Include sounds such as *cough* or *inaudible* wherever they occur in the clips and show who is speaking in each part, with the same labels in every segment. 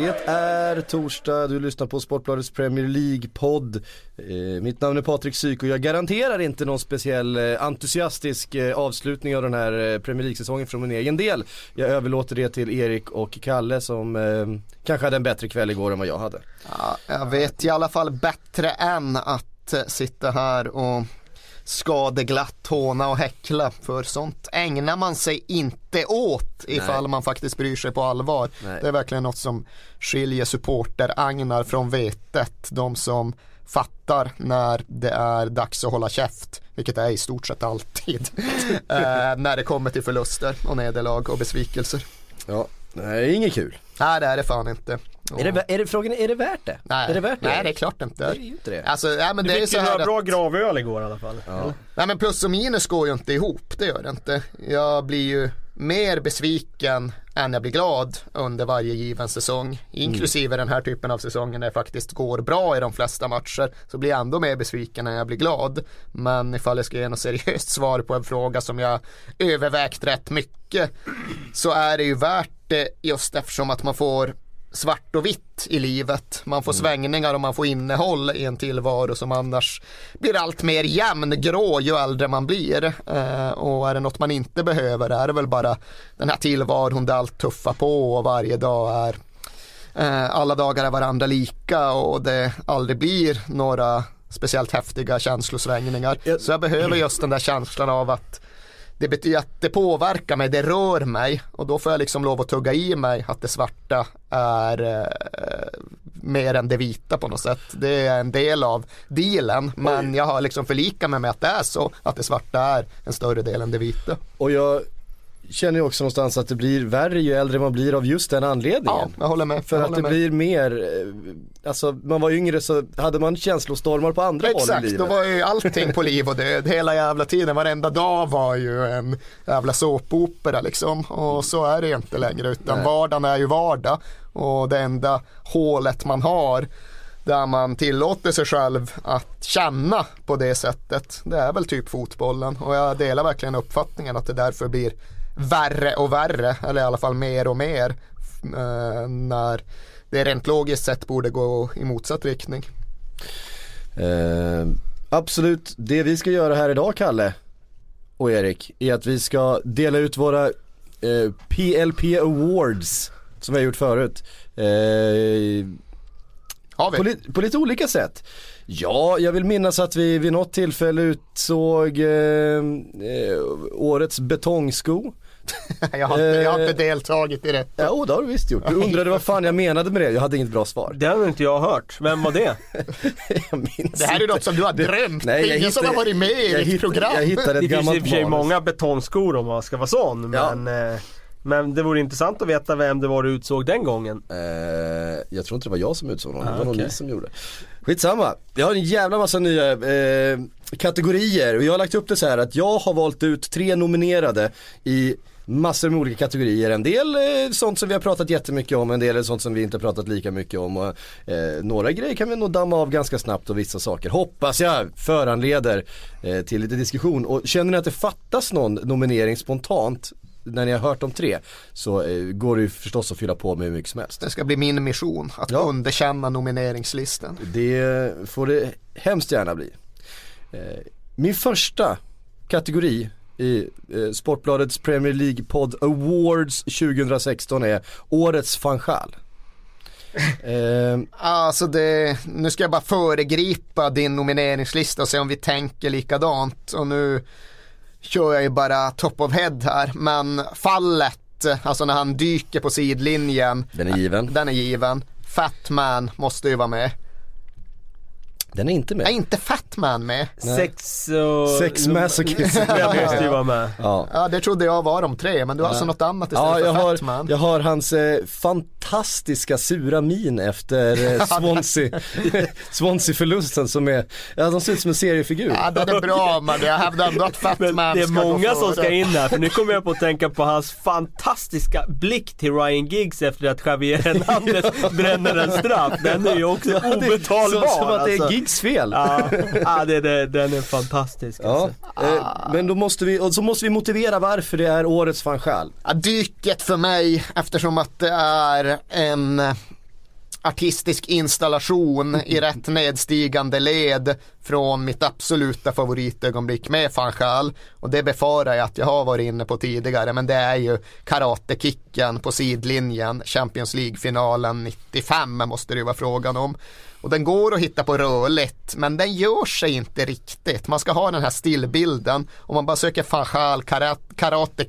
Speaker 1: Det är torsdag, du lyssnar på Sportbladets Premier League-podd. Eh, mitt namn är Patrik Syk och jag garanterar inte någon speciell eh, entusiastisk eh, avslutning av den här eh, Premier League-säsongen från min egen del. Jag överlåter det till Erik och Kalle som eh, kanske hade en bättre kväll igår än vad jag hade.
Speaker 2: Ja, jag vet i alla fall bättre än att eh, sitta här och skadeglatt håna och häckla för sånt ägnar man sig inte åt ifall man faktiskt bryr sig på allvar.
Speaker 1: Nej.
Speaker 2: Det är verkligen något som skiljer supporter-agnar från vetet. De som fattar när det är dags att hålla käft, vilket är i stort sett alltid, *laughs* eh, när det kommer till förluster och nederlag och besvikelser.
Speaker 1: Ja, nej inget kul.
Speaker 2: Nej det är det fan inte.
Speaker 1: Är det, är det, frågan är, det värt det?
Speaker 2: Nej,
Speaker 1: är det värt det?
Speaker 2: nej det är klart inte.
Speaker 1: Det är ju inte det.
Speaker 2: Alltså, ja, men
Speaker 3: Du
Speaker 2: det är
Speaker 3: fick
Speaker 2: så
Speaker 3: ju några
Speaker 2: att...
Speaker 3: bra gravöl igår i alla fall.
Speaker 1: Ja.
Speaker 2: Nej men plus och minus går ju inte ihop, det gör det inte. Jag blir ju mer besviken än jag blir glad under varje given säsong. Inklusive den här typen av säsonger när det faktiskt går bra i de flesta matcher. Så blir jag ändå mer besviken än jag blir glad. Men ifall jag ska ge något *laughs* seriöst svar på en fråga som jag övervägt rätt mycket. Så är det ju värt det just eftersom att man får svart och vitt i livet. Man får svängningar och man får innehåll i en tillvaro som annars blir allt mer jämngrå ju äldre man blir. Eh, och är det något man inte behöver är det väl bara den här tillvaron där allt tuffar på och varje dag är eh, alla dagar är varandra lika och det aldrig blir några speciellt häftiga känslosvängningar. Så jag behöver just den där känslan av att det betyder att det påverkar mig, det rör mig och då får jag liksom lov att tugga i mig att det svarta är eh, mer än det vita på något sätt. Det är en del av dealen men jag har liksom förlikat mig med att det är så, att det svarta är en större del än det vita.
Speaker 1: Och jag känner ju också någonstans att det blir värre ju äldre man blir av just den anledningen.
Speaker 2: Ja, jag håller med.
Speaker 1: För
Speaker 2: jag
Speaker 1: att
Speaker 2: håller
Speaker 1: det
Speaker 2: med.
Speaker 1: blir mer, eh, alltså man var yngre så hade man känslostormar på andra håll i
Speaker 2: Exakt,
Speaker 1: livet.
Speaker 2: då var ju allting på liv och död hela jävla tiden. Varenda dag var ju en jävla såpopera liksom. Och så är det inte längre utan
Speaker 1: Nej.
Speaker 2: vardagen är ju vardag. Och det enda hålet man har där man tillåter sig själv att känna på det sättet. Det är väl typ fotbollen och jag delar verkligen uppfattningen att det därför blir värre och värre eller i alla fall mer och mer eh, när det rent logiskt sett borde gå i motsatt riktning.
Speaker 1: Eh, absolut, det vi ska göra här idag Kalle och Erik är att vi ska dela ut våra eh, PLP Awards som vi har gjort förut. Eh, på, li- på lite olika sätt. Ja, jag vill minnas att vi vid något tillfälle utsåg eh, eh, årets betongsko. *laughs*
Speaker 2: Jag har, jag har
Speaker 1: Eh,
Speaker 2: inte deltagit i det.
Speaker 1: Ja, oh, det har du visst gjort. Du undrade vad fan jag menade med det, jag hade inget bra svar.
Speaker 3: Det har inte jag hört. Vem var det? *laughs*
Speaker 1: jag minns
Speaker 2: Det här är
Speaker 1: inte.
Speaker 2: något som du har drömt.
Speaker 1: Nej,
Speaker 2: det
Speaker 1: jag
Speaker 2: är ingen som
Speaker 1: hittade-
Speaker 2: har varit med i
Speaker 1: jag
Speaker 2: ditt program.
Speaker 1: Jag hittade ett
Speaker 3: Det finns i och för sig många betongskor om man ska vara sån.
Speaker 1: Ja.
Speaker 3: Men, eh, men det vore intressant att veta vem det var du utsåg den gången.
Speaker 1: Eh, jag tror inte det var jag som utsåg någon, det
Speaker 3: Ah,
Speaker 1: var nog
Speaker 3: okej.
Speaker 1: ni som gjorde. Skitsamma, jag har en jävla massa nya eh, kategorier och jag har lagt upp det så här att jag har valt ut tre nominerade i massor med olika kategorier. En del eh, sånt som vi har pratat jättemycket om, en del är sånt som vi inte pratat lika mycket om. Och, eh, några grejer kan vi nog damma av ganska snabbt och vissa saker hoppas jag föranleder eh, till lite diskussion. Och känner ni att det fattas någon nominering spontant när ni har hört de tre så eh, går det ju förstås att fylla på med hur mycket som helst.
Speaker 2: Det ska bli min mission, att
Speaker 1: Ja.
Speaker 2: underkänna nomineringslistan.
Speaker 1: Det får det hemskt gärna bli. Eh, Min första kategori i eh, Sportbladets Premier League-podd Awards 2016 är Årets fanchal. *laughs* Eh,
Speaker 2: Alltså det, nu ska jag bara föregripa din nomineringslista och se om vi tänker likadant. Och nu kör jag ju bara top of head här. Men fallet, alltså när han dyker på sidlinjen,
Speaker 1: den är given.
Speaker 2: den är given. Fatman måste ju vara med.
Speaker 1: Den är inte
Speaker 2: Är
Speaker 1: med.
Speaker 2: inte Fatman med?
Speaker 3: Sex och...
Speaker 1: Sex masochism. *laughs*
Speaker 3: Den måste ju vara med.
Speaker 1: Ja.
Speaker 2: Ja det trodde jag var de tre men du har alltså något annat istället
Speaker 1: Ja, jag
Speaker 2: för
Speaker 1: har,
Speaker 2: Fatman.
Speaker 1: jag har hans eh, fantastiska sura min efter eh, *laughs* Swansea, *laughs* Swansea-förlusten som är, ja de ser ut som en seriefigur.
Speaker 2: Ja den är bra men jag hävdar ändå att Fatman
Speaker 3: det är
Speaker 2: ska
Speaker 3: många som ska in här, för nu kommer jag på att tänka på hans fantastiska blick till Ryan Giggs efter att Javier Hernandez bränner en straff. Den är ju också
Speaker 1: Ja, det är
Speaker 3: obetalbar
Speaker 1: Som, som att det är
Speaker 3: alltså.
Speaker 1: Giggs fel.
Speaker 3: Ja, ja det, det, den är fantastisk
Speaker 1: Ja,
Speaker 3: alltså.
Speaker 1: eh, men då måste vi, och så måste vi motivera varför det är årets van Schaal.
Speaker 2: Ja, dyket för mig eftersom att det är en artistisk installation i rätt nedstigande led från mitt absoluta favoritögonblick med van Och det befarar jag att jag har varit inne på tidigare men det är ju karatekicken på sidlinjen Champions League-finalen 95 måste det ju vara frågan om. Och den går att hitta på rörligt men den gör sig inte riktigt. Man ska ha den här stillbilden. Om man bara söker van Schaal karate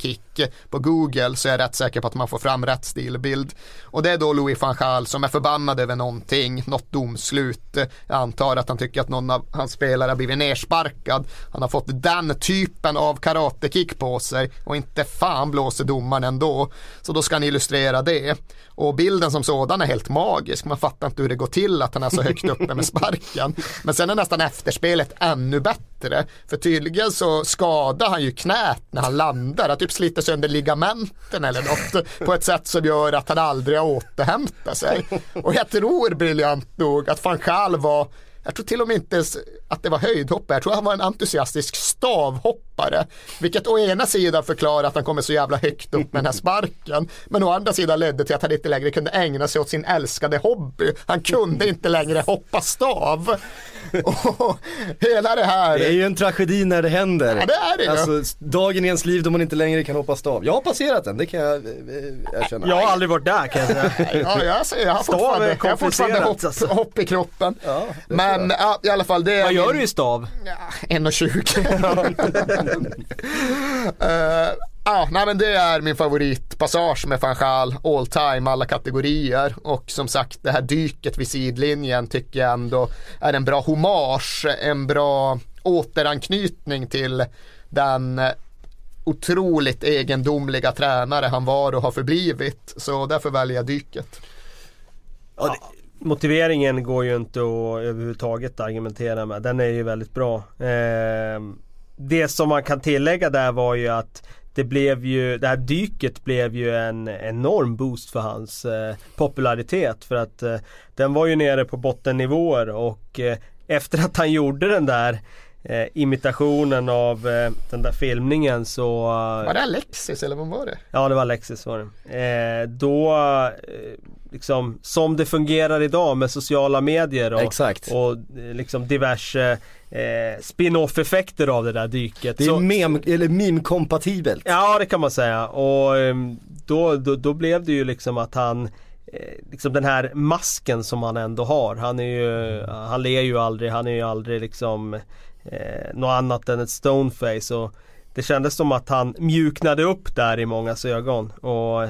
Speaker 2: på Google så är jag rätt säker på att man får fram rätt stillbild. Och det är då Louis van Gaal som är förbannad över någonting, något domslut. Jag antar att han tycker att någon av hans spelare har blivit nersparkad. Han har fått den typen av karatekick på sig och inte fan blåser domaren ändå. Så då ska han illustrera det. Och bilden som sådan är helt magisk. Man fattar inte hur det går till att han är så högt uppe med sparken. Men sen är nästan efterspelet ännu bättre. För tydligen så skadar han ju knät när han landar. Han typ sliter sönder ligamenten eller något. På ett sätt som gör att han aldrig har återhämtat sig. Och jag tror briljant nog att van Gaal var jag tror till och med inte ens att det var höjdhoppare. Jag tror han var en entusiastisk stavhoppare. Vilket å ena sidan förklarar att han kommer så jävla högt upp med den här sparken. Men å andra sidan ledde till att han inte längre kunde ägna sig åt sin älskade hobby. Han kunde inte längre hoppa stav. Och hela det här.
Speaker 1: Det är ju en tragedi när det händer.
Speaker 2: Ja, det är det.
Speaker 1: Alltså dagen i ens liv då man inte längre kan hoppa stav. Jag har passerat den, det kan jag eh, erkänna.
Speaker 3: Jag har aldrig varit där kan jag säga.
Speaker 2: Ja, jag, säger, jag har fortfarande, jag har fortfarande hopp,
Speaker 3: alltså.
Speaker 2: hopp i kroppen.
Speaker 1: Ja,
Speaker 2: Men ja, i alla fall det är
Speaker 3: Vad gör
Speaker 2: min-
Speaker 3: du i stav?
Speaker 2: Ja, 1,20. *laughs* Ah, nej men det är min favoritpassage med van Gaal all time, alla kategorier. Och som sagt det här dyket vid sidlinjen tycker jag ändå är en bra hommage, en bra återanknytning till den otroligt egendomliga tränare han var och har förblivit. Så därför väljer jag dyket.
Speaker 3: Ja, motiveringen går ju inte att överhuvudtaget argumentera med. Den är ju väldigt bra. Eh, det som man kan tillägga där var ju att det blev ju, det här dyket blev ju en enorm boost för hans eh, popularitet. För att eh, den var ju nere på bottennivåer och eh, efter att han gjorde den där eh, imitationen av eh, den där filmningen så
Speaker 2: Var det Alexis eller vad var det?
Speaker 3: Ja det var Alexis var det. Eh, då, eh, liksom som det fungerar idag med sociala medier och,
Speaker 1: Exakt.
Speaker 3: och eh, liksom diverse eh, spin-off effekter av det där dyket.
Speaker 1: Det är
Speaker 3: Så-
Speaker 1: mem, eller meme-kompatibelt.
Speaker 3: Ja det kan man säga och ehm, då, då, då blev det ju liksom att han eh, Liksom den här masken som han ändå har. Han är ju, han ler ju aldrig, han är ju aldrig liksom eh, något annat än ett stoneface och det kändes som att han mjuknade upp där i mångas ögon och eh,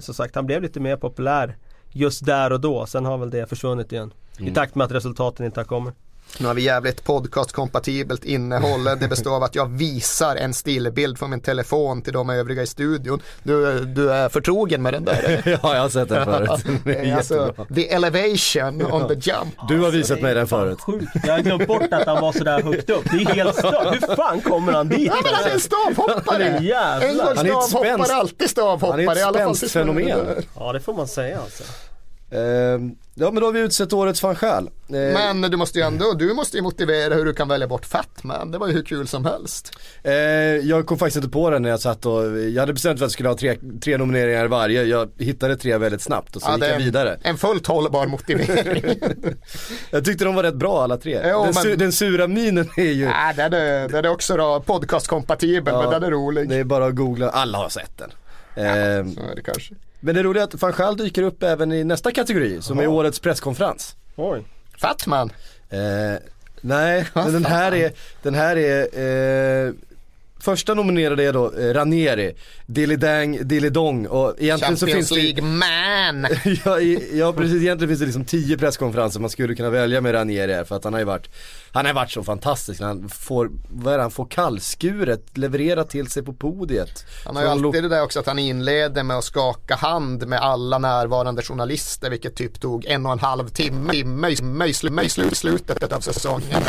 Speaker 3: som sagt han blev lite mer populär just där och då. Sen har väl det försvunnit igen. I takt med att resultaten inte har kommit.
Speaker 2: Nu har vi jävligt podcastkompatibelt innehåll. Det består av att jag visar en stillbild från min telefon till de övriga i studion. Du, du är förtrogen med den där? *laughs*
Speaker 1: ja, jag har sett den förut. *laughs* Det är
Speaker 2: alltså, the elevation on the jump.
Speaker 1: Du har visat mig den förut.
Speaker 3: Sjukt. Jag har glömt bort att han var sådär högt upp. Det är helt stört. Hur fan kommer han dit?
Speaker 2: Ja men han är en stavhoppare!
Speaker 3: Han är.
Speaker 2: En gång stavhoppare, alltid stavhoppare.
Speaker 1: Han är ett spänstfenomen.
Speaker 3: Ja det får man säga alltså.
Speaker 1: Ehm, ja men då har vi utsett årets Gaal. Ehm,
Speaker 2: Men du måste ju ändå, du måste ju motivera hur du kan välja bort Fatman. Det var ju hur kul som helst.
Speaker 1: Eh, jag kom faktiskt inte på den när jag satt och, jag hade bestämt för att jag skulle ha tre, tre nomineringar varje. Jag hittade tre väldigt snabbt och så
Speaker 2: Ja,
Speaker 1: gick
Speaker 2: det
Speaker 1: jag
Speaker 2: en-
Speaker 1: vidare.
Speaker 2: En fullt hållbar motivering. *laughs*
Speaker 1: Jag tyckte de var rätt bra alla tre.
Speaker 2: Jo,
Speaker 1: den,
Speaker 2: men-
Speaker 1: su- den sura minen är ju,
Speaker 2: Nej, den är, den är också då podcastkompatibel,
Speaker 1: Ja,
Speaker 2: men den är rolig.
Speaker 1: det är bara att googla, alla har sett den. Ehm,
Speaker 2: Så är det kanske.
Speaker 1: Men det roliga är att van Gaal dyker upp även i nästa kategori som är årets presskonferens.
Speaker 3: Oj.
Speaker 2: Fatman.
Speaker 1: Eh, nej, men den här är, den här är eh, första nominerade är då eh, Ranieri, Dilly Dang, Dilly Dong och egentligen så finns
Speaker 2: Champions
Speaker 1: det
Speaker 2: man! *laughs*
Speaker 1: ja, i- ja precis, egentligen finns det liksom tio presskonferenser man skulle kunna välja med Ranieri här, för att han har ju varit Han har varit så fantastisk. Han får, vad är det, han får? Kallskuret levererat till sig på podiet.
Speaker 2: Han har ju alltid det där också att han inleder med att skaka hand med alla närvarande journalister vilket typ tog en och en halv timme, timme i, timme i, slu, i slu, slutet av säsongen.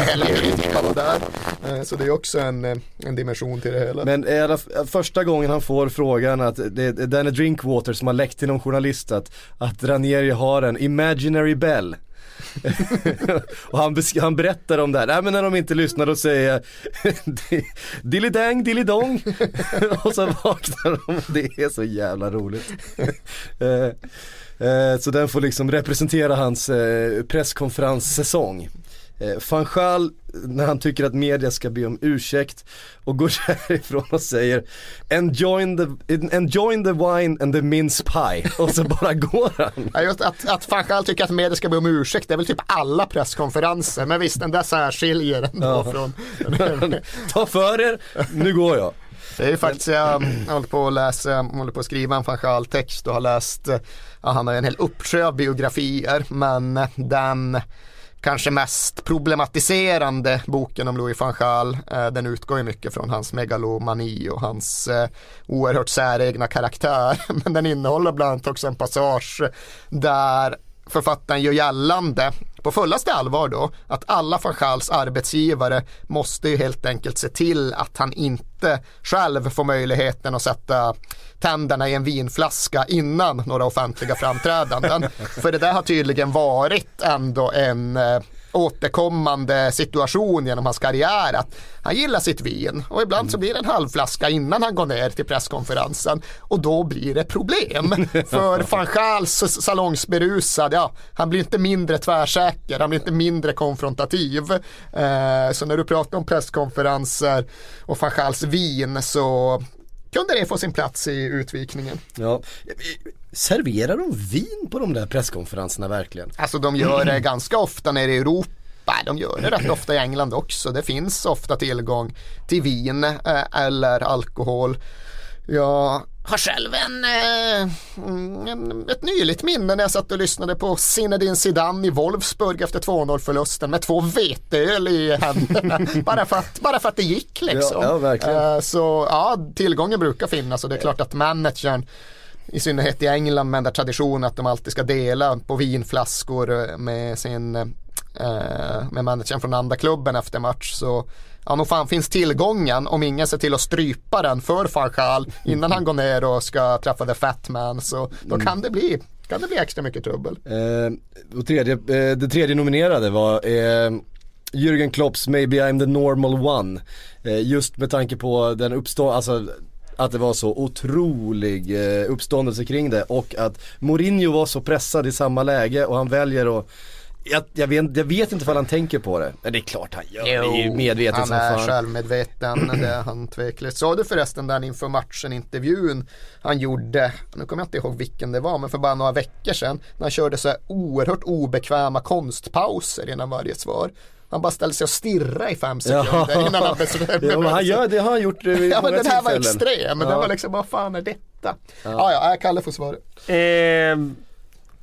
Speaker 2: Eh, Så det är också en, eh, en dimension till det hela.
Speaker 1: Men är det första gången han får frågan att det är Danny Drinkwater som har läckt till någon journalist att, att Ranieri har en imaginary bell. *laughs* och han, han berättar om det här, nej men när de inte lyssnar då säger *laughs* jag Dilly dang, dilly dong *laughs* och så vaknar de och det är så jävla roligt. Eh, eh, så den får liksom representera hans eh, presskonferenssäsong. Eh, Van Schaal, när han tycker att media ska be om ursäkt och går *laughs* därifrån och säger enjoy the, enjoy the wine and the mince pie och så bara går han.
Speaker 2: Ja, just att, att van Gaal tycker att media ska be om ursäkt, det är väl typ alla presskonferenser. Men visst, den där särskiljer ändå
Speaker 1: Ja.
Speaker 2: från... *laughs*
Speaker 1: Ta för er, nu går jag.
Speaker 2: Det är ju faktiskt, jag håller på att läsa, håller på att skriva en van Gaal-text och har läst, eh, ja, han har en hel uppsjö av biografier, men den kanske mest problematiserande boken om Louis van Gaal, eh, den utgår ju mycket från hans megalomani och hans eh, oerhört säregna karaktär. *laughs* Men den innehåller bland annat också en passage där författaren gör gällande på fullaste allvar då att alla van Schals arbetsgivare måste ju helt enkelt se till att han inte själv får möjligheten att sätta tänderna i en vinflaska innan några offentliga framträdanden. För det där har tydligen varit ändå en eh, återkommande situation genom hans karriär att han gillar sitt vin och ibland så blir det en halv flaska innan han går ner till presskonferensen och då blir det problem. *laughs* För van Gaals salongsberusad, ja, han blir inte mindre tvärsäker, han blir inte mindre konfrontativ. Eh, så när du pratar om presskonferenser och van Gaals vin så kunde det få sin plats i utvikningen.
Speaker 1: Ja. Serverar de vin på de där presskonferenserna verkligen?
Speaker 2: Alltså de gör det ganska ofta nere i Europa. De gör det rätt *clears throat* ofta i England också. Det finns ofta tillgång till vin eh, eller alkohol. Jag har själv en, eh, en, ett nyligt minne när jag satt och lyssnade på Zinedine Zidane i Wolfsburg efter 2-0 förlusten med två veteöl i händerna. *laughs* bara, för att, bara för att det gick liksom.
Speaker 1: Ja, ja.
Speaker 2: Eh, så ja, tillgången brukar finnas och det är klart att managern i synnerhet i England med den där traditionen att de alltid ska dela på vinflaskor med sin eh, med managern från andra klubben efter match så ja nog fan finns tillgången om ingen ser till att strypa den för Farchal innan han går ner och ska träffa the fat man så då kan det bli kan det bli extra mycket trubbel.
Speaker 1: Eh, och tredje, eh, det tredje nominerade var eh, Jürgen Klopps Maybe I'm the normal one. Eh, just med tanke på den uppstå, alltså att det var så otrolig eh, uppståndelse kring det och att Mourinho var så pressad i samma läge och han väljer att jag, jag, vet, jag vet inte vad han tänker på det. Men det är klart han gör det, är ju medvetet
Speaker 2: han
Speaker 1: som
Speaker 2: är
Speaker 1: fan.
Speaker 2: självmedveten, *clears throat* det är han tveklöst. Sa du förresten den inför matchen intervjun han gjorde, nu kommer jag inte ihåg vilken det var, men för bara några veckor sedan när han körde så här oerhört obekväma konstpauser innan varje svar. Han bara ställde sig och stirrade i fem sekunder innan han beslutade. *laughs*
Speaker 1: Ja, han gör, det har han gjort eh, vid
Speaker 2: Ja men den här var extrem, men
Speaker 1: Ja.
Speaker 2: den var liksom, vad fan är detta? Ja, ja, Kalle får svara.
Speaker 3: Ehm,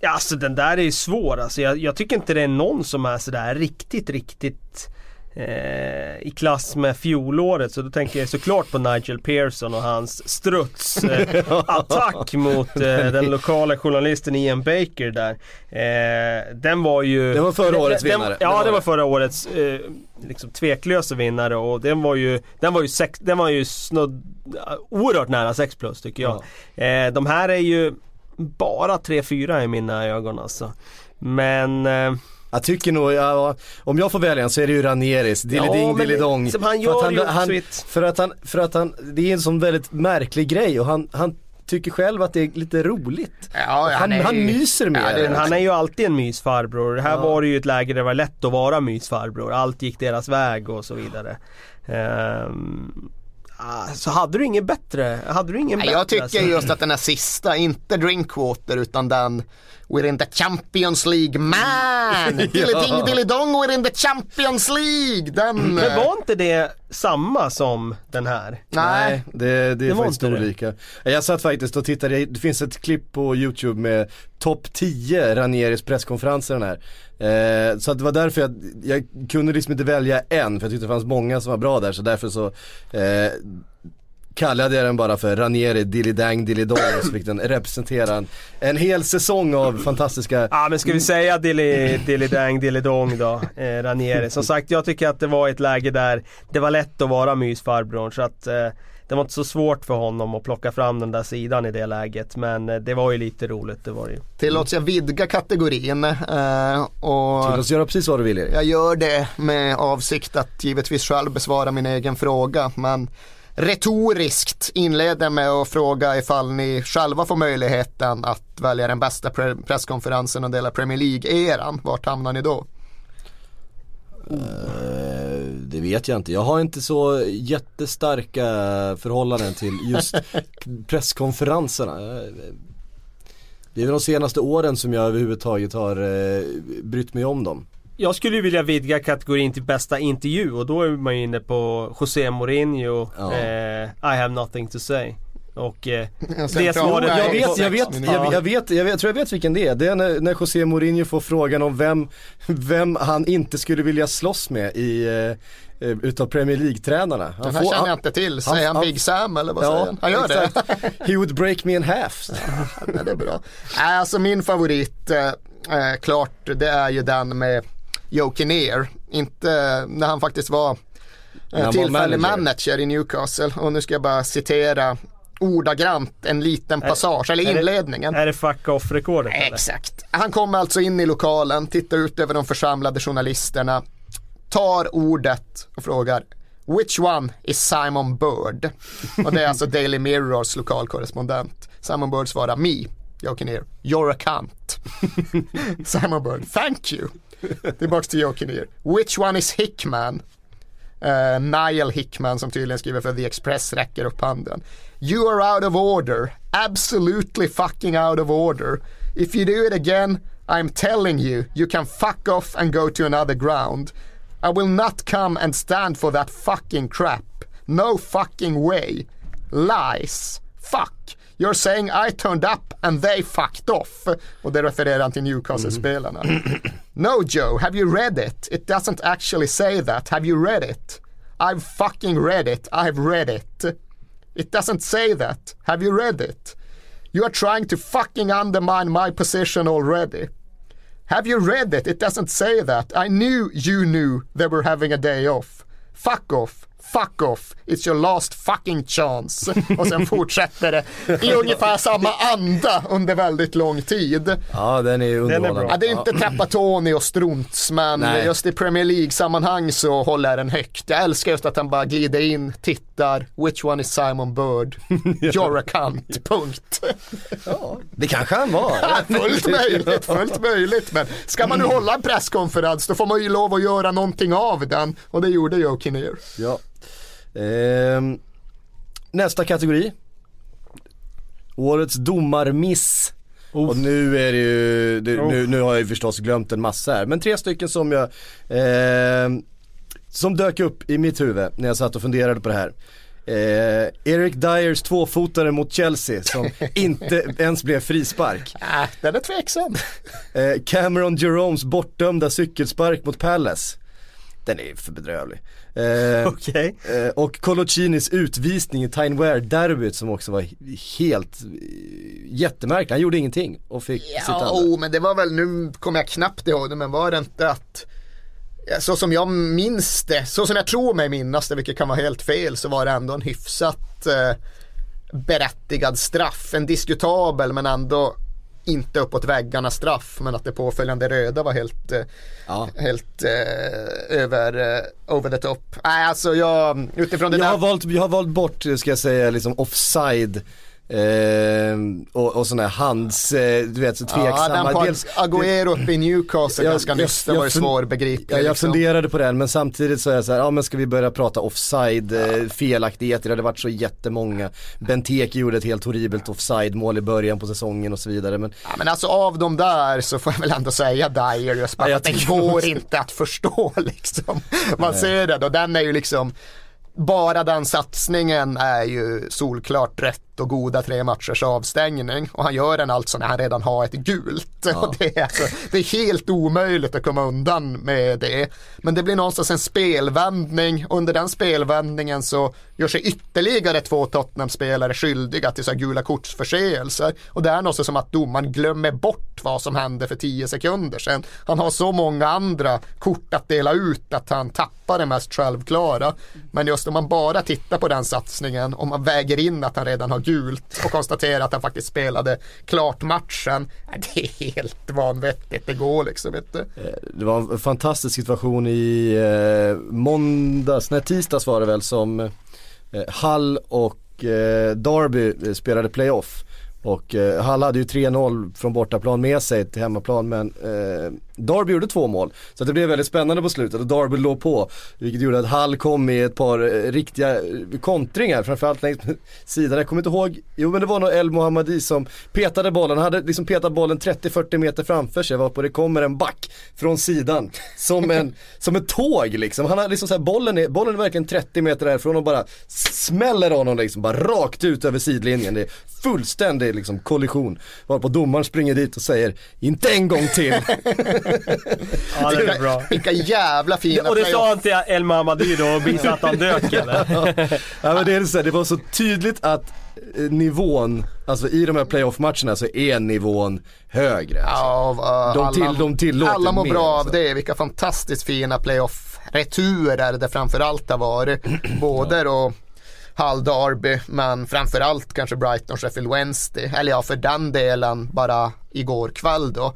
Speaker 3: ja, alltså den där är ju svår alltså. Jag, jag tycker inte det är någon som är sådär riktigt, riktigt eh, i klass med fjolåret. Så då tänker jag såklart på Nigel Pearson och hans struts *laughs* eh, attack mot eh, den lokala journalisten Ian Baker där. Den var ju...
Speaker 1: Det var förra årets
Speaker 3: den,
Speaker 1: vinnare.
Speaker 3: Ja,
Speaker 1: Det var
Speaker 3: förra årets eh, liksom tveklösa vinnare och den var ju, den var ju, sex, den var ju snudd, oerhört nära 6 plus tycker jag. Eh, de här är ju bara 3-4 i mina ögon alltså. Men eh,
Speaker 1: Jag tycker nog, ja, om jag får välja en så är det ju Ranieris,
Speaker 3: Ja,
Speaker 1: Dilliding
Speaker 3: men
Speaker 1: Dillidong.
Speaker 3: liksom, han
Speaker 1: För att
Speaker 3: gör
Speaker 1: han,
Speaker 3: ett-
Speaker 1: för att han, för att han, det är en sån väldigt märklig grej och han, han tycker själv att det är lite roligt.
Speaker 2: Ja,
Speaker 1: han,
Speaker 2: är-
Speaker 1: han myser med
Speaker 2: Ja, det
Speaker 3: han är ju alltid en mysfarbror. Här
Speaker 1: Ja.
Speaker 3: var det ju ett läge där det var lätt att vara mysfarbror. Allt gick deras väg och så vidare. Ehm, ah, så hade du ingen bättre? Hade du ingen
Speaker 2: Nej,
Speaker 3: bättre?
Speaker 2: jag tycker
Speaker 3: alltså?
Speaker 2: just att den här sista, inte Drinkwater utan den We're in the Champions League man! *laughs* Dilly-ding dilly-dong, we're in the Champions League! Den...
Speaker 3: Men var inte det samma som den här?
Speaker 1: Nej, det, det är
Speaker 3: Det var
Speaker 1: faktiskt olika. Jag satt faktiskt och tittade, det finns ett klipp på YouTube med topp 10 Ranieris presskonferenser den här. Eh, så att det var därför jag, jag kunde liksom inte välja en för jag tyckte det fanns många som var bra där så därför så eh, kallade jag den bara för Ranieri Dillidang Dillidong så fick den representera en, en hel säsong av fantastiska
Speaker 3: Ja men ska vi säga dilly, dilly dang dilly dong då, eh, Ranieri. Som sagt jag tycker att det var ett läge där det var lätt att vara mysfarbrorn så att eh, det var inte så svårt för honom att plocka fram den där sidan i det läget men eh, det var ju lite roligt, det var det ju.
Speaker 2: Tillåts jag vidga kategorin eh, och
Speaker 1: Låt oss göra precis vad du vill Erik.
Speaker 2: jag gör det med avsikt att givetvis själv besvara min egen fråga men retoriskt inleder med att fråga ifall ni själva får möjligheten att välja den bästa pre- presskonferensen och dela Premier League-eran. Vart hamnar ni då?
Speaker 1: Eh, det vet jag inte. Jag har inte så jättestarka förhållanden till just *laughs* presskonferenserna. Eh, Det är väl de senaste åren som jag överhuvudtaget har eh, brytt mig om dem.
Speaker 3: Jag skulle ju vilja vidga kategorin till bästa intervju och då är man ju inne på José Mourinho,
Speaker 1: Ja.
Speaker 3: eh, I have nothing to say. Och eh, *laughs* det svaret,
Speaker 2: jag
Speaker 1: vet, jag vet, jag, jag vet, jag vet, jag tror jag vet vilken det är. Det är när, när José Mourinho får frågan om vem, vem han inte skulle vilja slåss med i, eh, eh, utav Premier League-tränarna. Han
Speaker 2: Den här
Speaker 1: får-
Speaker 2: känner
Speaker 1: han-
Speaker 2: jag inte till. Säger han,
Speaker 1: han-
Speaker 2: Big Sam eller vad säger
Speaker 1: Ja,
Speaker 2: han? Han gör det?
Speaker 1: exakt. He would break me in half. *laughs*
Speaker 2: Ja, det är bra. Alltså min favorit, eh, eh, klart, det är ju den med Joe Kinnear. Inte när han faktiskt var eh, tillfällig
Speaker 1: manager.
Speaker 2: manager. i Newcastle. Och nu ska jag bara citera ordagrant en liten passage, eller
Speaker 3: är det-
Speaker 2: inledningen.
Speaker 3: är det fuck off-rekordet eller?
Speaker 2: Exakt. Han kommer alltså in i lokalen, tittar ut över de församlade journalisterna, tar ordet och frågar Which one is Simon Bird? Och det är alltså *laughs* Daily Mirrors lokalkorrespondent. Simon Bird svarar Me, Joe Kinnear. You're a cunt. *laughs* Simon Bird, thank you. Tillbaks till Jokinir. Which one is Hickman? Uh, Niall Hickman som tydligen skriver för The Express räcker upp handen. You are out of order. Absolutely fucking out of order. If you do it again, I'm telling you, you can fuck off and go to another ground. I will not come and stand for that fucking crap. No fucking way. Lies. Fuck. You're saying I turned up and they fucked off. Och det refererar han till Newcastle-spelarna. Mm. *clears throat* No Joe, have you read it? It doesn't actually say that. Have you read it? I've fucking read it. I've read it. It doesn't say that. Have you read it? You are trying to fucking undermine my position already. Have you read it? It doesn't say that. I knew you knew they were having a day off. Fuck off. Fuck off. It's your last fucking chance. Och sen fortsätter det i ungefär samma anda under väldigt lång tid.
Speaker 1: Ja den är underhållande.
Speaker 2: Ja, det är inte Trapattoni och Strunts men
Speaker 1: Nej.
Speaker 2: just i Premier League-sammanhang så håller jag den högt. Jag älskar just att han bara glider in, tittar, which one is Simon Bird? *laughs* You're a cunt, punkt.
Speaker 1: Det kanske han var. *laughs*
Speaker 2: fullt möjligt, fullt möjligt. Men ska man nu hålla en presskonferens då får man ju lov att göra någonting av den. Och det gjorde Joe Kinnear.
Speaker 1: Ja. Ehm, nästa kategori. Årets domarmiss. Och nu är det ju, det, nu, nu har jag ju förstås glömt en massa här. Men tre stycken som jag, ehm, som dök upp i mitt huvud när jag satt och funderade på det här. Eh, Eric Dyers tvåfotare mot Chelsea som *laughs* inte ens blev frispark.
Speaker 2: Äh, den är tveksam.
Speaker 1: Eh, Cameron Jeromes bortdömda cykelspark mot Palace. Den är för bedrövlig. *laughs* Eh,
Speaker 3: Okej.
Speaker 1: Eh, och Colocinis utvisning i Tyne Wear-derbyt som också var helt eh, jättemärklig. Han gjorde ingenting och fick sitt
Speaker 2: Ja,
Speaker 1: andra.
Speaker 2: oh, men det var väl, nu kommer jag knappt ihåg det, men var det inte att så som jag minns det, så som jag tror mig minnas det, vilket kan vara helt fel, så var det ändå en hyfsat eh, berättigad straff. En diskutabel men ändå inte uppåt väggarna straff, men att det påföljande röda var helt, eh,
Speaker 1: Ja.
Speaker 2: helt eh, över, eh, over the top. Nej, alltså jag, utifrån det
Speaker 1: Jag
Speaker 2: där
Speaker 1: har, valt, jag har valt bort, ska jag säga, liksom offside Eh, och, och sådana här hands, eh, du vet så tveksamma.
Speaker 2: Ja,
Speaker 1: Dels-
Speaker 2: Agüero uppe i Newcastle
Speaker 1: Jag-
Speaker 2: ganska
Speaker 1: jag-
Speaker 2: nyss, det
Speaker 1: jag
Speaker 2: var ju svårbegripligt.
Speaker 1: Ja, jag
Speaker 2: liksom.
Speaker 1: funderade på den men samtidigt så är jag så här, ja men ska vi börja prata offside, eh, felaktigheter, det hade varit så jättemånga. Benteke gjorde ett helt horribelt offside-mål i början på säsongen och så vidare. Men
Speaker 2: Ja, men alltså av de där så får jag väl ändå säga Dyer just bara
Speaker 1: Ja, jag
Speaker 2: att det går inte att förstå *laughs* liksom. Man ser det och den är ju liksom bara den satsningen är ju solklart rätt och goda tre matchers avstängning och han gör den alltså när han redan har ett gult. Och det, är alltså, det är helt omöjligt att komma undan med det. Men det blir någonstans en spelvändning och under den spelvändningen så gör sig ytterligare två Tottenham-spelare skyldiga till så gula kortsförseelser. Och det är något som att domaren glömmer bort vad som hände för tio sekunder sedan. Han har så många andra kort att dela ut att han tappar det mest självklara. Men just om man bara tittar på den satsningen och man väger in att han redan har gult och konstatera att han faktiskt spelade klart matchen. Det är helt vanvettigt, det går liksom inte.
Speaker 1: Eh, det var en fantastisk situation i eh, måndags, nej tisdags var det väl som eh, Hall och eh, Derby eh, spelade playoff. Och eh, Hall hade ju 3-0 från bortaplan med sig till hemmaplan men eh, Derby gjorde två mål. Så det blev väldigt spännande på slutet och Derby låg på. Vilket gjorde att Hall kom med ett par eh, riktiga eh, kontringar framförallt längs *laughs* sidan. Jag kommer inte ihåg, jo men det var nog El Mohammadi som petade bollen. Han hade liksom petat bollen 30-40 meter framför sig varpå det kommer en back från sidan. Som, en, *laughs* som ett tåg liksom. Han har liksom så här, bollen, är, bollen är verkligen 30 meter därifrån och bara smäller honom liksom bara rakt ut över sidlinjen. Det är fullständig liksom kollision. Varpå domaren springer dit och säger inte en gång till. *laughs*
Speaker 3: Ja, det är bra.
Speaker 2: Vilka jävla fina
Speaker 3: Och det
Speaker 2: playoff.
Speaker 3: sa han till El Mamadi då och visade att han dök eller? *laughs*
Speaker 1: Ja men det är så här, det var så tydligt att eh, nivån, alltså i de här playoff-matcherna så är nivån högre. Alltså.
Speaker 2: Ja, uh,
Speaker 1: De till- de tillåter
Speaker 2: alla mår
Speaker 1: mer,
Speaker 2: bra av
Speaker 1: alltså.
Speaker 2: det. Vilka fantastiskt fina playoff-returer det framförallt har varit. *clears throat* Både då Hull Derby men framförallt kanske Brighton Sheffield Wednesday. Eller ja, för den delen bara igår kväll då.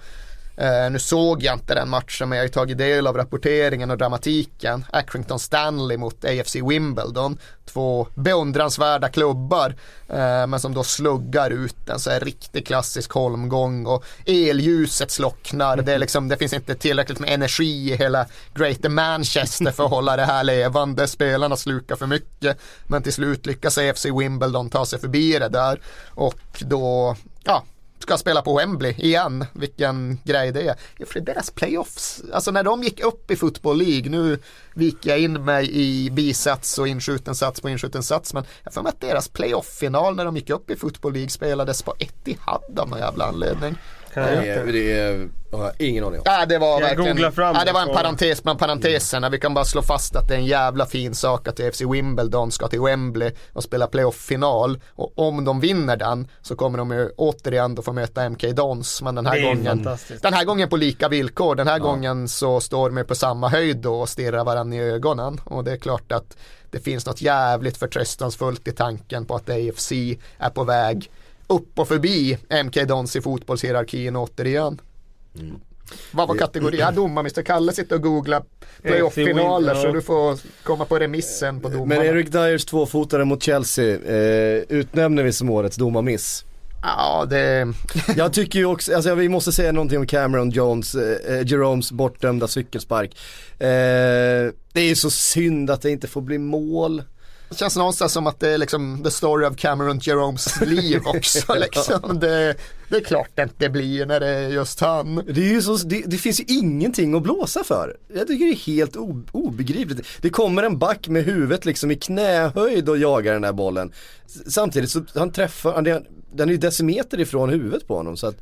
Speaker 2: Eh, nu såg jag inte den matchen men jag har ju tagit del av rapporteringen och dramatiken. Accrington Stanley mot AFC Wimbledon. Två beundransvärda klubbar eh, men som då sluggar ut en så här riktigt klassisk holmgång och elljuset slocknar. Det, är liksom, det finns inte tillräckligt med energi i hela Greater Manchester för att hålla det här levande. Spelarna slukar för mycket men till slut lyckas AFC Wimbledon ta sig förbi det där och då ja, ska spela på Wembley igen. Vilken grej det är. Ja, för deras playoffs, alltså när de gick upp i Football League, nu viker jag in mig i bisats och inskjuten sats på inskjuten sats, men jag får att deras playoff-final när de gick upp i Football League spelades på Etihad av någon jävla anledning.
Speaker 3: Kan
Speaker 1: Det är, det är, har jag ingen aning om.
Speaker 2: Ja, det var
Speaker 3: jag
Speaker 2: verkligen,
Speaker 3: fram
Speaker 2: ja, det var en parentes bland parenteserna. Vi kan bara slå fast att det är en jävla fin sak att FC Wimbledon ska till Wembley och spela playoff-final. Och om de vinner den så kommer de ju återigen då få möta MK Dons. Men den här gången, den här gången på lika villkor. Den här gången så står de på samma höjd då och stirrar varandra i ögonen. Och det är klart att det finns något jävligt förtröstansfullt i tanken på att AFC är på väg upp och förbi MK Dons i fotbollshierarkin återigen. Vad var kategori? Ja, domar, Mr. Kalle sitter och googlar playoff-finaler så du får komma på remissen på domarna.
Speaker 1: Men Eric Dyers tvåfotare mot Chelsea eh, utnämner vi som årets domarmiss.
Speaker 2: Ja, det... *laughs*
Speaker 1: Jag tycker ju också, alltså vi måste säga någonting om Cameron Jones, eh, eh, Jeromes bortdömda cykelspark. Eh, det är ju så synd att det inte får bli mål.
Speaker 2: Det känns någonstans som att det är liksom the story of Cameron Jeromes liv *laughs* också. liksom. det, det är klart det inte blir när det är just han.
Speaker 1: Det, är så, det, det finns ju ingenting att blåsa för. Jag tycker det är helt obegripligt. Det kommer en back med huvudet liksom i knähöjd och jagar den här bollen. Samtidigt så han träffar, han, den är ju decimeter ifrån huvudet på honom så att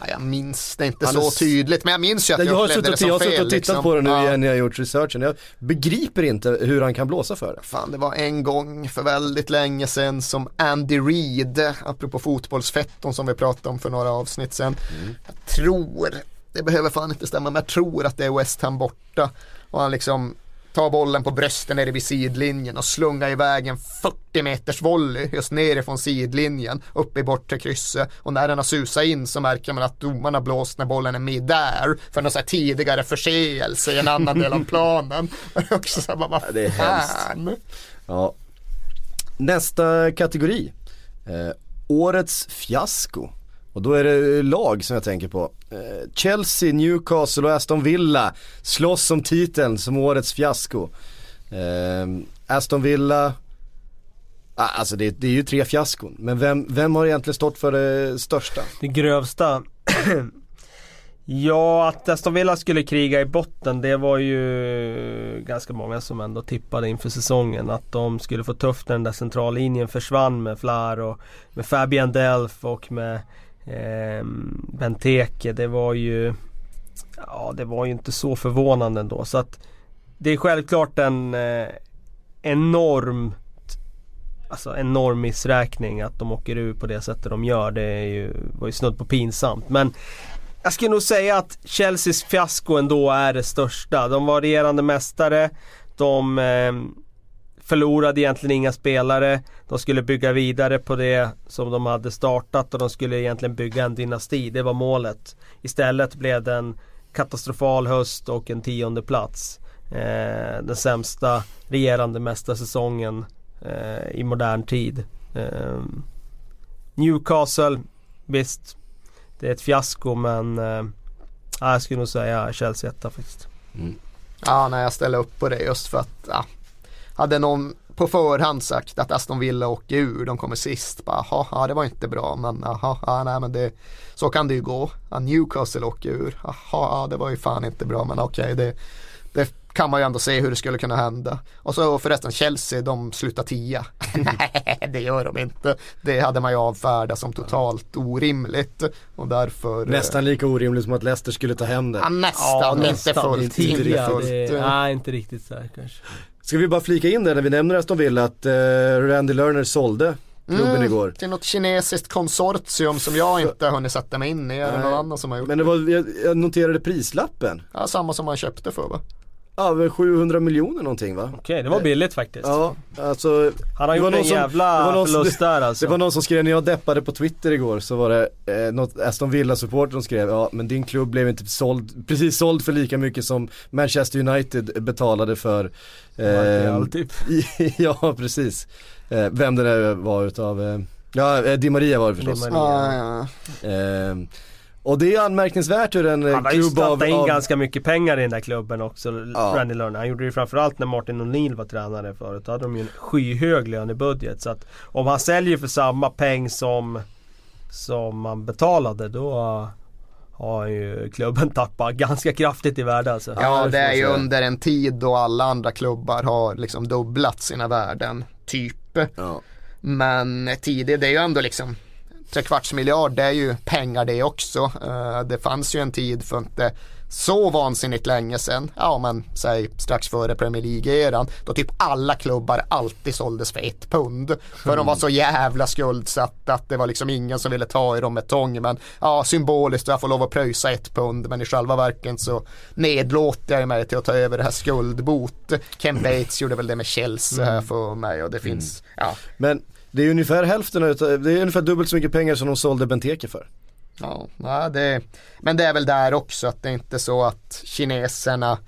Speaker 2: Ja, jag minns det inte
Speaker 1: är
Speaker 2: så tydligt men jag minns ju att
Speaker 1: jag
Speaker 2: jag, upplevde det som
Speaker 1: jag har
Speaker 2: fel.
Speaker 1: suttit och tittat
Speaker 2: liksom.
Speaker 1: på det nu
Speaker 2: Ja.
Speaker 1: igen när jag gjort researchen. Jag begriper inte hur han kan blåsa för det.
Speaker 2: Fan, det var en gång för väldigt länge sedan som Andy Reid, apropå fotbollsfetton som vi pratade om för några avsnitt sedan. Jag tror, det behöver fan inte stämma, men jag tror att det är West Ham borta. Och han liksom tar bollen på brösten nere vid sidlinjen och slungar iväg en 40 meters volley just nerifrån sidlinjen upp i bortre krysset och när den har susat in så märker man att domarna blåst när bollen är mid där för någon så tidigare förseelse i en annan del av planen. *laughs* Också så här, bara, vad
Speaker 1: det är hemskt.
Speaker 2: fan?
Speaker 1: Ja. Nästa kategori. Eh, årets fiasko. Och då är det lag som jag tänker på. Eh, Chelsea, Newcastle och Aston Villa slåss om titeln som årets fiasko. Eh, Aston Villa, ah, alltså det, det, är ju tre fiaskon. Men vem, vem har egentligen stått för det största?
Speaker 3: Det grövsta. *clears throat* ja, att Aston Villa skulle kriga i botten det var ju ganska många som ändå tippade inför säsongen. Att de skulle få tufft när den där centrallinjen försvann med Flar och med Fabian Delf och med eh, Benteke. Det var ju Ja, det var ju inte så förvånande ändå. Så att det är självklart en eh, enorm Alltså enorm missräkning att de åker ur på det sättet de gör. Det är ju, var ju snudd på pinsamt. Men jag skulle nog säga att Chelseas fiasko ändå är det största. De var regerande mästare. De eh, förlorade egentligen inga spelare. De skulle bygga vidare på det som de hade startat och de skulle egentligen bygga en dynasti. Det var målet. Istället blev det en katastrofal höst och en tionde plats. Eh, den sämsta regerande mästarsäsongen eh, i modern tid. Eh, Newcastle, visst. Det är ett fiasko men eh, jag skulle nog säga Chelsea etta faktiskt.
Speaker 2: Mm. Ja, när jag ställer upp på det just för att ja, hade någon på förhand sagt att Aston Villa åker ur, de kommer sist. Bara, ja det var inte bra men jaha, ja, nej men det, så kan det ju gå. Ja, Newcastle åker ur, jaha, ja, det var ju fan inte bra men okej det, det kan man ju ändå se hur det skulle kunna hända. Och så förresten Chelsea, de slutar tia. *laughs* Nej, det gör de inte. Det hade man ju avfärdat som totalt orimligt. Och därför...
Speaker 1: Nästan lika orimligt som att Leicester skulle ta hem det.
Speaker 2: Ja, nästan, ja, nästan. inte fullt.
Speaker 3: Tia, inte fullt. Det, nej, inte riktigt så här, kanske.
Speaker 1: Ska vi bara flika in det när vi nämner Aston Villa att uh, Randy Lerner sålde klubben mm, igår.
Speaker 2: Till något kinesiskt konsortium som jag inte har hunnit sätta mig in i. Är det någon annan som har gjort
Speaker 1: Men det var, jag, jag noterade prislappen.
Speaker 2: Ja, samma som man köpte för va?
Speaker 1: Över 700 miljoner någonting va?
Speaker 3: Okej, okay, det var billigt faktiskt.
Speaker 1: Ja, alltså
Speaker 3: Han har gjort en som, jävla förlust där alltså.
Speaker 1: Det var någon som skrev, när jag deppade på Twitter igår så var det eh, något Aston Villa-supporter som skrev, ja men din klubb blev inte såld, *laughs* precis såld för lika mycket som Manchester United betalade för
Speaker 3: eh, typ. *laughs*
Speaker 1: Ja, precis. Eh, vem det där var utav, eh, ja eh, Di Maria var det förstås. Di Maria. Ja, ja. Eh, och det är anmärkningsvärt hur en klubb av... Han har ju
Speaker 3: slattat in av... ganska mycket pengar i den där klubben också, ja. Randy Lerner. Han gjorde det framförallt när Martin O'Neill var tränare förut. Då hade de ju en skyhög lönebudget. Så att om han säljer för samma peng som, som man betalade då har ju klubben tappat ganska kraftigt i värde alltså.
Speaker 2: Ja det är ju under en tid då alla andra klubbar har liksom dubblat sina värden, typ. Ja. Men tidigt, det är ju ändå liksom tre kvarts miljard det är ju pengar det också. Uh, det fanns ju en tid för inte så vansinnigt länge sedan, ja men säg strax före Premier League-eran, då typ alla klubbar alltid såldes för ett pund. För mm. de var så jävla skuldsatta att det var liksom ingen som ville ta i dem med tång. Men ja, symboliskt, jag får lov att pröjsa ett pund, men i själva verket så nedlåter jag mig till att ta över det här skuldbot. Ken Bates gjorde väl det med Chelsea mm. för mig och det finns, mm. ja.
Speaker 1: Men det är ungefär hälften det är ungefär dubbelt så mycket pengar som de sålde Benteke för.
Speaker 2: Ja, det, men det är väl där också att det är inte så att kineserna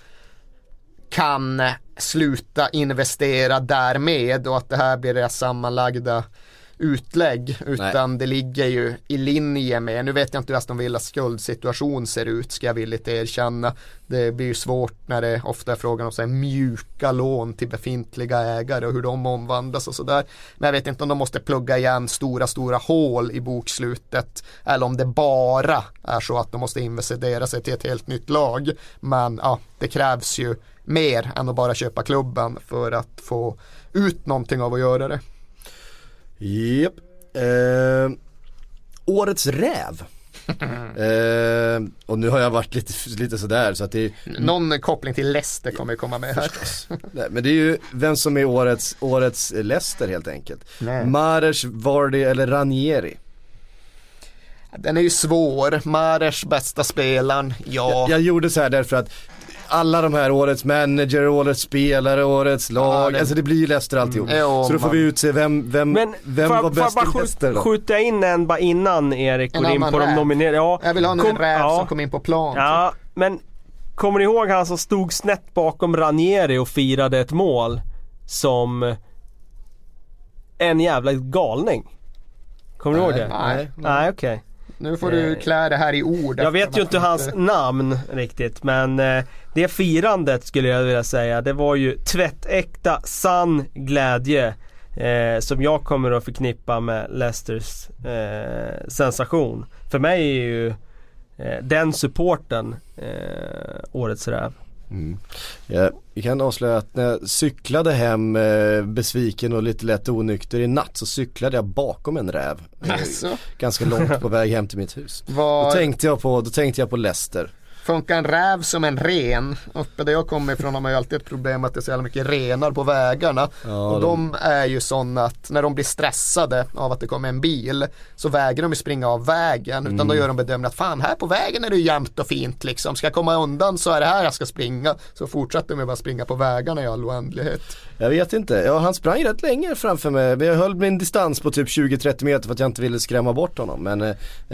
Speaker 2: kan sluta investera därmed och att det här blir deras sammanlagda utlägg utan Nej. det ligger ju i linje med, nu vet jag inte hur Aston Villas skuldsituation ser ut ska jag villigt erkänna. Det blir ju svårt när det ofta är frågan om så här mjuka lån till befintliga ägare och hur de omvandlas och sådär. Men jag vet inte om de måste plugga igen stora, stora hål i bokslutet eller om det bara är så att de måste investera sig till ett helt nytt lag. Men ja, det krävs ju mer än att bara köpa klubben för att få ut någonting av att göra det.
Speaker 1: Japp. Eh, årets räv. *laughs* eh, och nu har jag varit lite, lite sådär så att det
Speaker 2: Någon koppling till Leicester kommer komma med här.
Speaker 1: Nej, men det är ju vem som är årets, årets Leicester helt enkelt. Mares, Vardy eller Ranieri.
Speaker 2: Den är ju svår. Mares bästa spelaren, ja.
Speaker 1: Jag, jag gjorde så här därför att alla de här årets manager, årets spelare, årets lag. Ja, det... Alltså det blir ju Leicester alltihop. Mm. Jo, så då får man... vi utse vem, vem, Men, vem var bäst i Leicester då?
Speaker 3: skjuta in en bara innan Erik går in på de nominerade. Ja,
Speaker 2: jag vill ha en kom, räv ja. som kom in på plan.
Speaker 3: Ja, typ. men kommer ni ihåg han som stod snett bakom Ranieri och firade ett mål? Som en jävla galning. Kommer du ihåg det?
Speaker 2: Nej.
Speaker 3: Nej okej.
Speaker 2: Nu får du
Speaker 3: Eh,
Speaker 2: klä det här i ord.
Speaker 3: Jag vet ju inte hans namn riktigt men eh, det firandet skulle jag vilja säga det var ju tvättäkta sann glädje. Eh, som jag kommer att förknippa med Leicesters eh, sensation. För mig är ju eh, den supporten eh, årets räv.
Speaker 1: Ja, vi kan avslöja att när jag cyklade hem eh, besviken och lite lätt onykter i natt så cyklade jag bakom en räv. Eh,
Speaker 2: Alltså,
Speaker 1: Ganska långt på *laughs* väg hem till mitt hus. Då
Speaker 2: vad
Speaker 1: tänkte jag på, då tänkte jag på Leicester.
Speaker 2: Funkar en räv som en ren? Uppe där jag kommer ifrån har man ju alltid ett problem att det är så jävla mycket renar på vägarna.
Speaker 1: Ja,
Speaker 2: och
Speaker 1: de-
Speaker 2: är ju sådana att när de blir stressade av att det kommer en bil så vägrar de ju springa av vägen utan
Speaker 1: Mm.
Speaker 2: då gör de bedömningen att fan här på vägen är det ju jämnt och fint liksom. Ska jag komma undan så är det här jag ska springa. Så fortsätter de bara springa på vägarna i all oändlighet.
Speaker 1: Jag vet inte, ja, han sprang rätt länge framför mig. Men jag höll min distans på typ 20-30 meter för att jag inte ville skrämma bort honom. Men eh,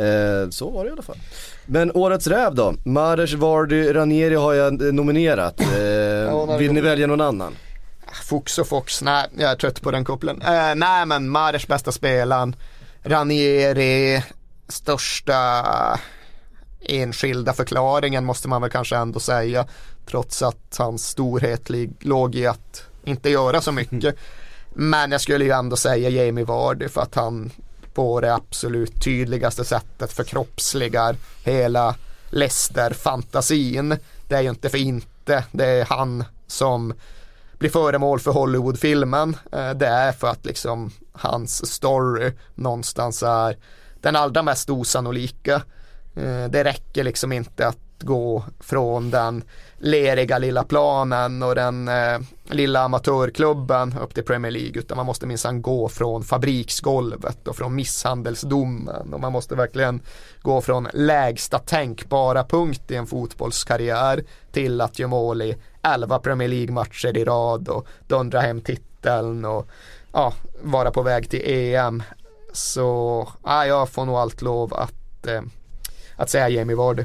Speaker 1: eh, så var det i alla fall. Men årets räv då? Mares, Vardy, Ranieri har jag nominerat. Eh, vill ni välja någon annan?
Speaker 2: Fox och Fox, nej jag är trött på den kopplingen. Eh, nej men Mares bästa spelaren, Ranieri, största enskilda förklaringen måste man väl kanske ändå säga. Trots att hans storhet låg i att inte göra så mycket. Men jag skulle ju ändå säga Jamie Vardy för att han på det absolut tydligaste sättet förkroppsligar hela Leicester-fantasin. Det är ju inte för inte, det är han som blir föremål för Hollywood-filmen. Eh, det är för att liksom hans story någonstans är den allra mest osannolika. Eh, det räcker liksom inte att gå från den leriga lilla planen och den eh, lilla amatörklubben upp till Premier League utan man måste minsann gå från fabriksgolvet och från misshandelsdomen och man måste verkligen gå från lägsta tänkbara punkt i en fotbollskarriär till att göra mål i 11 Premier League-matcher i rad och dundra hem titeln och ja, vara på väg till EM. Så ja, jag får nog allt lov att, eh, att säga Jamie Vardy.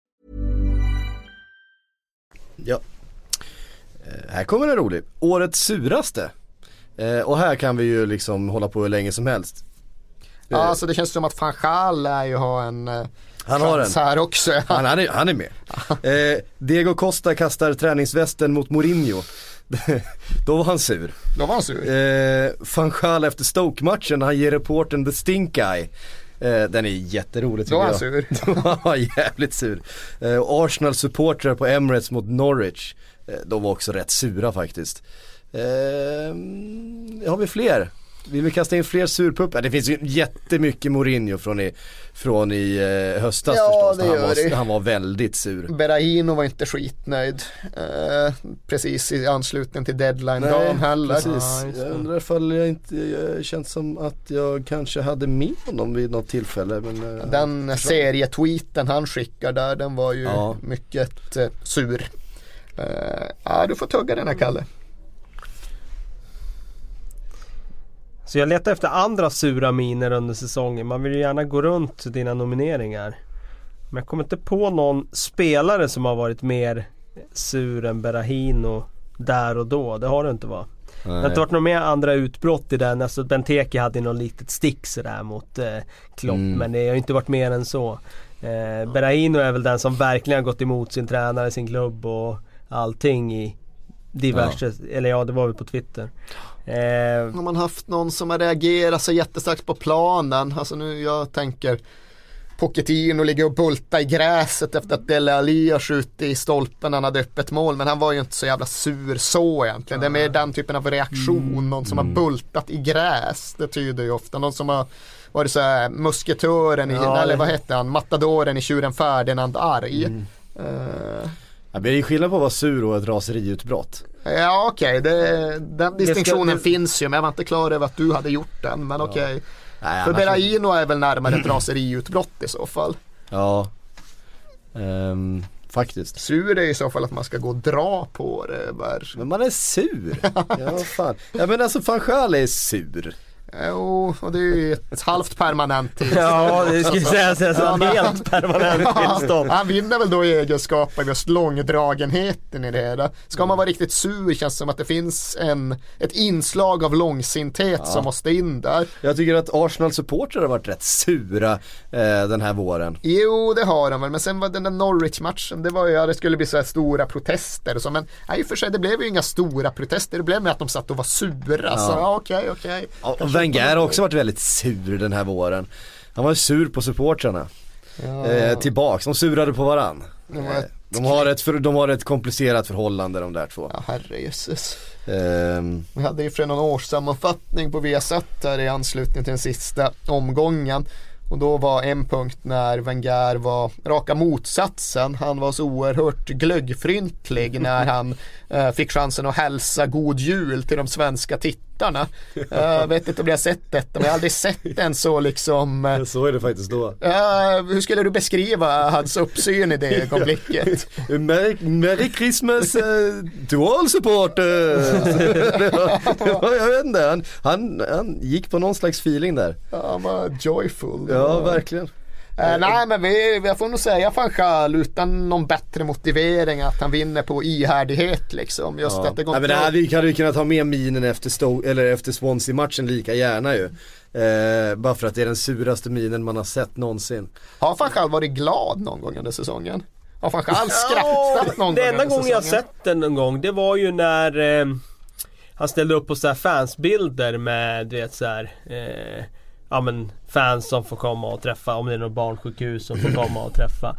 Speaker 1: Ja. Eh, här kommer en rolig. Årets suraste. Eh, och här kan vi ju liksom hålla på hur länge som helst.
Speaker 2: Ja, alltså det känns som att van Gaal lär ju ha en eh,
Speaker 1: Han har
Speaker 2: chans
Speaker 1: en.
Speaker 2: här också.
Speaker 1: Han, han, är, han är med. *laughs* Eh, Diego Costa kastar träningsvästen mot Mourinho. *laughs* Då var han sur.
Speaker 2: Då var han sur.
Speaker 1: Eh, van Gaal efter Stoke-matchen, han ger reporten the stink eye. Eh, den är jätterolig tycker
Speaker 2: Då var han
Speaker 1: jag.
Speaker 2: sur. *laughs*
Speaker 1: Då var han jävligt sur. Eh, Arsenal-supportrar på Emirates mot Norwich. Eh, de var också rätt sura faktiskt. Eh, har vi fler? Vill vi kasta in fler surpuppar? Det finns ju jättemycket Mourinho från i, från i eh, höstas
Speaker 2: Ja,
Speaker 1: förstås.
Speaker 2: det
Speaker 1: Han
Speaker 2: gör
Speaker 1: var,
Speaker 2: det.
Speaker 1: han var väldigt sur.
Speaker 2: Berahino var inte skitnöjd. Eh, precis i anslutning till deadline-dagen heller.
Speaker 1: precis.
Speaker 3: Ja,
Speaker 1: jag undrar ifall jag inte, jag känns som att jag kanske hade med honom vid något tillfälle. Men, eh,
Speaker 2: Den serietweeten han skickar där, den var ju
Speaker 1: Ja.
Speaker 2: mycket eh, sur. Eh, ja, du får tugga den här Kalle.
Speaker 3: Så jag letar efter andra sura miner under säsongen. Man vill ju gärna gå runt dina nomineringar. Men jag kommer inte på någon spelare som har varit mer sur än Berahino där och då. Det har det inte va? Det har inte varit några mer andra utbrott i den. Alltså Benteke hade något litet stick sådär mot eh, Klopp.
Speaker 1: Mm.
Speaker 3: Men det har ju inte varit mer än så. Eh, Berahino är väl den som verkligen har gått emot sin tränare, sin klubb och allting i diverse, eller ja det var väl på Twitter. Eh,
Speaker 2: Har man haft någon som har reagerat så jättestarkt på planen? Alltså nu jag tänker Pochettino ligger och bultar i gräset efter att Dele Alli har skjutit i stolpen han hade öppet mål. Men han var ju inte så jävla sur så egentligen. Det är mer den typen av reaktion. Någon som har bultat i gräs. Det tyder ju ofta. Någon som har varit så här musketören i,
Speaker 1: Ja,
Speaker 2: eller vad hette han, matadoren i tjuren Ferdinand arg. Eh,
Speaker 1: Ja, det är skillnad på att vara sur och ett raseriutbrott.
Speaker 2: Ja okej, okay. den distinktionen det... finns ju men jag var inte klar över att du hade gjort den. Men okej. Okay. Nej, För Berraino är väl närmare ett raseriutbrott i så fall.
Speaker 1: Ja. Um, faktiskt.
Speaker 2: Sur är i så fall att man ska gå och dra på det. Bara.
Speaker 1: Men man är sur. ja, fan. ja men alltså van är sur.
Speaker 2: Jo, och det är ju ett *laughs* halvt permanent
Speaker 3: tillstånd. Ja, det skulle säga så ja, helt permanent tillstånd.
Speaker 2: Han vinner väl då i egenskap av just långdragenheten i det hela. Ska man vara riktigt sur känns det som att det finns en, ett inslag av långsinthet ja. som måste in där.
Speaker 1: Jag tycker att Arsenal-supportrar har varit rätt sura eh, den här våren.
Speaker 2: Jo, det har de väl, men sen var den där Norwich-matchen, det var ju, ja, det skulle bli så här stora protester och så, men nej, för sig, det blev ju inga stora protester, det blev med att de satt och var sura. Ja. Så okej, okej.
Speaker 1: Wenger har också varit väldigt sur den här våren. Han var sur på supportrarna. Ja. Eh, tillbaks, de surade på varann. Eh, de, har ett, för, de har ett komplicerat förhållande de där två.
Speaker 2: Ja herrejösses. Um, Vi hade ju för någon årssammanfattning på Viasat där i anslutning till den sista omgången. Och då var en punkt när Wenger var raka motsatsen. Han var så oerhört glöggfryntlig när han eh, fick chansen att hälsa god jul till de svenska tittarna. Jag uh, vet inte om ni har sett detta men jag har aldrig sett en så liksom
Speaker 1: Jag såg det faktiskt då.
Speaker 2: Hur skulle du beskriva hans uppsyn i det *laughs* ögonblicket?
Speaker 1: Merry, Merry Christmas uh, to all supporters! *laughs* *laughs* jag vet inte, han, han, han gick på någon slags feeling där.
Speaker 2: Ja, han var joyful.
Speaker 1: Ja, verkligen.
Speaker 2: Eh, nej men vi, jag får nog säga Fanchal utan någon bättre motivering att han vinner på ihärdighet liksom. Just ja. att det går
Speaker 1: nej, men det här, vi hade ju kunnat ha med minen efter, eller efter Swansea-matchen lika gärna ju. Eh, bara för att det är den suraste minen man har sett någonsin.
Speaker 2: Har Fanchal varit glad någon gång under säsongen? Har Fanchal skrattat någon
Speaker 3: gång
Speaker 2: Det
Speaker 3: enda gången jag sett den någon gång det var ju när eh, han ställde upp på så här fansbilder med du vet så här, eh, ja, men fans som får komma och träffa, om det är något barnsjukhus som får komma och träffa.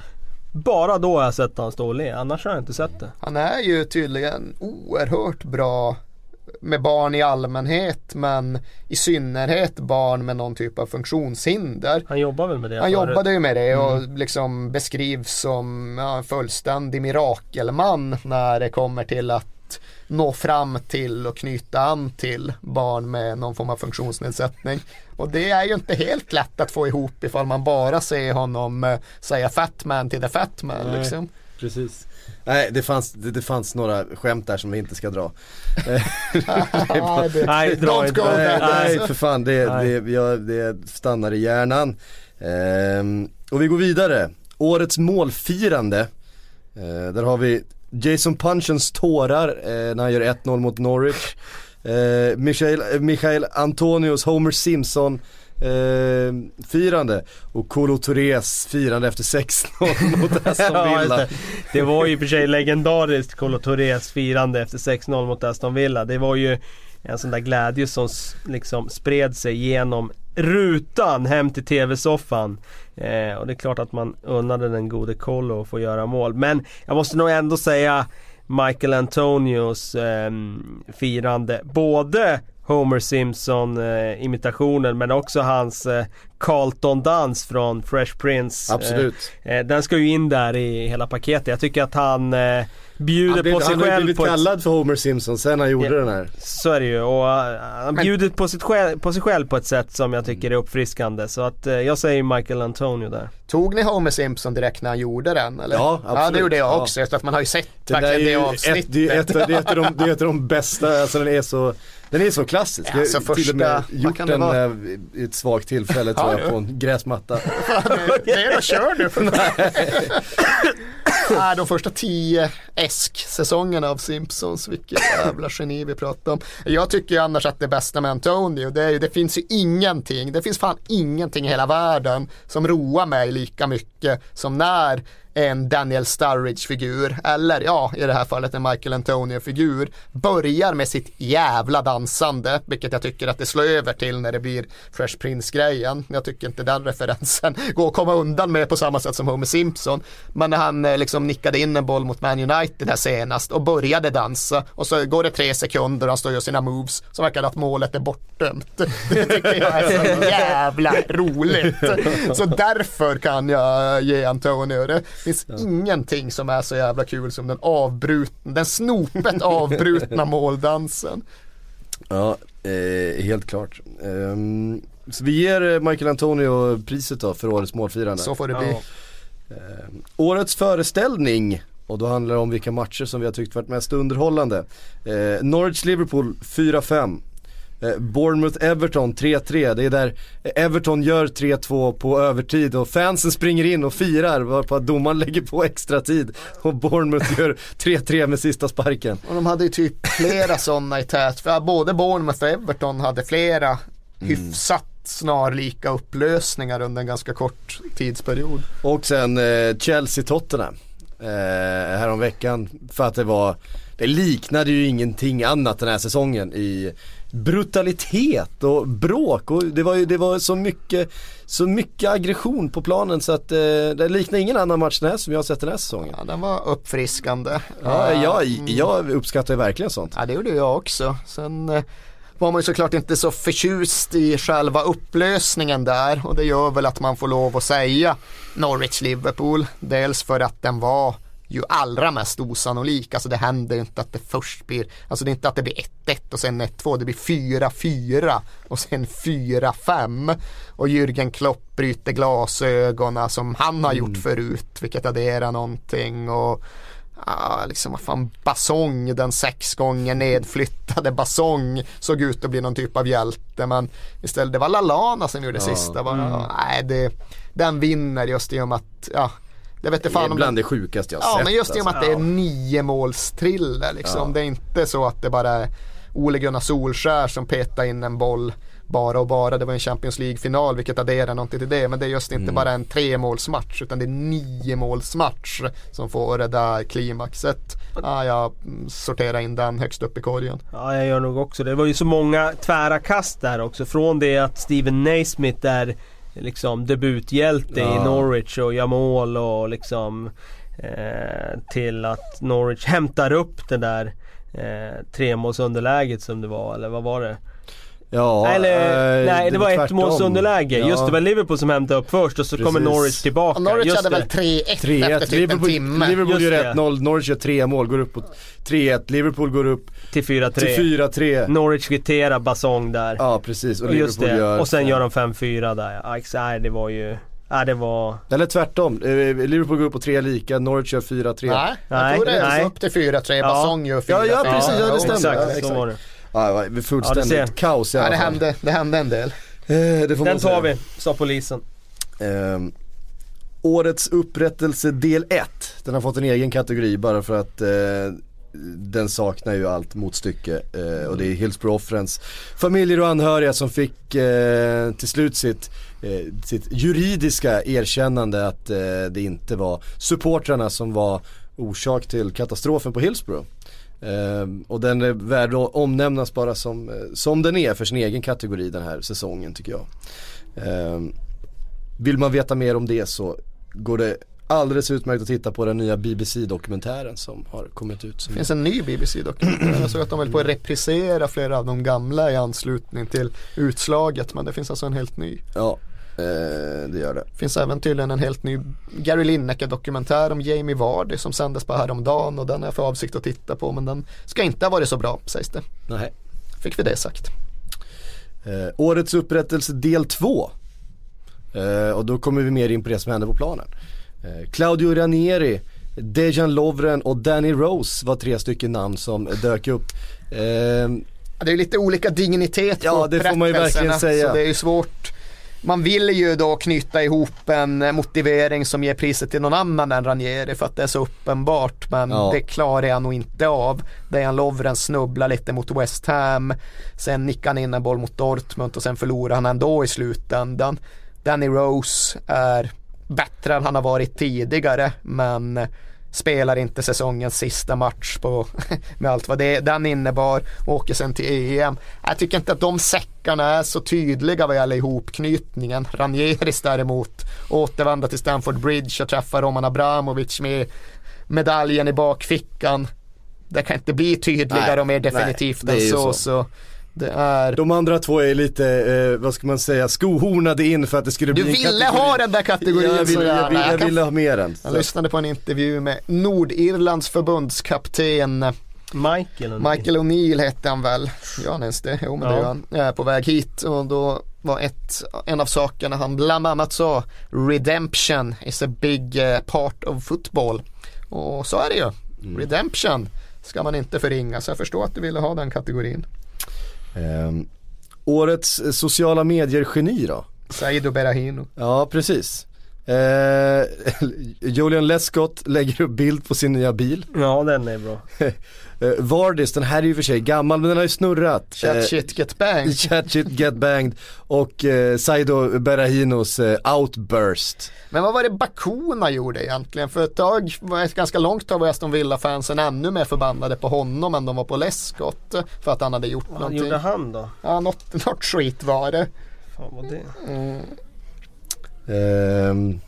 Speaker 3: Bara då har jag sett han stå och le, annars har jag inte sett det.
Speaker 2: Han är ju tydligen oerhört bra med barn i allmänhet men i synnerhet barn med någon typ av funktionshinder.
Speaker 3: Han jobbar väl med det?
Speaker 2: Han förut. jobbade ju med det och mm. liksom beskrivs som ja, en fullständig mirakelman när det kommer till att nå fram till och knyta an till barn med någon form av funktionsnedsättning. Och det är ju inte helt lätt att få ihop ifall man bara ser honom eh, säga fat man till the fat man Nej, liksom.
Speaker 1: Precis. Nej det fanns, det, det, fanns några skämt där som vi inte ska dra. *laughs* *laughs*
Speaker 3: nej, dra inte.
Speaker 1: Nej, nej för fan det, det, jag, det stannar i hjärnan. Ehm, och vi går vidare. Årets målfirande. Ehm, där har vi Jason Punchens tårar eh, när han gör 1-0 mot Norwich. Eh, Michael, eh, Michael Antonios Homer Simpson eh, firande och Kolo Tourés firande efter 6-0 mot *laughs* Aston Villa.
Speaker 3: ja, det var ju i och för sig legendariskt Kolo Tourés firande efter 6-0 mot Aston Villa. Det var ju en sån där glädje som liksom spred sig genom rutan hem till TV-soffan. Eh, och det är klart att man unnade den gode Kolo att få göra mål. Men jag måste nog ändå säga Michael Antonios eh, firande. Både Homer Simpson eh, imitationen men också hans eh, Carlton-dans från Fresh Prince.
Speaker 1: Absolut.
Speaker 3: Eh, eh, den ska ju in där i hela paketet. Jag tycker att han eh, bjuder blev, på sig själv. Han har
Speaker 1: blivit kallad ett... för Homer Simpson sen han gjorde ja, den här.
Speaker 3: Så är det ju och uh, han Men... bjuder på, sitt själv, på sig själv på ett sätt som jag tycker är uppfriskande. Så att uh, jag säger Michael Antonio där.
Speaker 2: Tog ni Homer Simpson direkt när han gjorde den eller?
Speaker 1: Ja absolut.
Speaker 2: Ja det gjorde jag också. Ja. Att man har ju sett det verkligen det avsnittet. Ett, det, är ett, det, är ett av de, det är ett av de bästa, alltså den är så den är så klassisk. Ja, alltså första, till och med gjort den vara? i ett svagt tillfälle tror jag på en gräsmatta. det är då kör du. *laughs* Nej, de första tio Esk-säsongerna av Simpsons, vilket jävla geni vi pratar om. Jag tycker annars att det bästa med Antonio, det, är, det finns ju ingenting, det finns fan ingenting i hela världen som roar mig lika mycket som när en Daniel Sturridge-figur, eller ja, i det här fallet en Michael Antonio-figur, börjar med sitt jävla dansande, vilket jag tycker att det slår över till när det blir Fresh Prince-grejen. Jag tycker inte den referensen *laughs* går att komma undan med på samma sätt som Homer Simpson. Men när han eh, liksom nickade in en boll mot Man United här senast och började dansa och så går det tre sekunder och han står och gör sina moves så verkar det att målet är bortdömt. *laughs* Det tycker jag är så jävla roligt. Så därför kan jag ge Antonio det finns ingenting som är så jävla kul som den avbrutna, den snopet *laughs* avbrutna måldansen.
Speaker 1: Ja, eh, helt klart. Ehm, så vi ger eh, Michael Antonio priset då för årets målfirande.
Speaker 2: Så får det bli.
Speaker 3: Ja.
Speaker 1: Ehm, årets föreställning och då handlar det om vilka matcher som vi har tyckt varit mest underhållande. Eh, Norwich-Liverpool 4-5. Eh, Bournemouth-Everton 3-3. Det är där Everton gör 3-2 på övertid och fansen springer in och firar varpå domaren lägger på extra tid och Bournemouth gör 3-3 med sista sparken.
Speaker 2: Och de hade ju typ flera sådana i tät. För både Bournemouth och Everton hade flera hyfsat snarlika upplösningar under en ganska kort tidsperiod.
Speaker 1: Och sen eh, Chelsea-Tottenham. Eh, häromveckan för att det var, det liknade ju ingenting annat den här säsongen i brutalitet och bråk och det var ju det var så mycket, så mycket aggression på planen så att eh, det liknar ingen annan match den här som jag har sett den här säsongen.
Speaker 2: Ja, den var uppfriskande.
Speaker 1: Ja,
Speaker 2: Eh,
Speaker 1: jag, jag uppskattar verkligen sånt.
Speaker 2: Ja det gjorde jag också. Sen eh, var man ju såklart inte så förtjust i själva upplösningen där och det gör väl att man får lov att säga Norwich-Liverpool. Dels för att den var ju allra mest osannolik. Alltså det händer ju inte att det först blir, alltså det är inte att det blir 1-1 och sen 1-2, det blir 4-4 och sen 4-5. Och Jürgen Klopp bryter glasögonen som han har gjort förut, vilket adderar någonting. Och Ja, liksom vad fan, Basong, den sex gånger nedflyttade Basong såg ut att bli någon typ av hjälte men istället det var Lalana som gjorde sista. Bara, Nej, det, den vinner just i och med att, ja, det vet
Speaker 1: Det
Speaker 2: fan
Speaker 1: är
Speaker 2: om
Speaker 1: bland
Speaker 2: den,
Speaker 1: det sjukaste jag
Speaker 2: Ja,
Speaker 1: sett.
Speaker 2: men just i och med
Speaker 1: alltså.
Speaker 2: att det är nio målstriller liksom.
Speaker 1: Ja.
Speaker 2: Det är inte så att det bara är Ole Gunnar Solskär som petar in en boll bara och bara. Det var en Champions League-final vilket adderar någonting till det. Men det är just inte
Speaker 1: Mm.
Speaker 2: bara en tremålsmatch utan det är nio målsmatch som får det där klimaxet. Ja, jag mm, sorterar in den högst upp i korgen.
Speaker 3: Ja, jag gör nog också det. Det var ju så många tvära kast där också. Från det att Steven Naismith är liksom debuthjälte i
Speaker 1: Ja.
Speaker 3: Norwich och gör mål och liksom eh, till att Norwich hämtar upp det där eh, tremålsunderläget som det var, eller vad var det?
Speaker 1: Ja,
Speaker 3: Eller,
Speaker 1: eh,
Speaker 3: nej det var ett
Speaker 1: tvärtom.
Speaker 3: målsunderläge.
Speaker 1: Ja.
Speaker 3: Just det, det var Liverpool som hämtade upp först och så kommer
Speaker 1: Precis.
Speaker 3: Norwich tillbaka.
Speaker 2: Och Norwich
Speaker 3: Just
Speaker 2: hade
Speaker 3: det.
Speaker 2: väl 3-1 efter
Speaker 1: 3-1,
Speaker 2: typ en
Speaker 1: Liverpool,
Speaker 2: timme.
Speaker 1: Liverpool gör
Speaker 3: det.
Speaker 1: 1-0, Norwich gör 3 mål, går upp på 3-1, Liverpool går upp
Speaker 3: Till 4-3.
Speaker 1: till 4-3.
Speaker 3: Norwich kvitterar Basong där.
Speaker 1: Ja precis, och
Speaker 3: och just
Speaker 1: Liverpool
Speaker 3: det.
Speaker 1: gör
Speaker 3: Och sen gör de 5-4 där. Ja, nej det var ju... Nej det var...
Speaker 1: Eller tvärtom, eh, Liverpool går upp på 3 lika, Norwich gör 4-3.
Speaker 2: Nej, jag
Speaker 3: Nej,
Speaker 2: tror det är
Speaker 3: nej.
Speaker 2: upp till 4-3.
Speaker 3: Ja.
Speaker 2: Basong gör 4-3.
Speaker 1: Ja, ja, precis, ja, det stämmer.
Speaker 3: Exakt,
Speaker 1: Ja,
Speaker 3: så
Speaker 1: exakt.
Speaker 3: var det.
Speaker 1: Ja, det var
Speaker 3: Ja,
Speaker 1: fullständigt
Speaker 3: ser.
Speaker 1: kaos i
Speaker 2: Ja,
Speaker 1: alla
Speaker 2: det,
Speaker 1: fall.
Speaker 2: hände, det hände en del.
Speaker 1: Eh, det får
Speaker 3: Den
Speaker 1: man säga.
Speaker 3: tar vi, sa polisen.
Speaker 1: Ehm, årets upprättelse del 1. Den har fått en egen kategori bara för att eh, den saknar ju allt motstycke. Eh, och det är Hillsborough-offrens familjer och anhöriga som fick eh, till slut sitt, eh, sitt juridiska erkännande att eh, det inte var supportrarna som var orsak till katastrofen på Hillsborough. Ehm, och den är värd att omnämnas bara som, eh, som den är för sin egen kategori den här säsongen tycker jag. Ehm, vill man veta mer om det så går det alldeles utmärkt att titta på den nya BBC-dokumentären som har kommit ut.
Speaker 2: Det finns en ny BBC-dokumentär. Jag såg att de höll på att reprisera flera av de gamla i anslutning till utslaget. Men det finns alltså en helt ny.
Speaker 1: Ja, eh, det gör det.
Speaker 2: Finns även tydligen en helt ny Gary Lineker-dokumentär om Jamie Vardy som sändes på häromdagen. Och den har jag för avsikt att titta på. Men den ska inte ha varit så bra sägs det.
Speaker 1: Nej.
Speaker 2: Fick vi det sagt.
Speaker 1: Eh, årets upprättelse del 2. Eh, och då kommer vi mer in på det som hände på planen. Eh, Claudio Ranieri, Dejan Lovren och Danny Rose var tre stycken namn som dök upp. Eh,
Speaker 2: Det är lite olika dignitet på
Speaker 1: Ja, det får man ju verkligen säga.
Speaker 2: Så det är ju svårt. Man vill ju då knyta ihop en eh, motivering som ger priset till någon annan än Ranieri för att det är så uppenbart. Men
Speaker 1: Ja.
Speaker 2: det klarar jag nog inte av. Dejan Lovren snubblar lite mot West Ham. Sen nickar han in en boll mot Dortmund och sen förlorar han ändå i slutändan. Danny Rose är bättre än han har varit tidigare men spelar inte säsongens sista match på, *laughs* med allt vad det, den innebar och åker sen till EM. Jag tycker inte att de säckarna är så tydliga vad gäller ihopknytningen. Ranieris däremot återvända till Stamford Bridge och träffa Roman Abramovic med medaljen i bakfickan. Det kan inte bli tydligare
Speaker 1: Nej,
Speaker 2: och mer
Speaker 1: nej,
Speaker 2: definitivt
Speaker 1: är
Speaker 2: än så.
Speaker 1: så.
Speaker 2: så. Det är...
Speaker 1: De andra två är lite, eh, vad ska man säga, skohornade in för att det skulle
Speaker 2: Du
Speaker 1: bli en
Speaker 2: ville
Speaker 1: kategori.
Speaker 2: ha den där kategorin
Speaker 1: jag, vill,
Speaker 2: så
Speaker 1: jag,
Speaker 2: gärna.
Speaker 1: vill, jag
Speaker 2: kan-
Speaker 1: ville ha med den.
Speaker 2: Jag lyssnade på en intervju med Nordirlands förbundskapten
Speaker 3: Michael och
Speaker 2: Michael O'Neill hette han väl? Gör han ens det? Jo men det
Speaker 3: Ja.
Speaker 2: gör han. Jag är på väg hit och då var ett, en av sakerna han bland annat sa Redemption is a big eh, part of football. Och så är det ju. Redemption ska man inte förringa så jag förstår att du ville ha den kategorin.
Speaker 1: Ehm, årets sociala medier-geni då?
Speaker 2: Saido Berahino.
Speaker 1: Ja, precis. Eh, *laughs* Julian Lescott lägger upp bild på sin nya bil.
Speaker 3: Ja den är bra. *laughs*
Speaker 1: Eh, Vardis, den här är ju för sig gammal men den har ju snurrat.
Speaker 2: Chat
Speaker 1: Eh,
Speaker 2: shit get banged. *laughs*
Speaker 1: Chat shit get banged och eh, Saido Berahinos eh, outburst.
Speaker 2: Men vad var det Bakuna gjorde egentligen? För ett tag, var ett ganska långt tag var Aston Villa-fansen ännu mer förbannade på honom än de var på Lescott. För att han hade gjort
Speaker 3: Vad
Speaker 2: någonting.
Speaker 3: gjorde han då?
Speaker 2: Ja, något, något skit var det.
Speaker 3: Fan vad det?
Speaker 2: Mm.
Speaker 1: Ehm,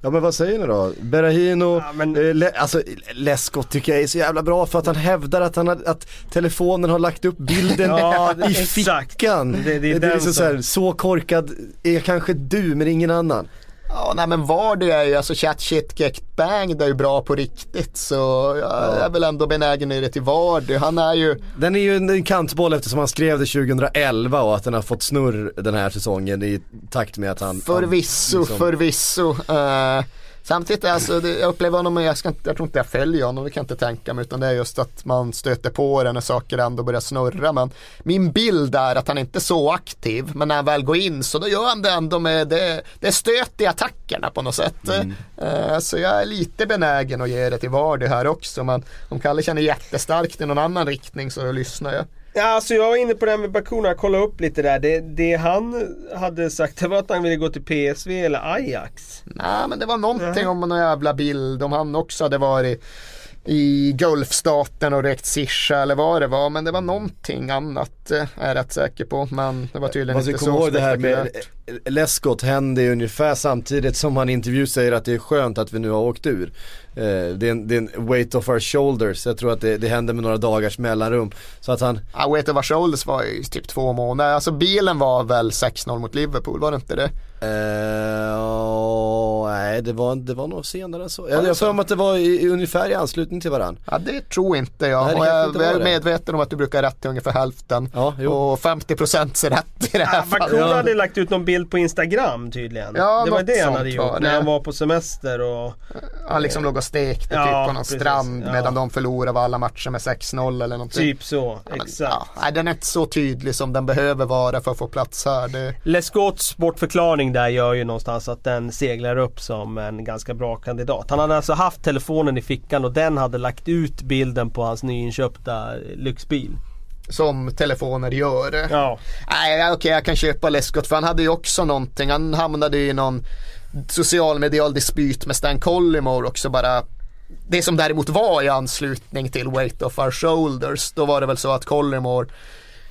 Speaker 1: ja men vad säger ni då? Berahino,
Speaker 3: Ja, men-
Speaker 1: eh, Le- alltså Lescott tycker jag är så jävla bra för att han hävdar att, han har, att telefonen har lagt upp bilden
Speaker 3: Ja,
Speaker 1: i
Speaker 3: exakt.
Speaker 1: fickan.
Speaker 3: Det- det är den
Speaker 1: liksom
Speaker 3: som-
Speaker 1: så, här, så korkad är kanske du men ingen annan.
Speaker 2: Ja, nej men Vardy är ju, alltså chat shit get banged är ju bra på riktigt så jag är väl ändå benägen ge det till Vardy. Han är ju,
Speaker 1: Den är ju en, en kantboll eftersom han skrev det 2011 och att den har fått snurr den här säsongen i takt med att han
Speaker 2: förvisso,
Speaker 1: han liksom-
Speaker 2: förvisso. Uh, samtidigt, alltså, det, jag upplever honom, jag, ska inte, jag tror inte jag följer honom, det kan jag inte tänka mig. Utan det är just att man stöter på det när saker ändå börjar snurra. Men min bild är att han inte är så aktiv. Men när han väl går in så då gör han det ändå med, det, det är stöt i attackerna på något sätt. Eh, så jag är lite benägen att ge det till Vardy här också. Men om Kalle känner jättestarkt i någon annan riktning så lyssnar jag.
Speaker 3: Ja, alltså jag var inne på det här med Bakuna, jag kollade upp lite där. Det, det han hade sagt det var att han ville gå till PSV eller Ajax.
Speaker 2: Nej men det var någonting om någon jävla bild om han också hade varit i Gulfstaten och rekt sisha eller vad det var. Men det var någonting annat eh, är jag rätt säker på. Men det var tydligen
Speaker 1: ska
Speaker 2: inte så
Speaker 1: ihåg det här med. Lescott hände ungefär samtidigt som han i intervju säger att det är skönt att vi nu har åkt ur. Eh, det, är en, det är en weight off our shoulders, jag tror att det, det händer med några dagars mellanrum. Så att han,
Speaker 2: Ja, Weight of our shoulders var ju typ två månader. Alltså bilen var väl 6-0 mot Liverpool, var det inte det?
Speaker 1: eh, åh, nej det var, det var nog senare så. Jag har för mig att det var i, i, ungefär i anslutning till varann.
Speaker 2: Ja det tror inte jag.
Speaker 1: Nej,
Speaker 2: och jag,
Speaker 1: inte var
Speaker 2: är
Speaker 1: det.
Speaker 2: medveten om att du brukar ha rätt till ungefär hälften.
Speaker 1: Ja, jo.
Speaker 2: och 50% är rätt i det här
Speaker 3: Ja,
Speaker 2: fallet.
Speaker 3: Bakuna hade lagt ut någon bild på Instagram tydligen.
Speaker 2: Ja,
Speaker 3: det var det han hade
Speaker 2: var
Speaker 3: gjort
Speaker 2: det.
Speaker 3: när han var på semester och...
Speaker 2: Han liksom låg och stekte
Speaker 3: Ja,
Speaker 2: typ på någon
Speaker 3: precis.
Speaker 2: strand
Speaker 3: Ja.
Speaker 2: medan de förlorade alla matcher med 6-0 eller någonting.
Speaker 3: Typ så,
Speaker 2: Ja, men,
Speaker 3: exakt.
Speaker 2: Nej, den är inte så tydlig som den behöver vara för att få plats här. Det,
Speaker 3: Lescotts bortförklaring där gör ju någonstans att den seglar upp som en ganska bra kandidat. Han hade alltså haft telefonen i fickan och den hade lagt ut bilden på hans nyinköpta lyxbil.
Speaker 2: som telefoner gör.
Speaker 3: Ja.
Speaker 2: Nej, okej jag kan köpa Lescott för han hade ju också någonting. Han hamnade i någon socialmedial dispyt med Stan Collymore också bara. Det som däremot var i anslutning till Weight of Our Shoulders. Då var det väl så att Collymore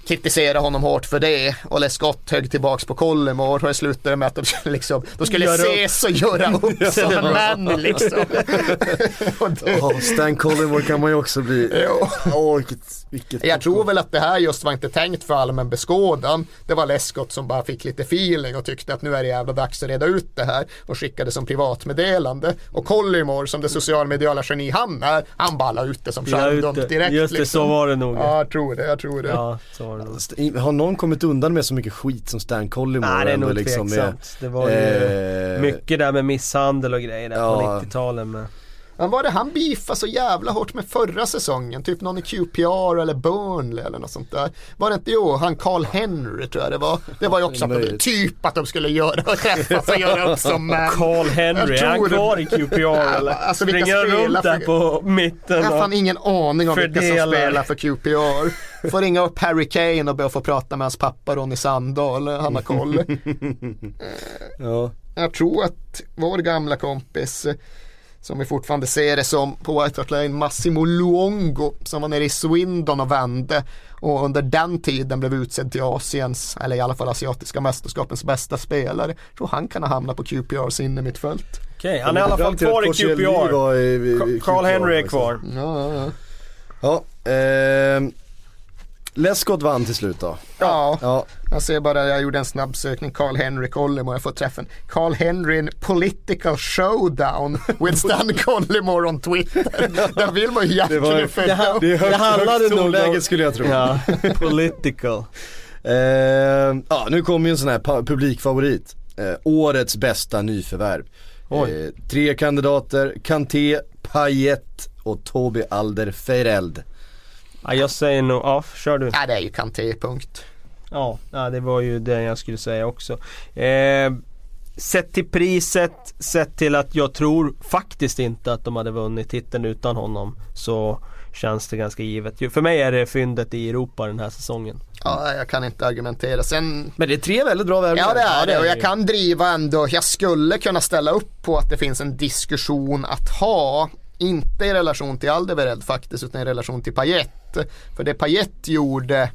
Speaker 2: kritiserade honom hårt för det och Lescott högg tillbaks på Collymore och det slutade med att de skulle liksom, de skulle
Speaker 3: Göra upp.
Speaker 2: ses och göra upp *laughs* som män liksom. *laughs* och det,
Speaker 1: Ja, Stan Collymore kan man ju också bli.
Speaker 2: Jo.
Speaker 1: Åh, vilket, vilket
Speaker 2: Jag tror väl att det här just var inte tänkt för allmän beskådan. Det var Lescott som bara fick lite feeling och tyckte att nu är det jävla dags att reda ut det här och skickade som privatmeddelande. Och Collymore som det socialmediala geni han är, han ballade ut det som
Speaker 3: La ut
Speaker 2: skärmdump direkt.
Speaker 3: Just det,
Speaker 2: liksom.
Speaker 3: så var det nog.
Speaker 2: Ja, jag tror det, jag tror det.
Speaker 3: Ja, så nog.
Speaker 1: St- Har någon kommit undan med så mycket skit som Stan Collymore?
Speaker 3: Nej det är nog
Speaker 1: liksom med-
Speaker 3: tveksamt. Det var ju
Speaker 1: eh,
Speaker 3: mycket där med misshandel och grejer där
Speaker 1: Ja.
Speaker 3: på 90-talet med.
Speaker 2: Men var det han beefade så jävla hårt med förra säsongen? Typ någon i QPR eller Burnley eller något sånt där. Var det inte jo, han Carl Henry tror jag det var. Det var ju också att de, typ att de skulle göra och *laughs* träffas och göra upp som *laughs* män.
Speaker 3: Carl Henry,
Speaker 2: Jag
Speaker 3: är han kvar i QPR *laughs* eller?
Speaker 2: Alltså,
Speaker 3: Springer runt där på mitten?
Speaker 2: Jag har fan ingen aning om vilka som
Speaker 3: Fördelar.
Speaker 2: spelar för QPR. Får ringa upp Harry Kane och be att få prata med hans pappa Ronny Sandahl. Han har koll.
Speaker 1: Ja.
Speaker 2: Jag tror att vår gamla kompis som vi fortfarande ser det som på White Hart Lane, Massimo Luongo som var nere i Swindon och vände och under den tiden blev utsedd till Asiens, eller i alla fall asiatiska mästerskapens bästa spelare. Jag tror han kan ha hamnat på QPRs innermittfält.
Speaker 3: Okej, han är i alla fall kvar i QPR. Carl Henry är kvar.
Speaker 2: Ja, ja, ja.
Speaker 1: Ja, ehm, Lescott vann till slut då.
Speaker 2: Ja,
Speaker 1: Ja,
Speaker 2: jag ser bara, jag gjorde en snabb sökning, Carl Henry Collymore, jag får träffen. Carl Henry in political showdown with Stan *laughs* Collymore on Twitter. Den vill man ju
Speaker 1: Det var-
Speaker 2: verkligen följa upp.
Speaker 1: det är högt,
Speaker 3: handlade
Speaker 1: högt
Speaker 3: nog om-
Speaker 1: tonläge skulle jag tro.
Speaker 3: Ja, *laughs* political.
Speaker 1: Eh, ja, nu kommer ju en sån här publikfavorit. Eh, årets bästa nyförvärv. Eh, tre kandidater, Kanté, Payet och Tobi Alderweireld.
Speaker 3: Ja, jag säger nog, ja kör du.
Speaker 2: Ja, det är ju Kanté, punkt.
Speaker 3: Ja, ja, det var ju det jag skulle säga också. Eh, sett till priset, sett till att jag tror faktiskt inte att de hade vunnit titeln utan honom. Så känns det ganska givet. Ju- För mig är det fyndet i Europa den här säsongen.
Speaker 2: Ja, jag kan inte argumentera. Sen
Speaker 1: Men det är tre väldigt bra värvningar.
Speaker 2: Ja det är det och jag kan driva ändå, jag skulle kunna ställa upp på att det finns en diskussion att ha inte i relation till Alderweireld faktiskt utan i relation till Payet. För det Payet gjorde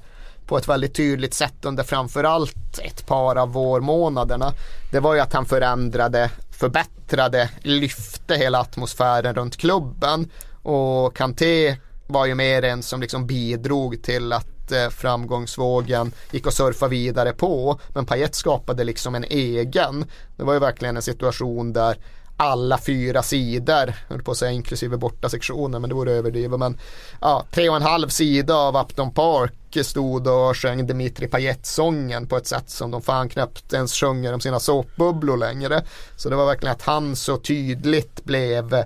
Speaker 2: på ett väldigt tydligt sätt under framförallt ett par av vårmånaderna det var ju att han förändrade, förbättrade, lyfte hela atmosfären runt klubben och Kanté var ju mer en som liksom bidrog till att eh, framgångsvågen gick att surfa vidare på. Men Payet skapade liksom en egen. Det var ju verkligen en situation där alla fyra sidor, höll på att säga inklusive borta sektionen men det vore överdrivet. Men ja, tre och en halv sida av Upton Park stod och sjöng Dimitri Payet-sången på ett sätt som de fan knappt ens sjunger om sina såpbubblor längre. Så det var verkligen att han så tydligt blev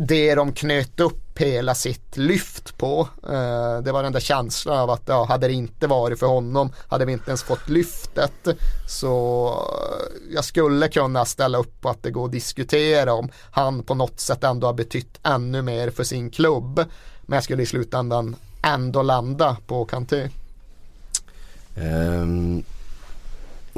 Speaker 2: det de knöt upp hela sitt lyft på. Eh, det var den där känslan av att ja, hade det inte varit för honom hade vi inte ens fått lyftet. Så eh, jag skulle kunna ställa upp på att det går att diskutera om han på något sätt ändå har betytt ännu mer för sin klubb. Men jag skulle i slutändan ändå landa på Kanté.
Speaker 1: Um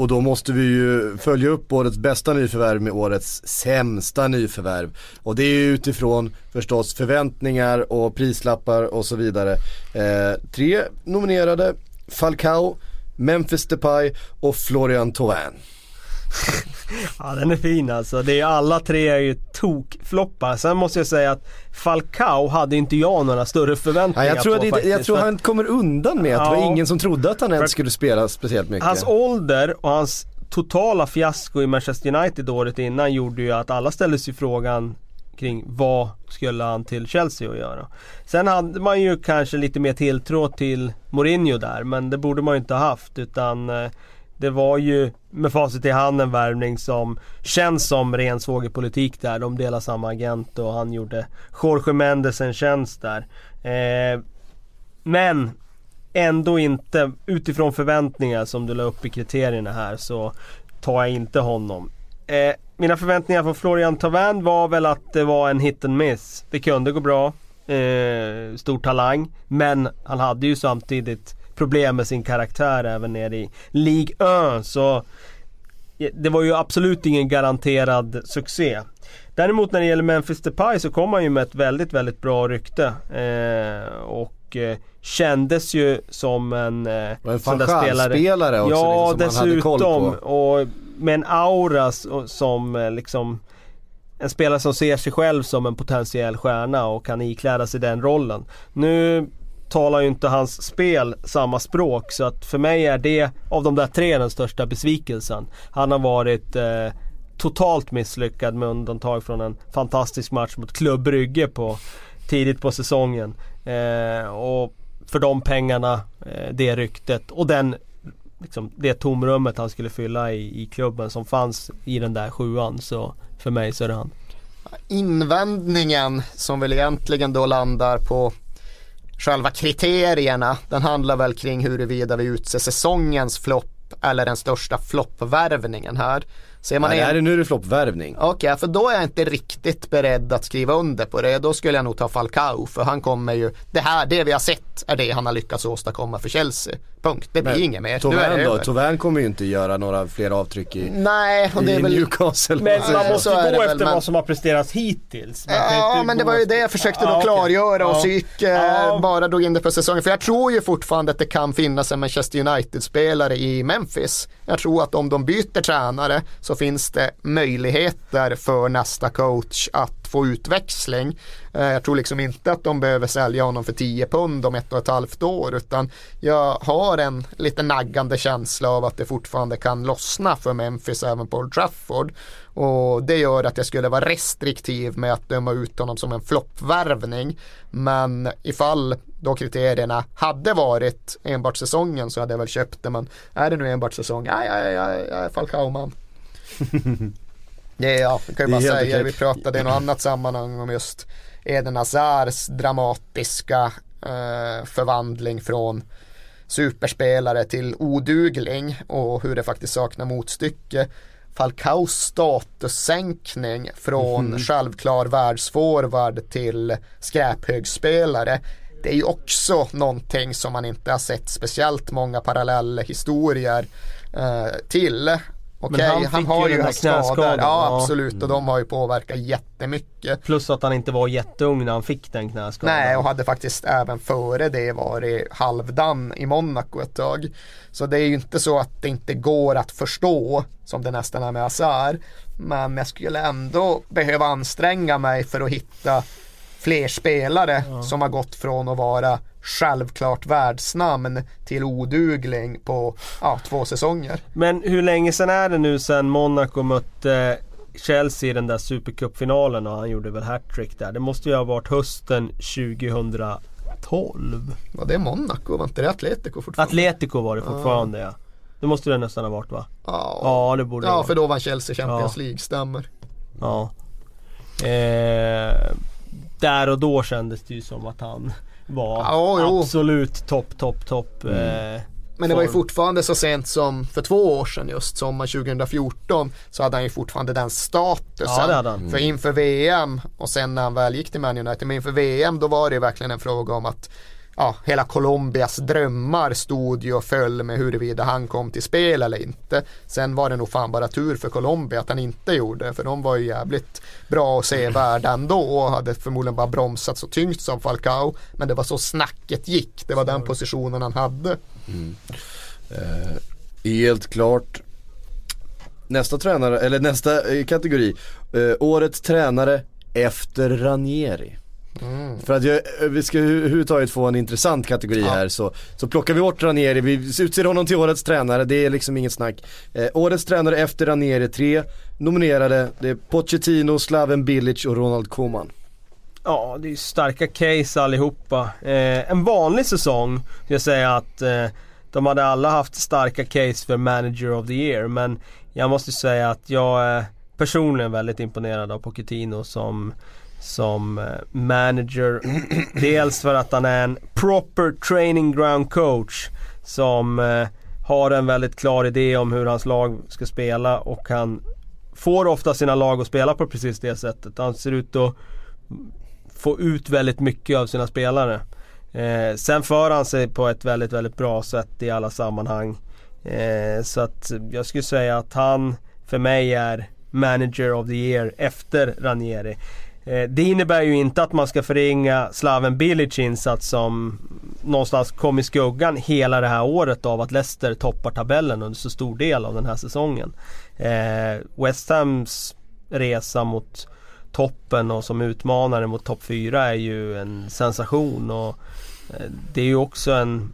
Speaker 1: och då måste vi ju följa upp årets bästa nyförvärv med årets sämsta nyförvärv. Och det är ju utifrån förstås förväntningar och prislappar och så vidare. Eh, tre nominerade, Falcao, Memphis Depay och Florian Thauvin.
Speaker 3: Ja den är fin alltså. Det är alla tre är ju tokfloppar. Sen måste jag säga att Falcao hade inte jag några större
Speaker 1: Ja,
Speaker 3: förväntningar
Speaker 1: jag tror,
Speaker 3: på
Speaker 1: det,
Speaker 3: faktiskt.
Speaker 1: jag tror han kommer undan med att det var
Speaker 3: Ja.
Speaker 1: ingen som trodde att han ens skulle spela speciellt mycket.
Speaker 3: Hans ålder och hans totala fiasko i Manchester United året innan gjorde ju att alla ställde sig frågan kring vad skulle han till Chelsea att göra. Sen hade man ju kanske lite mer tilltro till Mourinho där men det borde man ju inte ha haft utan eh, det var ju med facit i hand en värvning som känns som ren svågerpolitik där. De delar samma agent och han gjorde Jorge Mendes en tjänst där. Eh, men ändå inte utifrån förväntningar som du la upp i kriterierna här så tar jag inte honom. Eh, mina förväntningar från Florian Tavern var väl att det var en hit and miss. Det kunde gå bra. Eh, stor talang. Men han hade ju samtidigt problem med sin karaktär även nere i League 1. Så det var ju absolut ingen garanterad succé. Däremot när det gäller Memphis Depay så kom han ju med ett väldigt, väldigt bra rykte. Eh, och eh, kändes ju som en... Eh,
Speaker 1: Och en
Speaker 3: sån där spelare-
Speaker 1: spelare också
Speaker 3: Ja,
Speaker 1: liksom, som man hade koll
Speaker 3: dessutom. Och med en aura som eh, liksom en spelare som ser sig själv som en potentiell stjärna och kan ikläda sig den rollen. Nu talar ju inte hans spel samma språk så att för mig är det av de där tre den största besvikelsen. Han har varit eh, totalt misslyckad med undantag från en fantastisk match mot Club Brygge på, tidigt på säsongen. Eh, och för de pengarna, eh, det ryktet och den liksom, det tomrummet han skulle fylla i, i klubben som fanns i den där sjuan. Så för mig så är det han.
Speaker 2: Invändningen som väl egentligen då landar på själva kriterierna. Den handlar väl kring huruvida vi utser säsongens flopp eller den största floppvärvningen här. Ser man
Speaker 1: Nej, det
Speaker 2: en-
Speaker 1: här är nu är det floppvärvning.
Speaker 2: Okej, för då är jag inte riktigt beredd att skriva under på det. Då skulle jag nog ta Falcao, för han kommer ju, det här, det vi har sett är det han har lyckats åstadkomma för Chelsea. Punkt, det blir inget mer. Det
Speaker 1: Thauvin då? Thauvin kommer ju inte göra några fler avtryck i,
Speaker 2: Nej, och det
Speaker 1: i
Speaker 2: är väl
Speaker 1: Newcastle.
Speaker 3: Men man
Speaker 2: så
Speaker 3: måste
Speaker 2: är det
Speaker 3: gå
Speaker 2: väl,
Speaker 3: efter
Speaker 2: men-
Speaker 3: vad som har presterats hittills. Man
Speaker 2: Ja men det var ju det jag försökte då
Speaker 3: Ja, okej.
Speaker 2: klargöra och
Speaker 3: Ja.
Speaker 2: psyk eh,
Speaker 3: Ja.
Speaker 2: bara drog in det för säsongen. För jag tror ju fortfarande att det kan finnas en Manchester United-spelare i Memphis. Jag tror att om de byter tränare så finns det möjligheter för nästa coach att få utväxling. Eh, jag tror liksom inte att de behöver sälja honom för 10 pund om ett och ett halvt år utan jag har en lite naggande känsla av att det fortfarande kan lossna för Memphis även på Old Trafford. Och det gör att jag skulle vara restriktiv med att döma ut honom som en floppvärvning. Men ifall då kriterierna hade varit enbart säsongen så hade jag väl köpt det. Men är det nu enbart säsong, *laughs* ja, ja, ja, jag är Falcao-man. Det är, ja, det kan ju bara säga, okej. vi pratade i något annat sammanhang om just Eden Hazars dramatiska eh, förvandling från superspelare till odugling och hur det faktiskt saknar motstycke. Falcaos statussänkning från mm. självklar världsforward till skräphögspelare. Det är ju också någonting som man inte har sett speciellt många parallellhistorier eh, till. Okej, han, han har ju haft skador. Ja, ja, absolut. Och de har ju påverkat jättemycket.
Speaker 3: Plus att han inte var jätteung när han fick den knäskadan.
Speaker 2: Nej, och hade faktiskt även före det varit halvdan i Monaco ett tag. Så det är ju inte så att det inte går att förstå, som det nästan är med Azar. Men jag skulle ändå behöva anstränga mig för att hitta fler spelare ja. som har gått från att vara självklart världsnamn till odugling på ja, två säsonger.
Speaker 3: Men hur länge sedan är det nu sedan Monaco mötte Chelsea i den där Supercup-finalen och han gjorde väl hattrick där. Det måste ju ha varit hösten 2012.
Speaker 2: Var det Monaco? Var inte det Atletico fortfarande?
Speaker 3: Atletico var det fortfarande ja. Det måste det nästan ha varit va?
Speaker 2: Ja,
Speaker 3: ja det borde
Speaker 2: Ja,
Speaker 3: det
Speaker 2: för då vann Chelsea Champions ja. League, stämmer.
Speaker 3: Ja. Eh, där och då kändes det ju som att han var ja, absolut topp, topp, topp. Mm.
Speaker 2: Eh, men det var ju fortfarande så sent som för två år sedan just, sommar 2014, så hade han ju fortfarande den statusen. Ja, det hade han. Mm. För inför VM och sen när han väl gick till Man United, men inför VM då var det ju verkligen en fråga om att ja, hela Colombias drömmar stod ju och föll med huruvida han kom till spel eller inte. Sen var det nog fan bara tur för Colombia att han inte gjorde för de var ju jävligt bra och sevärda ändå och hade förmodligen bara bromsat så tyngt som Falcao. Men det var så snacket gick, det var den positionen han hade. Mm.
Speaker 1: Eh, helt klart Nästa tränare, eller nästa eh, kategori. Eh, årets tränare efter Ranieri. Mm. För att jag, vi ska överhuvudtaget få en intressant kategori ja. här så, så plockar vi bort Ranieri, vi utser honom till årets tränare, det är liksom inget snack. Eh, årets tränare efter Ranieri, tre nominerade, det är Pochettino, Slaven Bilic och Ronald Koeman.
Speaker 3: Ja, det är starka case allihopa. Eh, en vanlig säsong, skulle jag säga att eh, de hade alla haft starka case för manager of the year men jag måste säga att jag är personligen väldigt imponerad av Pochettino som som eh, manager. *clears throat* Dels för att han är en proper training ground coach som eh, har en väldigt klar idé om hur hans lag ska spela och han får ofta sina lag att spela på precis det sättet. Han ser ut att få ut väldigt mycket av sina spelare. Eh, sen för han sig på ett väldigt, väldigt bra sätt i alla sammanhang. Eh, så att jag skulle säga att han för mig är manager of the year efter Ranieri. Eh, det innebär ju inte att man ska förringa Slaven Bilic insats som någonstans kom i skuggan hela det här året av att Leicester toppar tabellen under så stor del av den här säsongen. Eh, West Hams resa mot toppen och som utmanare mot topp 4 är ju en sensation och eh, det är ju också en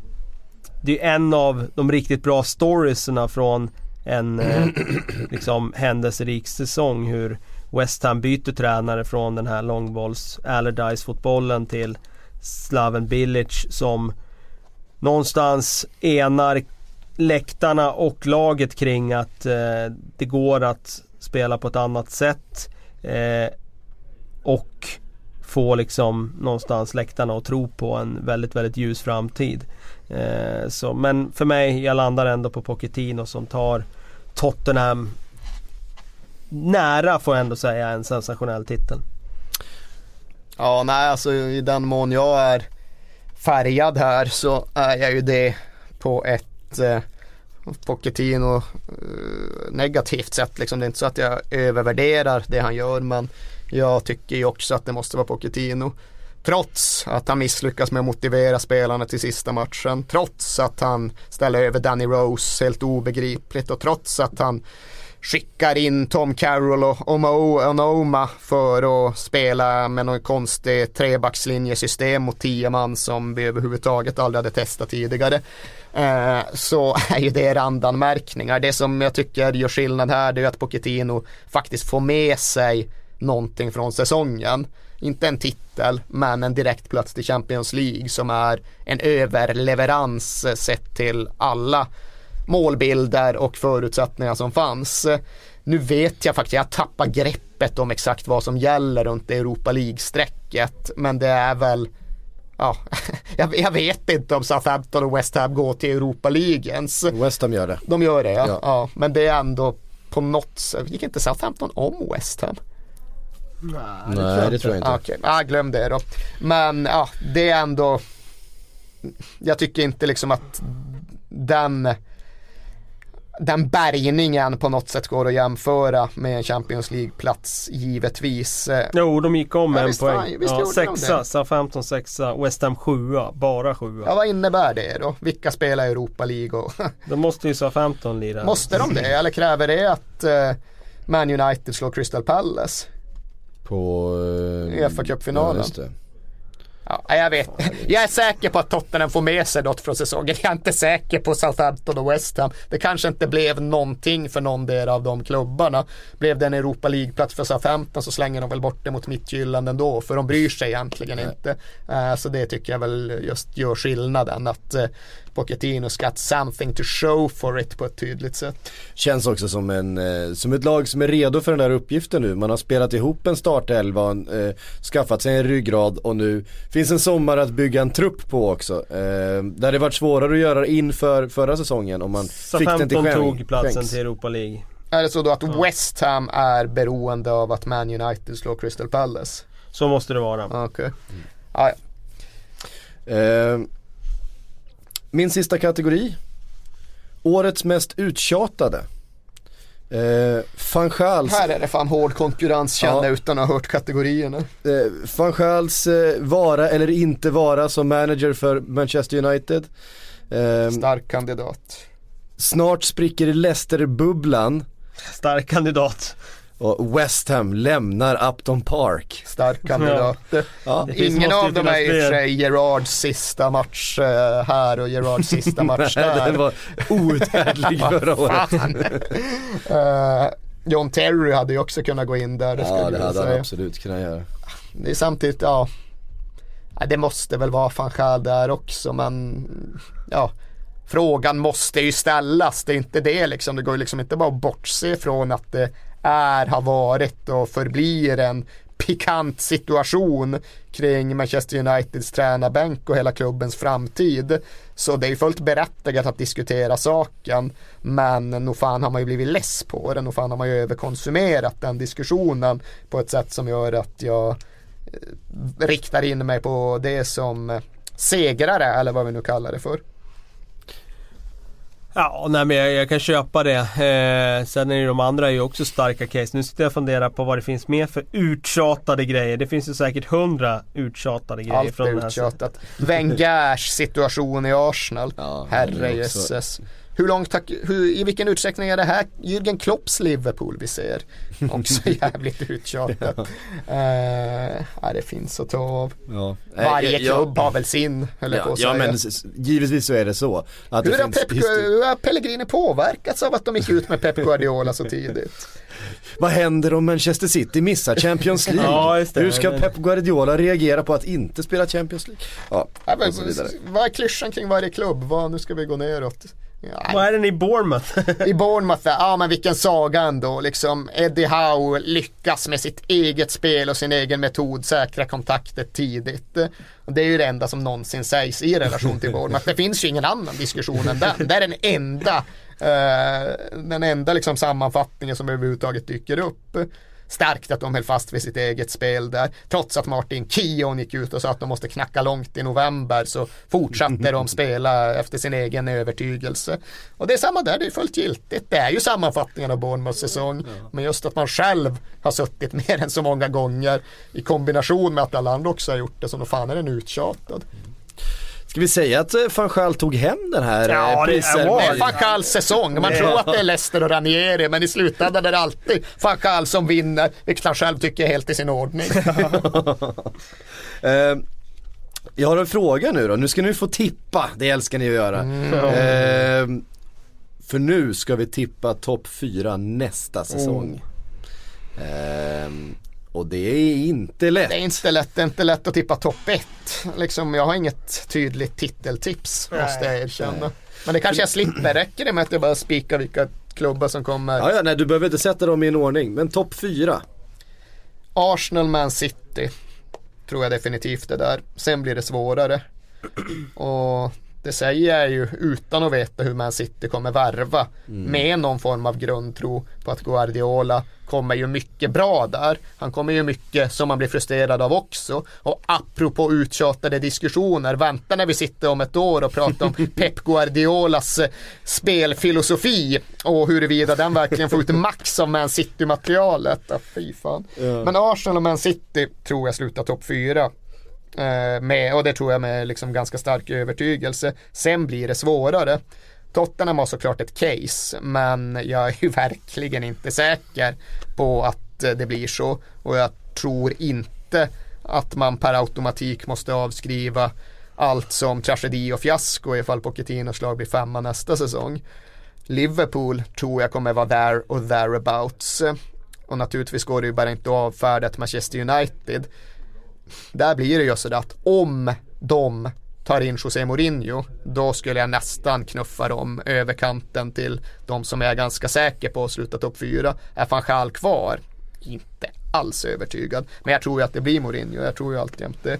Speaker 3: Det är en av de riktigt bra storiesna från en eh, *clears throat* liksom händelserik säsong hur West Ham byter tränare från den här långbolls Allardyce fotbollen till Slaven Bilic som någonstans enar läktarna och laget kring att eh, det går att spela på ett annat sätt. Eh, och få liksom någonstans läktarna att tro på en väldigt, väldigt ljus framtid. Eh, så, men för mig, jag landar ändå på Pochettino som tar Tottenham nära får jag ändå säga en sensationell titel.
Speaker 2: Ja, nej alltså i den mån jag är färgad här så är jag ju det på ett eh, Pochettino eh, negativt sätt liksom. Det är inte så att jag övervärderar det han gör men jag tycker ju också att det måste vara Pochettino. Trots att han misslyckas med att motivera spelarna till sista matchen. Trots att han ställer över Danny Rose helt obegripligt och trots att han skickar in Tom Carroll och Omo Onoma för att spela med någon konstig trebackslinjesystem mot tio man som vi överhuvudtaget aldrig hade testat tidigare. Eh, så *laughs* är ju det randanmärkningar. Det som jag tycker gör skillnad här det är att Pochettino faktiskt får med sig någonting från säsongen. Inte en titel, men en direkt plats till Champions League som är en överleverans eh, sett till alla målbilder och förutsättningar som fanns. Nu vet jag faktiskt, jag tappar greppet om exakt vad som gäller runt Europa League-strecket. Men det är väl, ja, *laughs* jag, jag, vet inte om Southampton och West Ham går till Europa League ens.
Speaker 1: West Ham gör det.
Speaker 2: De gör det ja. ja. ja men det är ändå på något sätt, gick inte Southampton om West Ham?
Speaker 1: Nej, det, Nej, tror, det tror jag inte.
Speaker 2: Okej, okay. ah, glöm det då. Men ja, det är ändå Jag tycker inte liksom att den den bärgningen på något sätt går att jämföra med en Champions League-plats givetvis.
Speaker 3: Jo, de gick om ja, en poäng. Visst ja, sexa, Southampton sexa, West Ham sjua, bara sjua.
Speaker 2: Ja, vad innebär det då? Vilka spelar i Europa League? Och *laughs*
Speaker 3: då måste ju Southampton lira.
Speaker 2: Måste de det? Eller kräver det att uh, Man United slår Crystal Palace?
Speaker 1: På uh,
Speaker 2: Uefa Cup-finalen. Ja, Ja, jag vet. Jag är säker på att Tottenham får med sig något från säsongen. Jag är inte säker på Southampton och West Ham. Det kanske inte blev någonting för någon del av de klubbarna. Blev det en Europa League-plats för Southampton så slänger de väl bort det mot Midtjylland ändå. För de bryr sig egentligen Nej. inte. Uh, så det tycker jag väl just gör skillnaden. Att uh, Pochettino ska something to show for it på ett tydligt sätt.
Speaker 1: Känns också som, en, eh, som ett lag som är redo för den där uppgiften nu. Man har spelat ihop en startelva, eh, skaffat sig en ryggrad och nu finns en sommar att bygga en trupp på också. Eh, där det varit svårare att göra inför förra säsongen om man
Speaker 3: så
Speaker 1: fick den till
Speaker 3: skänks. tog platsen till Europa League.
Speaker 2: Är det så då att ja. West Ham är beroende av att Man United slår Crystal Palace?
Speaker 3: Så måste det vara.
Speaker 2: Okej. Okay. Mm. Ah,
Speaker 1: ja. eh, min sista kategori. Årets mest uttjatade. Eh, van Schaals,
Speaker 2: Här är det fan hård konkurrens känner ja. utan att ha hört kategorierna.
Speaker 1: Eh, van Schaals eh, vara eller inte vara som manager för Manchester United.
Speaker 2: Eh, Stark kandidat.
Speaker 1: Snart spricker Leicester-bubblan.
Speaker 3: Stark kandidat.
Speaker 1: Och West Ham lämnar Upton Park.
Speaker 2: Stark kandidat. Ja. Ja. Ingen av dem är i och för sig Gerards sista match uh, här och Gerards sista *laughs* match där.
Speaker 1: Den var outhärdlig *laughs* förra året.
Speaker 2: uh, John Terry hade ju också kunnat gå in där.
Speaker 1: Det ja det hade han absolut kunnat göra.
Speaker 2: Det är samtidigt, ja. Det måste väl vara Schaal där också men ja. Frågan måste ju ställas, det är inte det liksom. Det går ju liksom inte bara att bortse från att det är, har varit och förblir en pikant situation kring Manchester Uniteds tränarbänk och hela klubbens framtid. Så det är fullt berättigat att diskutera saken. Men nog fan har man ju blivit less på den. Nog fan har man ju överkonsumerat den diskussionen på ett sätt som gör att jag eh, riktar in mig på det som eh, segrare eller vad vi nu kallar det för.
Speaker 3: Ja, nej, men jag, jag, kan köpa det. Eh, sen är ju de andra ju också starka case. Nu sitter jag och funderar på vad det finns mer för uttjatade grejer. Det finns ju säkert hundra uttjatade grejer.
Speaker 2: Allt från är uttjatat. Wengers situation i Arsenal. Ja, Herre jösses. Hur långt, hur, i vilken utsträckning är det här Jürgen Klopps Liverpool vi ser? Också *laughs* jävligt uttjatat. uh, ja, det finns att ta av. Ja. Varje klubb har väl sin,
Speaker 1: eller ja, på att ja, men givetvis så är det så.
Speaker 2: Att hur, det har Pep, hur har Pellegrini påverkats av att de gick ut med Pep Guardiola så tidigt? *laughs*
Speaker 1: Vad händer om Manchester City missar Champions *laughs* League? ja, Hur ska Pep Guardiola reagera på på att inte spela Champions League? Ja,
Speaker 2: ja men, vad är klyschan kring varje klubb? Vad, nu ska vi gå neråt.
Speaker 3: Ja, Vad är den i Bournemouth?
Speaker 2: I Bournemouth, ja men vilken saga ändå. Liksom Eddie Howe lyckas med sitt eget spel och sin egen metod säkra kontakter tidigt. Det är ju det enda som någonsin sägs i relation till Bournemouth. Det finns ju ingen annan diskussion än den. Det är den enda, uh, den enda liksom sammanfattningen som överhuvudtaget dyker upp starkt att de höll fast vid sitt eget spel där. Trots att Martin Kion gick ut och sa att de måste knacka långt i november så fortsatte de spela efter sin egen övertygelse. Och det är samma där, det är fullt giltigt. Det är ju sammanfattningen av Bournemouths säsong. Men just att man själv har suttit mer än så många gånger i kombination med att alla andra också har gjort det så då fan är den uttjatad
Speaker 1: Ska vi säga att van Gaal tog hem den här
Speaker 3: Ja,
Speaker 1: eh,
Speaker 3: det
Speaker 1: prisen?
Speaker 3: var
Speaker 2: Det är van Gaals säsong. Man tror att det är Leicester och Ranieri men i slutändan är det alltid van Gaal som vinner. Vilket han själv tycker är helt i sin ordning. *laughs*
Speaker 1: Eh, jag har en fråga nu då, nu ska ni få tippa, det älskar ni att göra. Eh, för nu ska vi tippa topp 4 nästa säsong. Eh, och det är inte lätt.
Speaker 2: Det är inte lätt, det är inte lätt att tippa topp 1. Liksom, jag har inget tydligt titeltips måste jag erkänna. Men det kanske jag slipper. Räcker det med att jag bara spikar vilka klubbar som kommer?
Speaker 1: Ja, ja, nej du behöver inte sätta dem i en ordning, men topp 4.
Speaker 2: Arsenal, Man City tror jag definitivt är där. Sen blir det svårare. Och det säger jag ju utan att veta hur Man City kommer värva. Med någon form av grundtro på att Guardiola kommer ju mycket bra där. Han kommer ju mycket som man blir frustrerad av också. Och apropå uttjatade diskussioner, vänta när vi sitter om ett år och pratar om *laughs* Pep Guardiolas eh, spelfilosofi och huruvida den verkligen får ut max av Man City-materialet. Ah, fy fan. Men Arsenal och Man City tror jag slutar topp fyra. Eh, med, och det tror jag med liksom ganska stark övertygelse. Sen blir det svårare. Tottenham har såklart ett case men jag är ju *laughs* verkligen inte säker på att eh, det blir så. Och jag tror inte att man per automatik måste avskriva allt som tragedi och fiasko ifall Pochettinos lag blir femma nästa säsong. Liverpool tror jag kommer vara där och thereabouts. Och naturligtvis går det ju bara inte att avfärda ett Manchester United där blir det ju sådär att om de tar in José Mourinho då skulle jag nästan knuffa dem över kanten till de som jag är ganska säker på att sluta topp fyra. Är Fanchal kvar? Inte alls övertygad. Men jag tror ju att det blir Mourinho. Jag tror ju alltjämt det.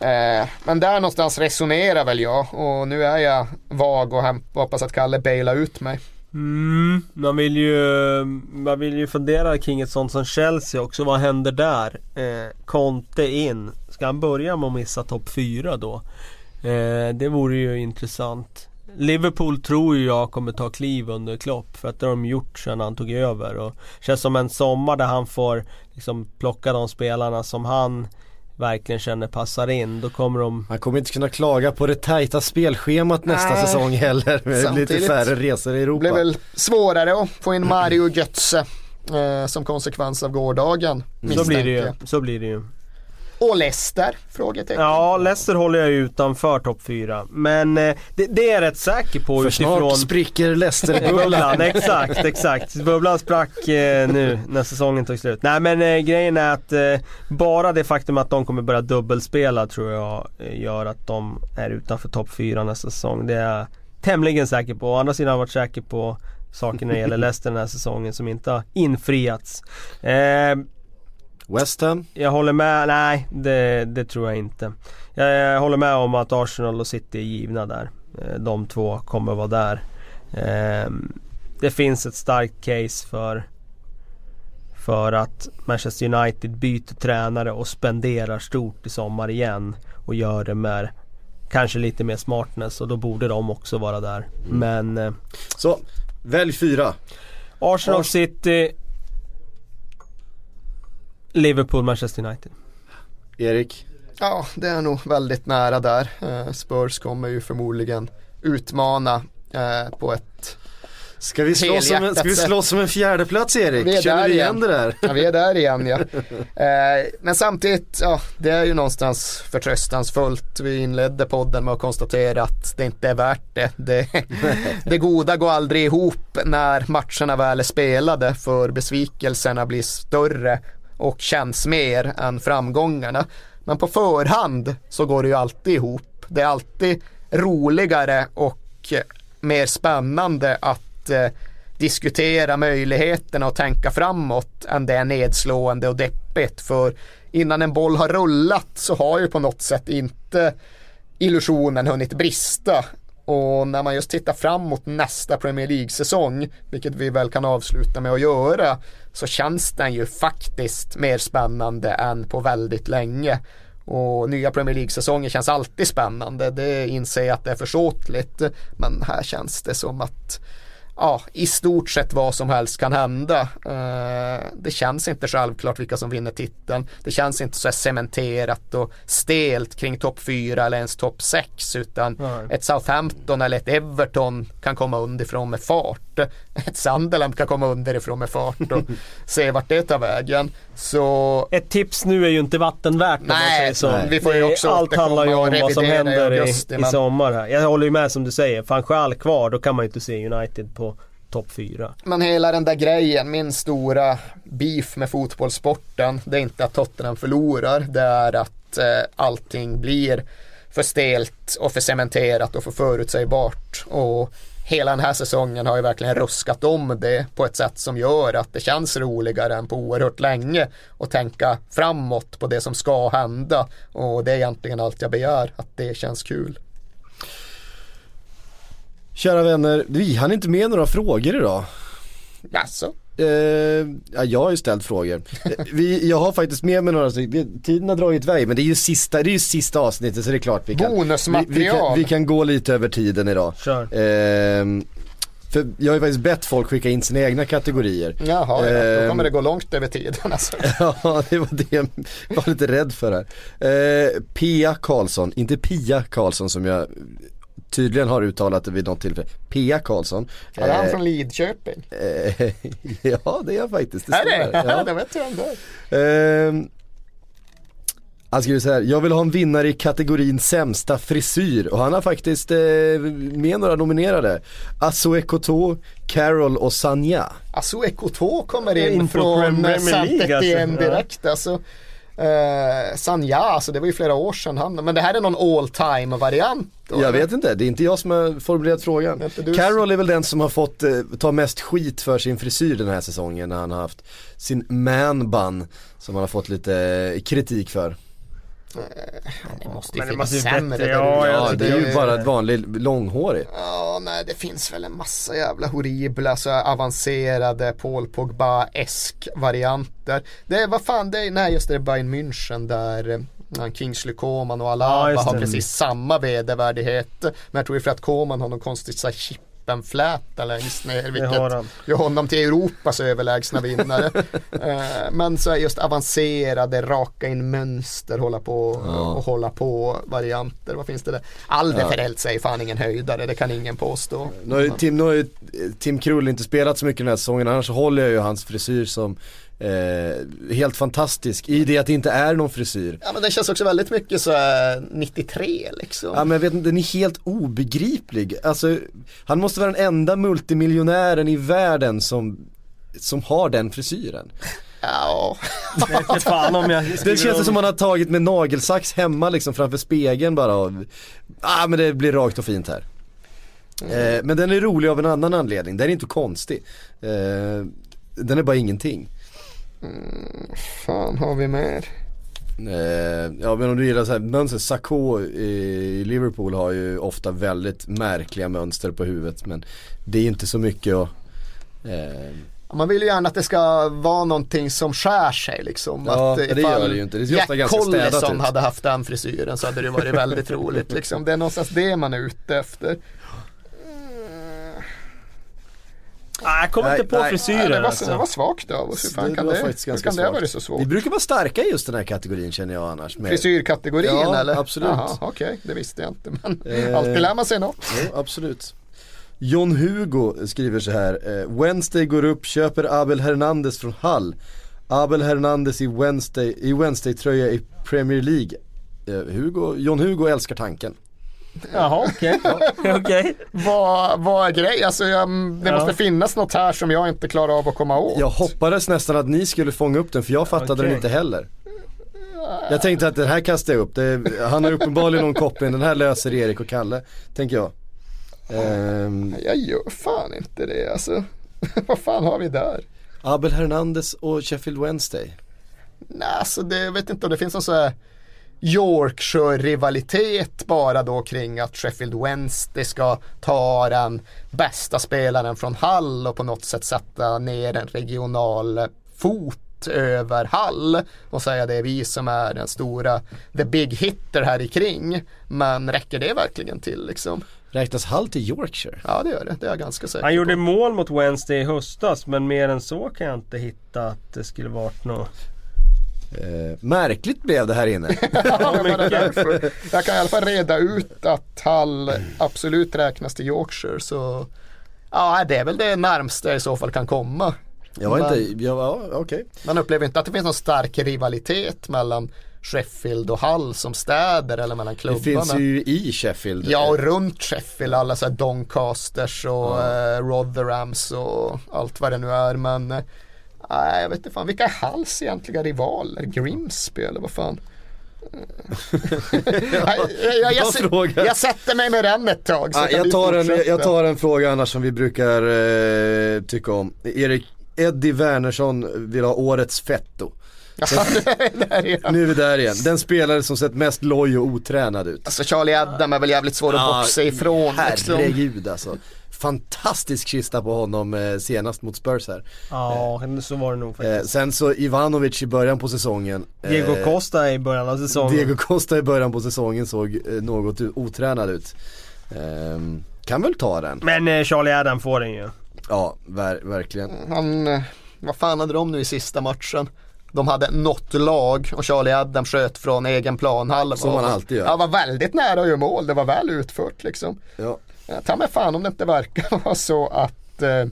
Speaker 2: Eh, men där någonstans resonerar väl jag och nu är jag vag och hoppas att Kalle bailar ut mig.
Speaker 3: Mm, man vill ju Man vill ju fundera kring ett sånt som Chelsea också. Vad händer där? Eh, Conte in. Ska han börja med att missa topp 4 då? Eh, det vore ju intressant. Liverpool tror ju jag kommer ta kliv under Klopp för att det har de gjort sedan han tog över och känns som en sommar där han får liksom plocka de spelarna som han verkligen känner passar in. Då kommer de
Speaker 1: Han kommer inte kunna klaga på det tajta spelschemat nästa
Speaker 2: Nej.
Speaker 1: säsong heller. Med lite
Speaker 2: Samtidigt
Speaker 1: färre resor i
Speaker 2: Det
Speaker 1: Europa.
Speaker 2: blir väl svårare att få in Mario Götze eh, som konsekvens av gårdagen.
Speaker 3: Så blir det ju. Så blir det ju.
Speaker 2: Och Leicester? Frågetecken.
Speaker 3: Ja, Leicester håller jag utanför topp 4. Men eh, det, det är jag rätt säker på
Speaker 1: För
Speaker 3: utifrån
Speaker 1: snart spricker Leicester-bubblan. *laughs*
Speaker 3: bubblan. exakt, exakt. Bubblan sprack eh, nu när säsongen tog slut. Nej men eh, grejen är att eh, bara det faktum att de kommer börja dubbelspela tror jag eh, gör att de är utanför topp 4 nästa säsong. Det är jag tämligen säker på. Å andra sidan har jag varit säker på saker när det gäller *laughs* Leicester den här säsongen som inte har infriats.
Speaker 1: West Ham.
Speaker 3: jag håller med, nej det, det tror jag inte. Jag, jag håller med om att Arsenal och City är givna där. Eh, De två kommer vara där. Ehm, Det finns ett starkt case för för att Manchester United byter tränare och spenderar stort i sommar igen och gör det med kanske lite mer smartness och då borde de också vara där. Men eh,
Speaker 1: Så, välj fyra.
Speaker 3: Arsenal,
Speaker 1: Ars-
Speaker 3: City, Liverpool, Manchester United.
Speaker 1: Erik.
Speaker 2: Ja, det är nog väldigt nära där. Eh, Spurs kommer ju förmodligen utmana eh, på ett
Speaker 1: Ska vi slåss om en, ska vi
Speaker 2: Helhjärtat
Speaker 1: slåss om en fjärde plats Erik?
Speaker 2: Vi är
Speaker 1: Känner
Speaker 2: där
Speaker 1: du igen
Speaker 2: igen.
Speaker 1: det där?
Speaker 2: Ja, vi är där igen ja. *laughs* Eh, men samtidigt, ja, det är ju någonstans förtröstansfullt. Vi inledde podden med att konstatera att det inte är värt det. Det, *laughs* det goda går aldrig ihop när matcherna väl är spelade för besvikelserna blir större och känns mer än framgångarna. Men på förhand så går det ju alltid ihop. Det är alltid roligare och mer spännande att eh, diskutera möjligheterna och tänka framåt än det är nedslående och deppigt. För innan en boll har rullat så har ju på något sätt inte illusionen hunnit brista. Och när man just tittar framåt nästa Premier League-säsong, vilket vi väl kan avsluta med att göra, så känns den ju faktiskt mer spännande än på väldigt länge. Och nya Premier League-säsonger känns alltid spännande, det inser jag att det är försåtligt. Men här känns det som att ja, i stort sett vad som helst kan hända. Eh, det känns inte självklart vilka som vinner titeln. Det känns inte så här cementerat och stelt kring topp 4 eller ens topp 6 utan
Speaker 3: Nej.
Speaker 2: ett Southampton eller ett Everton kan komma underifrån med fart. Ett Sunderland kan komma underifrån med fart och *laughs* se vart det tar vägen. Så
Speaker 3: Ett tips nu är ju inte vattenvärt om man
Speaker 2: Nej,
Speaker 3: säger så.
Speaker 2: nej. vi får ju
Speaker 3: Det-
Speaker 2: också
Speaker 3: Allt handlar ju om vad som
Speaker 2: i
Speaker 3: händer i,
Speaker 2: augusti,
Speaker 3: i
Speaker 2: men-
Speaker 3: sommar här. Jag håller ju med som du säger. Fanchal kvar, då kan man ju inte se United på topp 4.
Speaker 2: Men hela den där grejen, min stora beef med fotbollssporten, det är inte att Tottenham förlorar, det är att eh, allting blir för stelt och för cementerat och för förutsägbart. Och hela den här säsongen har ju verkligen ruskat om det på ett sätt som gör att det känns roligare än på oerhört länge att tänka framåt på det som ska hända. Och det är egentligen allt jag begär, att det känns kul.
Speaker 1: Kära vänner, vi hann inte med några frågor idag.
Speaker 2: Alltså,
Speaker 1: Eh, ja, jag har ju ställt frågor. Eh, Vi, jag har faktiskt med mig några stycken. Tiden har dragit iväg men det är ju sista, det är ju sista avsnittet så det är klart vi kan, vi, vi, kan, vi kan gå lite över tiden idag.
Speaker 3: Kör.
Speaker 1: Eh, för jag har ju faktiskt bett folk skicka in sina egna kategorier.
Speaker 2: jaha, ja, då
Speaker 1: Ehm.
Speaker 2: kommer det gå långt över tiden alltså. *laughs*
Speaker 1: Ja, det var det jag var lite rädd för här. Eh, Pia Karlsson, inte Pia Karlsson som jag tydligen har uttalat det vid något tillfälle. Pia Karlsson.
Speaker 2: Är han
Speaker 1: Eh,
Speaker 2: från Lidköping?
Speaker 1: eh, *laughs* ja, det är jag faktiskt.
Speaker 2: Är
Speaker 1: står
Speaker 2: det? Ja,
Speaker 1: Ja. *laughs*
Speaker 2: det vet jag om det är.
Speaker 1: Ehm, han skriver så här, jag vill ha en vinnare i kategorin sämsta frisyr och han har faktiskt eh, med några nominerade. Asso Koto, Carol och Sanja.
Speaker 2: Alltså Ekoto kommer
Speaker 3: In
Speaker 2: från
Speaker 3: Premier
Speaker 2: saint
Speaker 3: League, alltså.
Speaker 2: Direkt alltså. Eh, Sanja, alltså det var ju flera år sedan han, men det här är någon all time variant då,
Speaker 1: Jag vet inte, det är inte jag som har formulerat frågan.
Speaker 2: Det är
Speaker 1: väl den som har fått eh, ta mest skit för sin frisyr den här säsongen när han har haft sin man-bun som han har fått lite eh, kritik för.
Speaker 2: Det måste ju
Speaker 3: Men det
Speaker 2: finnas sämre
Speaker 3: bättre, ja,
Speaker 1: Ja, det
Speaker 3: tycker
Speaker 1: är
Speaker 3: det
Speaker 1: ju bara ett vanligt långhårig.
Speaker 2: Ja, nej det finns väl en massa jävla horribla så avancerade Paul Pogba-esk varianter. Det vad fan det är, nej just det, det är Bayern München där eh, Kingsley Coman och
Speaker 3: Ja,
Speaker 2: Alaba
Speaker 3: just
Speaker 2: har
Speaker 3: det.
Speaker 2: precis samma vedervärdighet. Men jag tror ju för att Coman har någon konstigt så här chippenfläta längst ner.
Speaker 3: har
Speaker 2: Vilket gör honom till Europas överlägsna vinnare. *laughs* Eh, Men så är just avancerade, raka in mönster, hålla på och hålla på varianter. Vad finns det där? Alderferelt säger fan ingen höjdare, det kan ingen påstå.
Speaker 1: Nu har ju Tim, nu har ju Tim Krull inte spelat så mycket den här säsongen, annars så håller jag ju hans frisyr som eh, helt fantastisk i det att det inte är någon frisyr.
Speaker 2: Ja men det känns också väldigt mycket så här 93 liksom.
Speaker 1: Ja men jag vet inte, den är helt obegriplig. Alltså, han måste vara den enda multimiljonären i världen som, som har den frisyren.
Speaker 2: Ja,
Speaker 1: Det känns
Speaker 3: om-
Speaker 1: som man har tagit med nagelsax hemma liksom framför spegeln bara och, ah men det blir rakt och fint här. Eh, men den är rolig av en annan anledning, den är inte konstig. Eh, den är bara ingenting.
Speaker 2: Fan har vi mer?
Speaker 1: Eh, ja men om du gillar så här mönster, Sakho i Liverpool har ju ofta väldigt märkliga mönster på huvudet men det är inte så mycket att eh,
Speaker 2: Man vill ju gärna att det ska vara någonting som skär sig liksom.
Speaker 1: Ja,
Speaker 2: att
Speaker 1: det gör det ju inte. Det ser ofta
Speaker 2: Jack
Speaker 1: ganska städat ut.
Speaker 2: hade haft den frisyren så hade det varit väldigt roligt liksom. Det är någonstans det man är ute efter.
Speaker 3: Ah, jag kommer
Speaker 1: Nej,
Speaker 3: inte på
Speaker 1: nej.
Speaker 3: Frisyren
Speaker 2: det, var,
Speaker 3: alltså.
Speaker 2: det var svagt av oss. Hur fan
Speaker 1: det
Speaker 2: kan det, hur kan det varit så svårt?
Speaker 1: Vi brukar vara starka i just den här kategorin känner jag annars. Med,
Speaker 2: Frisyrkategorin
Speaker 1: Ja,
Speaker 2: eller?
Speaker 1: absolut.
Speaker 2: Okej, det visste jag inte. Men
Speaker 1: Eh.
Speaker 2: alltid lär man sig något.
Speaker 1: Jo, absolut. John Hugo skriver så här. Eh, Wednesday går upp, köper Abel Hernandez från Hull. Abel Hernandez i Wednesday, i Wednesday-tröja i Premier League. Eh, Hugo, John Hugo älskar tanken.
Speaker 3: Jaha okej. *laughs* Okej.
Speaker 2: Vad, vad är grejen? Alltså, jag, det
Speaker 3: Ja.
Speaker 2: måste finnas något här som jag inte klarar av att komma åt.
Speaker 1: Jag hoppades nästan att ni skulle fånga upp den för jag fattade
Speaker 3: Okej.
Speaker 1: den inte heller. Jag tänkte att den här kastar jag upp, det, han har uppenbarligen någon koppling, den här löser Erik och Kalle, tänker jag. Ehm,
Speaker 2: Jag gör fan inte det alltså. *laughs* vad fan har vi där?
Speaker 1: Abel Hernandez och Sheffield Wednesday.
Speaker 2: Nej, alltså det, jag vet inte om det finns någon så här Yorkshire-rivalitet bara då kring att Sheffield Wednesday ska ta den bästa spelaren från Hall och på något sätt sätta ner en regional fot över Hall och säga det är vi som är den stora the big hitter här i kring. Men räcker det verkligen till liksom?
Speaker 1: Räknas Hull till Yorkshire?
Speaker 2: Ja det gör det, det är jag ganska säker
Speaker 3: Han gjorde
Speaker 2: på.
Speaker 3: mål mot Wednesday i höstas men mer än så kan jag inte hitta att det skulle varit något.
Speaker 1: Eh, märkligt blev det här inne. *laughs*
Speaker 2: Ja, det. Jag kan i alla fall reda ut att Hull absolut räknas till Yorkshire så Ja det är väl det närmsta jag i så fall kan komma.
Speaker 1: Jag var
Speaker 2: Men-
Speaker 1: inte, jag, ja okej.
Speaker 2: Man upplever inte att det finns någon stark rivalitet mellan Sheffield och Hull som städer eller mellan
Speaker 1: Det
Speaker 2: klubbarna.
Speaker 1: finns ju i Sheffield.
Speaker 2: Ja och runt Sheffield alla så här Doncasters och eh, Rotherhams och allt vad det nu är men eh, Nej jag vet inte fan vilka är Hulls egentliga rivaler? Grimsby eller vad fan? *laughs* Nej, jag, jag, jag, jag sätter mig med den ett tag. Kan
Speaker 1: jag, tar en, jag tar en fråga annars som vi brukar eh, tycka om. Erik Eddie Wernersson vill ha årets fetto.
Speaker 2: Ja. *laughs*
Speaker 1: Nu är vi där igen. Den spelare som sett mest loj och otränad ut.
Speaker 2: Alltså Charlie Adam är väl jävligt svår att boxa ifrån. liksom.
Speaker 1: Herregud alltså. Fantastisk kista på honom eh, senast mot Spurs här.
Speaker 3: Ja, så var det nog
Speaker 1: Eh,
Speaker 3: faktiskt.
Speaker 1: sen så Ivanovic i början på säsongen. eh,
Speaker 3: Diego Costa i början av säsongen.
Speaker 1: Diego Costa i början på säsongen såg eh, något otränad ut. Ehm, kan väl ta den.
Speaker 3: Men eh, Charlie Adam får den ju.
Speaker 1: Ja, ver- verkligen.
Speaker 2: Han, eh, vad fan hade de nu i sista matchen? De hade något lag och Charlie Adam sköt från egen planhalva.
Speaker 1: Som man alltid gör.
Speaker 2: Ja, var väldigt nära att göra mål. Det var väl utfört liksom.
Speaker 1: Ja.
Speaker 2: Ta mig fan om det inte verkar *laughs* vara så att eh,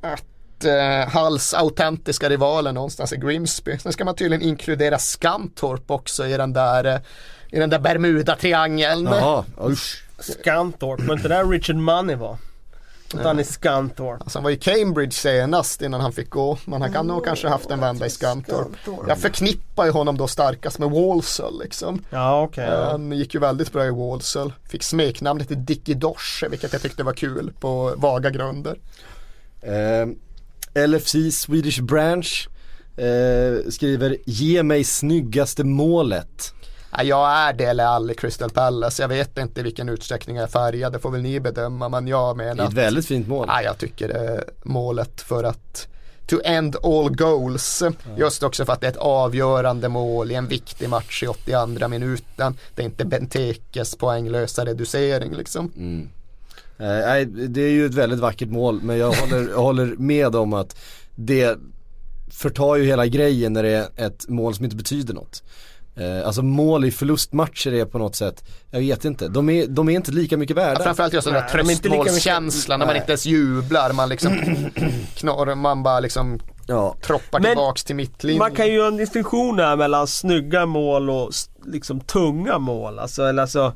Speaker 2: att eh, Halls autentiska rivaler någonstans i Grimsby. Sen ska man tydligen inkludera Skantorp också i den där eh, i den där Bermuda-triangeln.
Speaker 1: Jaha, usch.
Speaker 3: Scanthorpe, var inte där Richard Money var? Att han är Scanthorpe.
Speaker 2: Alltså han var i Cambridge senast innan han fick gå. Men han kan nog kanske haft en vända i Skantorp. Jag förknippar ju honom då starkast med Walsall liksom.
Speaker 3: Ja okej. ja.
Speaker 2: Han gick ju väldigt bra i Walsall. Fick smeknamnet Dickie Dosh, vilket jag tyckte var kul på vaga grunder.
Speaker 1: Ehm, LFC Swedish Branch eh, skriver Ge mig snyggaste målet.
Speaker 2: Ja, jag är Dele Alli Crystal Palace. Jag vet inte i vilken utsträckning jag är färgad. Det får väl ni bedöma. Men jag
Speaker 1: Det är
Speaker 2: menar
Speaker 1: ett väldigt fint mål.
Speaker 2: ja, jag tycker det är målet för att to end all goals. Just också för att det är ett avgörande mål i en viktig match i 82 minuten. Det är inte Bentekes poänglösa reducering liksom.
Speaker 1: Mm. Eh, nej, det är ju ett väldigt vackert mål men jag håller, jag håller med om att det förtar ju hela grejen när det är ett mål som inte betyder något. Eh, alltså mål i förlustmatcher är på något sätt, jag vet inte, de är, de är inte lika mycket värda.
Speaker 2: Ja, framförallt just den där tröstmålskänslan när man inte ens jublar. Man liksom *clears throat* knorrar, man bara liksom
Speaker 1: ja.
Speaker 2: troppar
Speaker 3: Men
Speaker 2: tillbaks till mittlinjen.
Speaker 3: Man kan ju göra en distinktion här mellan snygga mål och liksom tunga mål. Alltså, eller alltså,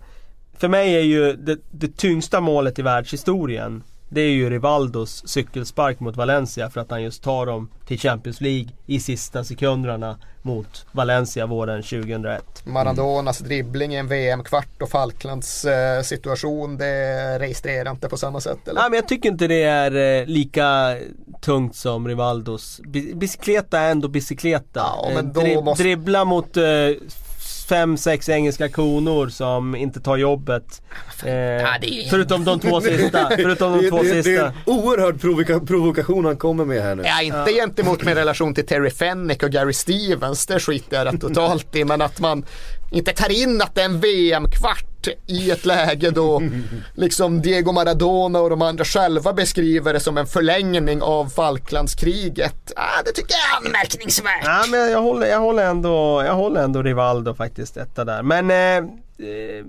Speaker 3: för mig är ju det, det tyngsta målet i världshistorien det är ju Rivaldos cykelspark mot Valencia för att han just tar dem till Champions League i sista sekunderna mot Valencia våren 2001.
Speaker 2: Maradonas dribbling i en VM-kvart och Falklands eh, situation det registrerar inte på samma sätt eller?
Speaker 3: Nej men jag tycker inte det är eh, lika tungt som Rivaldos. Bi- Bicicleta är ändå bicicleta.
Speaker 2: Ja,
Speaker 3: Eh,
Speaker 2: då
Speaker 3: dri-
Speaker 2: måste-
Speaker 3: Dribbla mot eh, fem, sex engelska konor som inte tar jobbet. *laughs* Eh,
Speaker 2: är-
Speaker 3: Förutom de två *laughs* sista. Förutom de
Speaker 1: det,
Speaker 3: två
Speaker 1: det, det är
Speaker 3: sista.
Speaker 1: en oerhörd provoka- provokation han kommer med här nu.
Speaker 2: Ja, inte gentemot min relation till Terry Fennick och Gary Stevens, det skiter jag rätt totalt i. Men att man inte tar in att det är en VM-kvart i ett läge då *laughs* liksom Diego Maradona och de andra själva beskriver det som en förlängning av Falklandskriget. Ah, det tycker jag är anmärkningsvärt.
Speaker 3: Ja, men jag håller, jag håller ändå, jag håller ändå Rivaldo faktiskt etta där. Men eh, eh,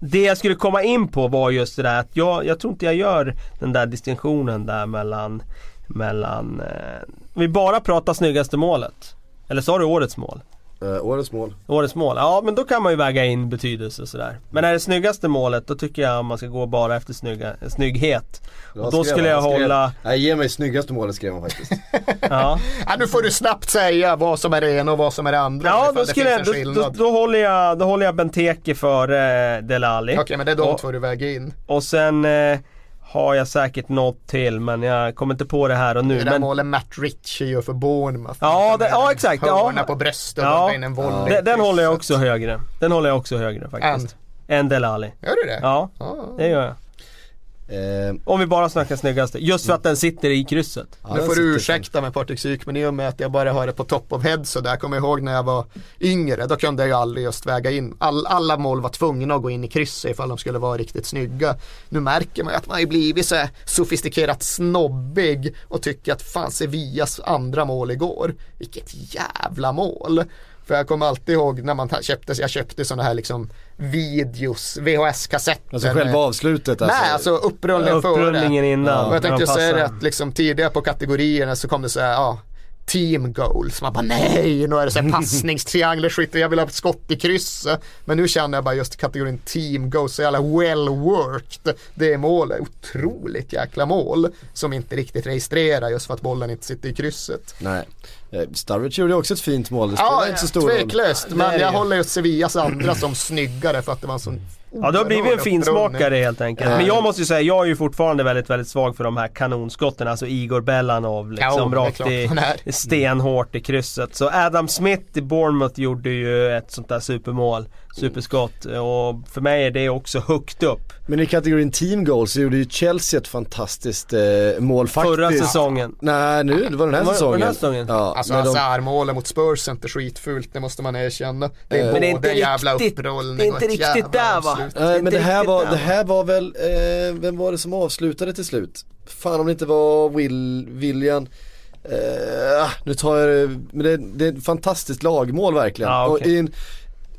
Speaker 3: det jag skulle komma in på var just det där att jag, jag tror inte jag gör den där distinktionen där mellan, mellan eh, vi bara pratar snyggaste målet. Eller sa du årets mål?
Speaker 1: Eh, årets mål.
Speaker 3: Årets mål, ja men då kan man ju väga in betydelse och sådär. Men är det snyggaste målet då tycker jag man ska gå bara efter snygga, snygghet. Och då
Speaker 1: skrev
Speaker 3: skulle jag
Speaker 1: skrev-
Speaker 3: hålla,
Speaker 1: Nej, ge mig snyggaste målet skrev han faktiskt. *laughs*
Speaker 3: ja.
Speaker 2: Ja, nu får du snabbt säga vad som är det ena och vad som är det andra.
Speaker 3: Ja då, skulle jag, då, då, då, håller jag, då håller jag Benteke före eh, Delali.
Speaker 2: Okej, men det är de
Speaker 3: Och-
Speaker 2: två du väger in.
Speaker 3: Och sen eh, har jag säkert något till men jag kommer inte på det här och nu.
Speaker 2: det här
Speaker 3: Men,
Speaker 2: målet Matt Ritchie gör för Bournemouth.
Speaker 3: Ja, det- ja,
Speaker 2: en
Speaker 3: exakt, ja.
Speaker 2: Hörna på bröstet och
Speaker 3: Ja.
Speaker 2: in en volley.
Speaker 3: de, den håller jag också högre. Den håller jag också högre faktiskt. Än Delali.
Speaker 2: Gör du det?
Speaker 3: Ja,
Speaker 2: Ja.
Speaker 3: det gör jag.
Speaker 1: Eh,
Speaker 3: Om vi bara snackar snyggaste. Just för att den sitter i krysset.
Speaker 1: ja,
Speaker 2: nu får du ursäkta mig Patrik Syk men i och med att jag bara har det på top of head så där kommer jag ihåg när jag var yngre då kunde jag ju aldrig just väga in all, alla mål var tvungna att gå in i krysset ifall de skulle vara riktigt snygga. Nu märker man ju att man har blivit så sofistikerat snobbig och tycker att fan Sevillas andra mål igår vilket jävla mål. För jag kommer alltid ihåg när man köpte, jag köpte sådana här liksom videos, VHS-kassetter.
Speaker 1: Alltså själva avslutet alltså.
Speaker 2: Nej, alltså upprullningen före.
Speaker 3: Upprullningen innan.
Speaker 2: Och jag tänkte säga det att liksom tidigare på kategorierna så kom det så här, ja, team goals. Man bara nej, nu är det så här *laughs* passningstriangler skit och jag vill ha ett skott i krysset. Men nu känner jag bara just kategorin team goals, så jävla well worked. Det målet, otroligt jäkla mål som inte riktigt registrerar just för att bollen inte sitter i krysset.
Speaker 1: Nej. Eh, Sturridge gjorde också ett fint mål, det spelar
Speaker 2: Ja,
Speaker 1: inte så stor roll.
Speaker 2: tveklöst.
Speaker 3: Är
Speaker 2: Men
Speaker 3: det
Speaker 2: jag
Speaker 3: ju.
Speaker 2: håller just Sevillas andra som snyggare för att det var en sån
Speaker 3: Ja du har blivit en finsmakare helt enkelt. Men jag måste ju säga, jag är ju fortfarande väldigt, väldigt svag för de här kanonskotten. Alltså Igor Bellanov
Speaker 2: Ja,
Speaker 3: liksom
Speaker 2: det är
Speaker 3: rakt i stenhårt i krysset. Så Adam Smith i Bournemouth gjorde ju ett sånt där supermål. Superskott. Och för mig är det också högt upp.
Speaker 1: Men i kategorin team goals så gjorde ju Chelsea ett fantastiskt eh, mål faktiskt.
Speaker 3: Förra säsongen.
Speaker 1: Nej nu, det var den här
Speaker 3: Var
Speaker 1: säsongen.
Speaker 3: den här säsongen?
Speaker 1: Ja,
Speaker 2: Alltså
Speaker 1: de-
Speaker 2: Hazard-målet mot Spurs är inte skitfult, det måste man erkänna. Det är
Speaker 1: Eh,
Speaker 2: både
Speaker 3: Men det är inte
Speaker 2: en jävla
Speaker 3: riktigt-
Speaker 2: upprullning
Speaker 3: det är inte riktigt
Speaker 2: jävla
Speaker 3: där, va?
Speaker 1: Nej men
Speaker 3: inte
Speaker 1: det här, var, det här var väl, eh, vem var det som avslutade till slut? Fan om det inte var Will, William eh, Nu tar jag det, men det, det är ett fantastiskt lagmål verkligen.
Speaker 3: Ja, okej.
Speaker 1: och i en, i,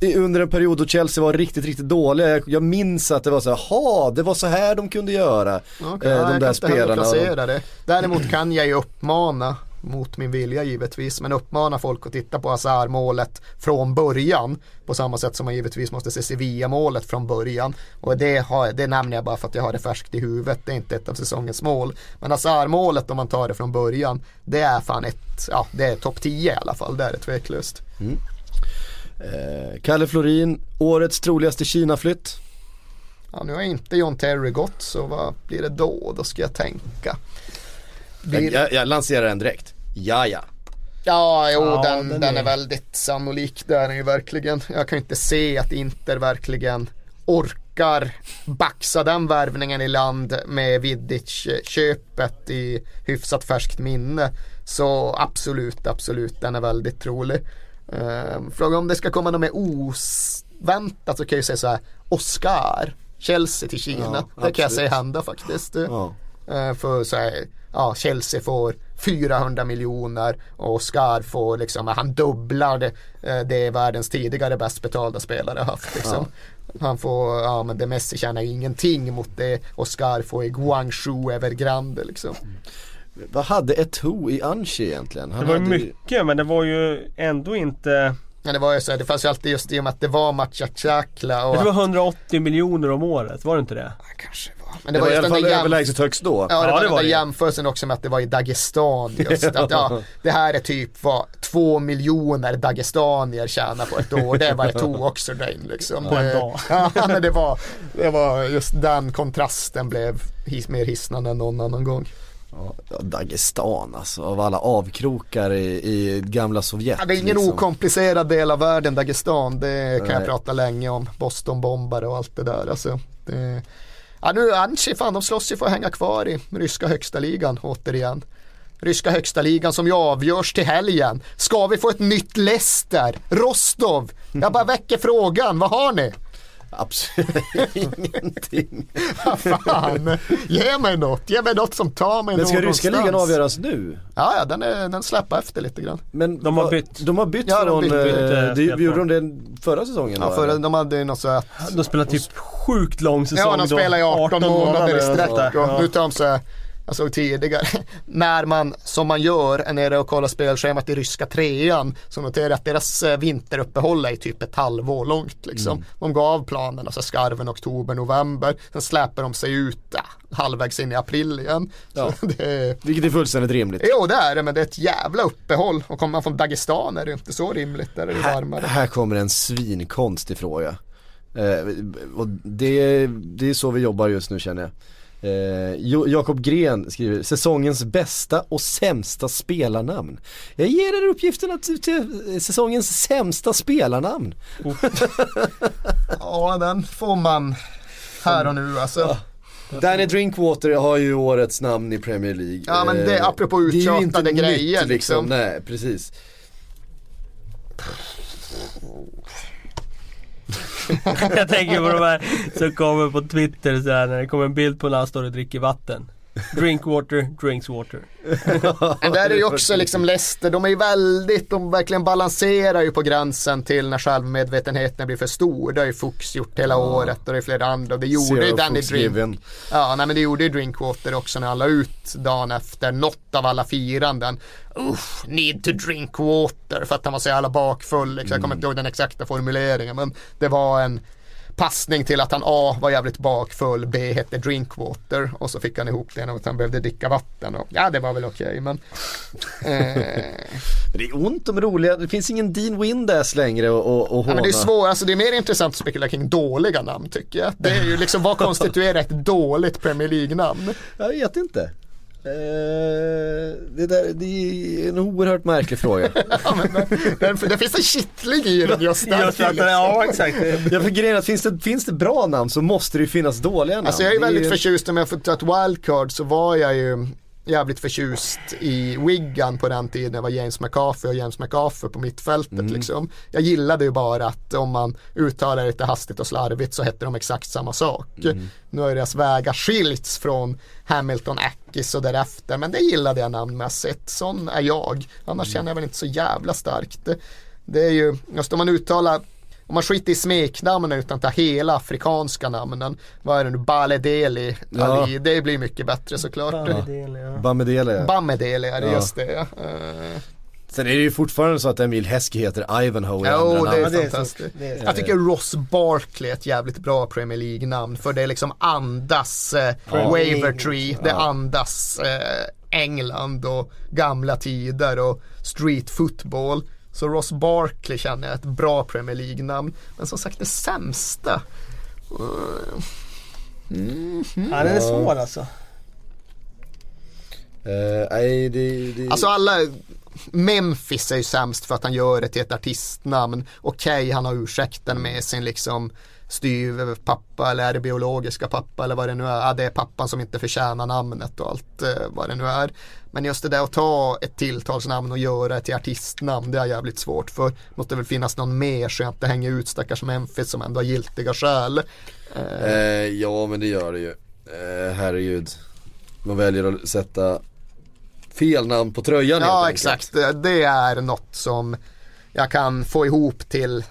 Speaker 1: under en period då Chelsea var riktigt, riktigt dåliga. Jag, jag minns att det var så här, ha det var så här de kunde göra.
Speaker 2: Okej,
Speaker 1: eh, de
Speaker 2: jag
Speaker 1: där
Speaker 2: kan inte heller
Speaker 1: spelarna.
Speaker 2: placera det. Däremot kan jag ju uppmana, mot min vilja givetvis, men uppmana folk att titta på Hazard-målet från början. På samma sätt som man givetvis måste se Sevilla-målet från början. Och det, har, det nämner jag bara för att jag har det färskt i huvudet. Det är inte ett av säsongens mål. Men Hazard-målet om man tar det från början, det är fan ett, ja det är topp 10 i alla fall. Det är det tveklöst.
Speaker 1: Eh, Kalle Florin, årets troligaste Kina-flytt.
Speaker 2: Ja, nu har inte John Terry gått, så vad blir det då? Då ska jag tänka. Blir-
Speaker 1: jag, jag lanserar den direkt. Ja ja.
Speaker 2: Ja, jo,
Speaker 3: Ja,
Speaker 2: den,
Speaker 3: den
Speaker 2: den, är...
Speaker 3: är-
Speaker 2: väldigt sannolik. Det är den ju verkligen. Jag kan inte se att Inter verkligen orkar baxa den värvningen i land med Vidic-köpet i hyfsat färskt minne. Så absolut, absolut, den är väldigt trolig. Uh, fråga om det ska komma något mer oväntat så kan jag ju säga så här, Oscar, Chelsea till Kina.
Speaker 1: Ja,
Speaker 2: det kan jag säga hända faktiskt.
Speaker 1: ja.
Speaker 2: Eh, För så här, ja, Chelsea får 400 miljoner och Oscar får liksom, han dubblar det, eh, det världens tidigare bäst betalda spelare haft liksom. Han får, ja men det Messi tjänar ingenting mot det Oscar får i Guangzhou Evergrande liksom.
Speaker 1: Vad hade Eto'o i Anchi egentligen? Han
Speaker 3: Det var ju
Speaker 1: hade
Speaker 3: mycket men det var ju ändå inte...
Speaker 2: Men det var ju så det fanns ju alltid just i och med att det var Machachakla och
Speaker 3: Det var 180 miljoner om året, var det inte det?
Speaker 2: Ja, kanske var. Men
Speaker 1: Det,
Speaker 2: det,
Speaker 1: var i
Speaker 2: just
Speaker 1: alla
Speaker 2: den
Speaker 1: fall
Speaker 2: där jäm-
Speaker 1: överlägset högst då.
Speaker 2: Ja, det
Speaker 3: Ja,
Speaker 2: var
Speaker 3: det
Speaker 2: den
Speaker 3: var
Speaker 2: där
Speaker 3: det.
Speaker 2: jämförelsen också med att det var i Dagestan just. *laughs* Att, ja, det här är typ vad två miljoner dagestanier tjänar på ett år. Det var ett också där in liksom.
Speaker 3: På en
Speaker 2: Det-
Speaker 3: dag. *laughs*
Speaker 2: Ja, men det var, det var just den kontrasten blev his, mer hisnande än någon annan gång.
Speaker 1: Ja, Dagestan alltså, av alla avkrokar i, i gamla Sovjet.
Speaker 2: Ja, det är ingen
Speaker 1: liksom.
Speaker 2: okomplicerad del av världen, Dagestan. Det kan
Speaker 1: Nej.
Speaker 2: jag prata länge om. Bostonbombare och allt det där. Alltså, det, ja, nu Anchi, fan de slåss ju för att hänga kvar i ryska högsta ligan återigen. Ryska högsta ligan som ju avgörs till helgen. Ska vi få ett nytt Leicester? Rostov? Jag bara väcker frågan, vad har ni?
Speaker 1: Absolut *laughs* ingenting.
Speaker 2: Vad fan, ge mig något, ge mig något som tar mig
Speaker 1: Men ska ryska
Speaker 2: någonstans.
Speaker 1: ligan avgöras nu?
Speaker 2: Ja, ja den, är, den släpper efter lite grann.
Speaker 1: Men
Speaker 3: De har bytt.
Speaker 1: De har bytt
Speaker 2: Ja, de
Speaker 1: från, eh, det,
Speaker 3: spelform.
Speaker 1: gjorde de det förra säsongen
Speaker 2: Ja,
Speaker 1: då,
Speaker 2: för
Speaker 1: eller?
Speaker 2: de hade ju något så att
Speaker 3: De spelar typ sjukt lång säsong
Speaker 2: Ja, de
Speaker 3: då.
Speaker 2: spelar i 18, månader i
Speaker 3: eller
Speaker 2: sträck och
Speaker 3: Ja.
Speaker 2: nu tar de så här, jag såg tidigare, *laughs* när man som man gör är nere och kollar spelschemat i ryska trean så noterar jag att deras eh, vinteruppehåll är typ ett halvår långt liksom. De går av planen, alltså skarven oktober, november, sen släpper de sig ut ja, halvvägs in i april igen.
Speaker 1: Ja. *laughs*
Speaker 2: Det
Speaker 1: Vilket är fullständigt rimligt.
Speaker 2: jo det är det, men det är ett jävla uppehåll och kommer man från Dagestan är det inte så rimligt, där är det
Speaker 1: Här,
Speaker 2: varmare.
Speaker 1: här kommer en svinkonstig fråga. Eh, och det, det är så vi jobbar just nu känner jag. Eh, Jakob Gren skriver säsongens bästa och sämsta spelarnamn. Jag ger er uppgiften att till säsongens sämsta spelarnamn.
Speaker 2: Ja, den får man här och nu alltså.
Speaker 1: Danny Drinkwater har ju årets namn i Premier League.
Speaker 2: Ja, men det-
Speaker 1: Eh,
Speaker 2: apropå
Speaker 1: är
Speaker 2: uttjatade
Speaker 1: inte nytt,
Speaker 2: grejer, liksom.
Speaker 1: Nej, precis.
Speaker 3: Jag tänker på de här som kommer på Twitter så här, när det kommer en bild på när han står och dricker vatten. Drink water, drinks water. *laughs*
Speaker 2: Men där är ju också liksom Leicester, de är ju väldigt, de verkligen balanserar ju på gränsen till när självmedvetenheten blir för stor. Det har ju Fuchs gjort hela året och det är flera andra det gjorde ju
Speaker 1: Zero
Speaker 2: Danny
Speaker 1: fucks
Speaker 2: Drink. Ja, nej men det gjorde ju Drinkwater också när han la ut dagen efter något av alla firanden. Uff, need to drink water för att han var så jävla bakfull. Liksom. Jag kommer inte ihåg den exakta formuleringen men det var en passning till att han A var jävligt bakfull, B hette drinkwater och så fick han ihop det att han behövde dricka vatten. Och, ja det var väl okej men eh,
Speaker 1: Men Det är ont om roliga, det finns ingen Dean Windass längre
Speaker 2: Ja,
Speaker 1: håna.
Speaker 2: men det är svårt, alltså det är mer intressant att spekulera kring dåliga namn tycker jag. Det är ju liksom vad *laughs* konstituerar ett dåligt Premier League-namn?
Speaker 1: Jag vet inte. Eh, det, där, det är en oerhört märklig fråga. *laughs*
Speaker 2: Ja, men det, det, det finns en kittling i den just där.
Speaker 3: Just att, ja exakt.
Speaker 1: Ja för grejen är att finns det, finns det bra namn så måste det ju finnas dåliga namn.
Speaker 2: Alltså jag är
Speaker 1: Det
Speaker 2: väldigt
Speaker 1: ju-
Speaker 2: förtjust om jag får ta ett wildcard så var jag ju jävligt förtjust i Wigan på den tiden. Det var James McCarthy och James McCarthy på mittfältet liksom. Jag gillade ju bara att om man uttalar det lite hastigt och slarvigt så hette de exakt samma sak. Nu har deras vägar skilts från Hamilton, Ackis och därefter. Men det gillade jag namnmässigt. Sån är jag. Annars känner jag väl inte så jävla starkt. Det, det är ju, just om man uttalar om man skiter i smeknamnen utan tar hela afrikanska namnen. Vad är det nu? Baledeli,
Speaker 1: Ja.
Speaker 2: Ali. Det blir mycket bättre såklart.
Speaker 1: Bamedele ja.
Speaker 2: Bamedeli är det
Speaker 1: Ja.
Speaker 2: just det. ja. Eh,
Speaker 1: Sen är det ju fortfarande så att Emil Häski heter Ivanhoe i andra
Speaker 2: det är
Speaker 3: det är
Speaker 2: fantastiskt.
Speaker 3: det är-
Speaker 2: Jag tycker Ross Barkley är ett jävligt bra Premier League-namn för det liksom andas eh, Wavertree, det andas eh, England och gamla tider och street football. Så Ross Barkley känner jag är ett bra Premier League-namn. Men som sagt det sämsta. eh,
Speaker 3: Ja, den är svår alltså.
Speaker 1: Eh, nej, det, det...
Speaker 2: Alltså alla Memphis är ju sämst för att han gör det till ett artistnamn. Okej, han har ursäkten med sin liksom styvpappa eller är det biologiska pappa eller vad det nu är. Ja, det är pappan som inte förtjänar namnet och allt eh, vad det nu är. Men just det där att ta ett tilltalsnamn och göra det till artistnamn det är jävligt svårt för det måste väl finnas någon mer så jag inte hänger ut stackars Memphis som ändå har giltiga skäl.
Speaker 1: Eh, ja men det gör det ju. Eh, herregud. Man väljer att sätta fel namn på tröjan
Speaker 2: Ja exakt, Det- är något som jag kan få ihop till eh,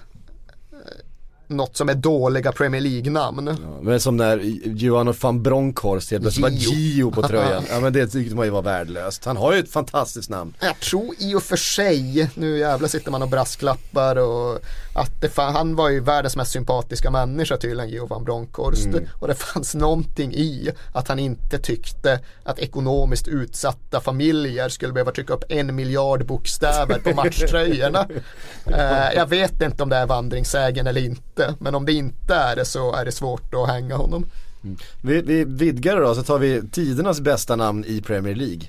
Speaker 2: något som är dåliga Premier League-namn.
Speaker 1: Ja, Men som när Johan van Bronckhorst helt plötsligt var
Speaker 2: Gio.
Speaker 1: Gio på tröjan. *laughs* Ja men det tyckte man ju var värdelöst. Han har ju ett fantastiskt namn.
Speaker 2: Jag tror i och för sig, nu jävlar sitter man och brasklappar och att det fan, han var ju världens mest sympatiska människa tydligen, Johan Bronckhorst. Och det fanns någonting i att han inte tyckte att ekonomiskt utsatta familjer skulle behöva trycka upp en miljard bokstäver på *laughs* matchtröjorna. eh, jag vet inte om det är vandringssägen eller inte, men om det inte är det så är det svårt att hänga honom.
Speaker 1: Vi, vi vidgar det då så tar vi tidernas bästa namn i Premier League.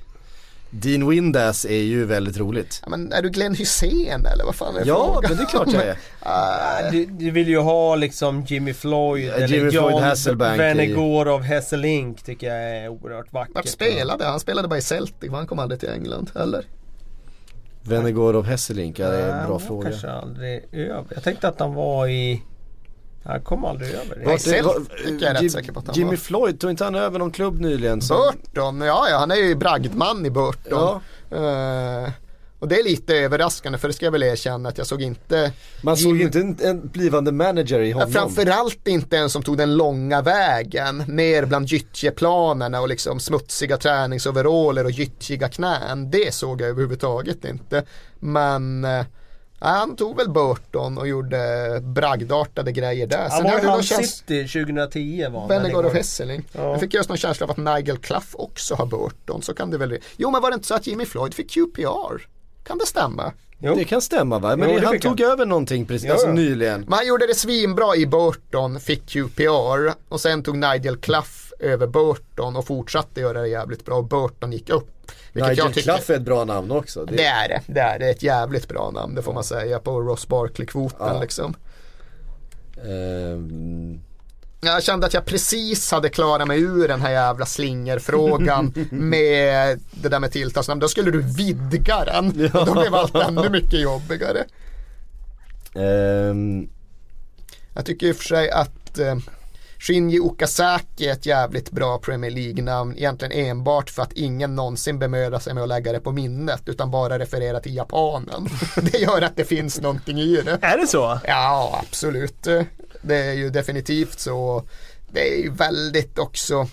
Speaker 1: Dean Windass är ju väldigt roligt.
Speaker 2: Ja, men är du Glenn Hussein eller vad fan är
Speaker 1: Ja
Speaker 2: frågan?
Speaker 1: men det är klart jag är. *laughs*
Speaker 2: Ah,
Speaker 3: Du, du vill ju ha liksom Jimmy Floyd
Speaker 1: Ja,
Speaker 3: eller
Speaker 1: Jimmy Floyd
Speaker 3: John
Speaker 1: Hasselbank i-
Speaker 3: Vennegoor av Hesselink tycker jag är oerhört vackert.
Speaker 2: Vart spelade han? Han spelade bara i Celtic, han kom aldrig till England, eller?
Speaker 1: Venegård av Hesselink, ja, det är en bra fråga.
Speaker 3: kanske aldrig över. Jag tänkte att han var i... Han kom aldrig över.
Speaker 2: Nej,
Speaker 1: Vart-
Speaker 2: Celtic är jag rätt säker på att han
Speaker 1: Jimmy
Speaker 2: var.
Speaker 1: Floyd, tog inte han över någon klubb nyligen? Som,
Speaker 2: Burton, ja ja han är ju bragdman i Burton.
Speaker 1: Ja.
Speaker 2: Eh, och det är lite överraskande för det ska jag väl erkänna att jag såg inte
Speaker 1: man såg
Speaker 2: Jim-
Speaker 1: inte en, en blivande manager i
Speaker 2: Ja,
Speaker 1: honom.
Speaker 2: framförallt inte en som tog den långa vägen ner bland gyttjeplanerna och liksom smutsiga träningsoveraller och gyttjiga knän. Det såg jag överhuvudtaget inte. Men eh, han tog väl Burton och gjorde bragdartade grejer där.
Speaker 3: Han
Speaker 2: Sen
Speaker 3: var
Speaker 2: jag någon
Speaker 3: Hull
Speaker 2: känsla-
Speaker 3: City 2010 var han.
Speaker 2: Vennegaard och Hesseling.
Speaker 3: Ja.
Speaker 2: Jag fick just någon känsla av att Nigel Clough också har Burton. Så kan det väl Jo men var det inte så att Jimmy Floyd fick QPR? Kan det stämma?
Speaker 3: Jo.
Speaker 1: Det kan stämma va? Men
Speaker 3: Jo,
Speaker 1: han tog över någonting precis,
Speaker 3: Ja,
Speaker 1: alltså
Speaker 3: ja.
Speaker 1: nyligen.
Speaker 2: Men han gjorde det svinbra i Burton, fick QPR och sen tog Nigel Clough över Burton och fortsatte göra det jävligt bra och Burton gick upp.
Speaker 1: Nigel
Speaker 2: jag tycker,
Speaker 1: Clough är ett bra namn också. Det,
Speaker 2: det är det, det är det, ett jävligt bra namn det får man säga på Ross Barkley-kvoten
Speaker 1: Ja.
Speaker 2: liksom.
Speaker 1: ehm,
Speaker 2: Jag kände att jag precis hade klarat mig ur den här jävla slingerfrågan *laughs* med det där med tilltalsnamn. Då skulle du vidga den. Och då blev allt ännu mycket jobbigare.
Speaker 1: Ehm,
Speaker 2: Jag tycker i och för sig att eh, Shinji Okazaki är ett jävligt bra Premier League-namn. Egentligen enbart för att ingen någonsin bemödar sig med att lägga det på minnet. Utan bara referera till japanen. *laughs* Det gör att det finns någonting i det.
Speaker 3: Är det så?
Speaker 2: Ja, absolut. Det är ju definitivt så. Det är ju väldigt också,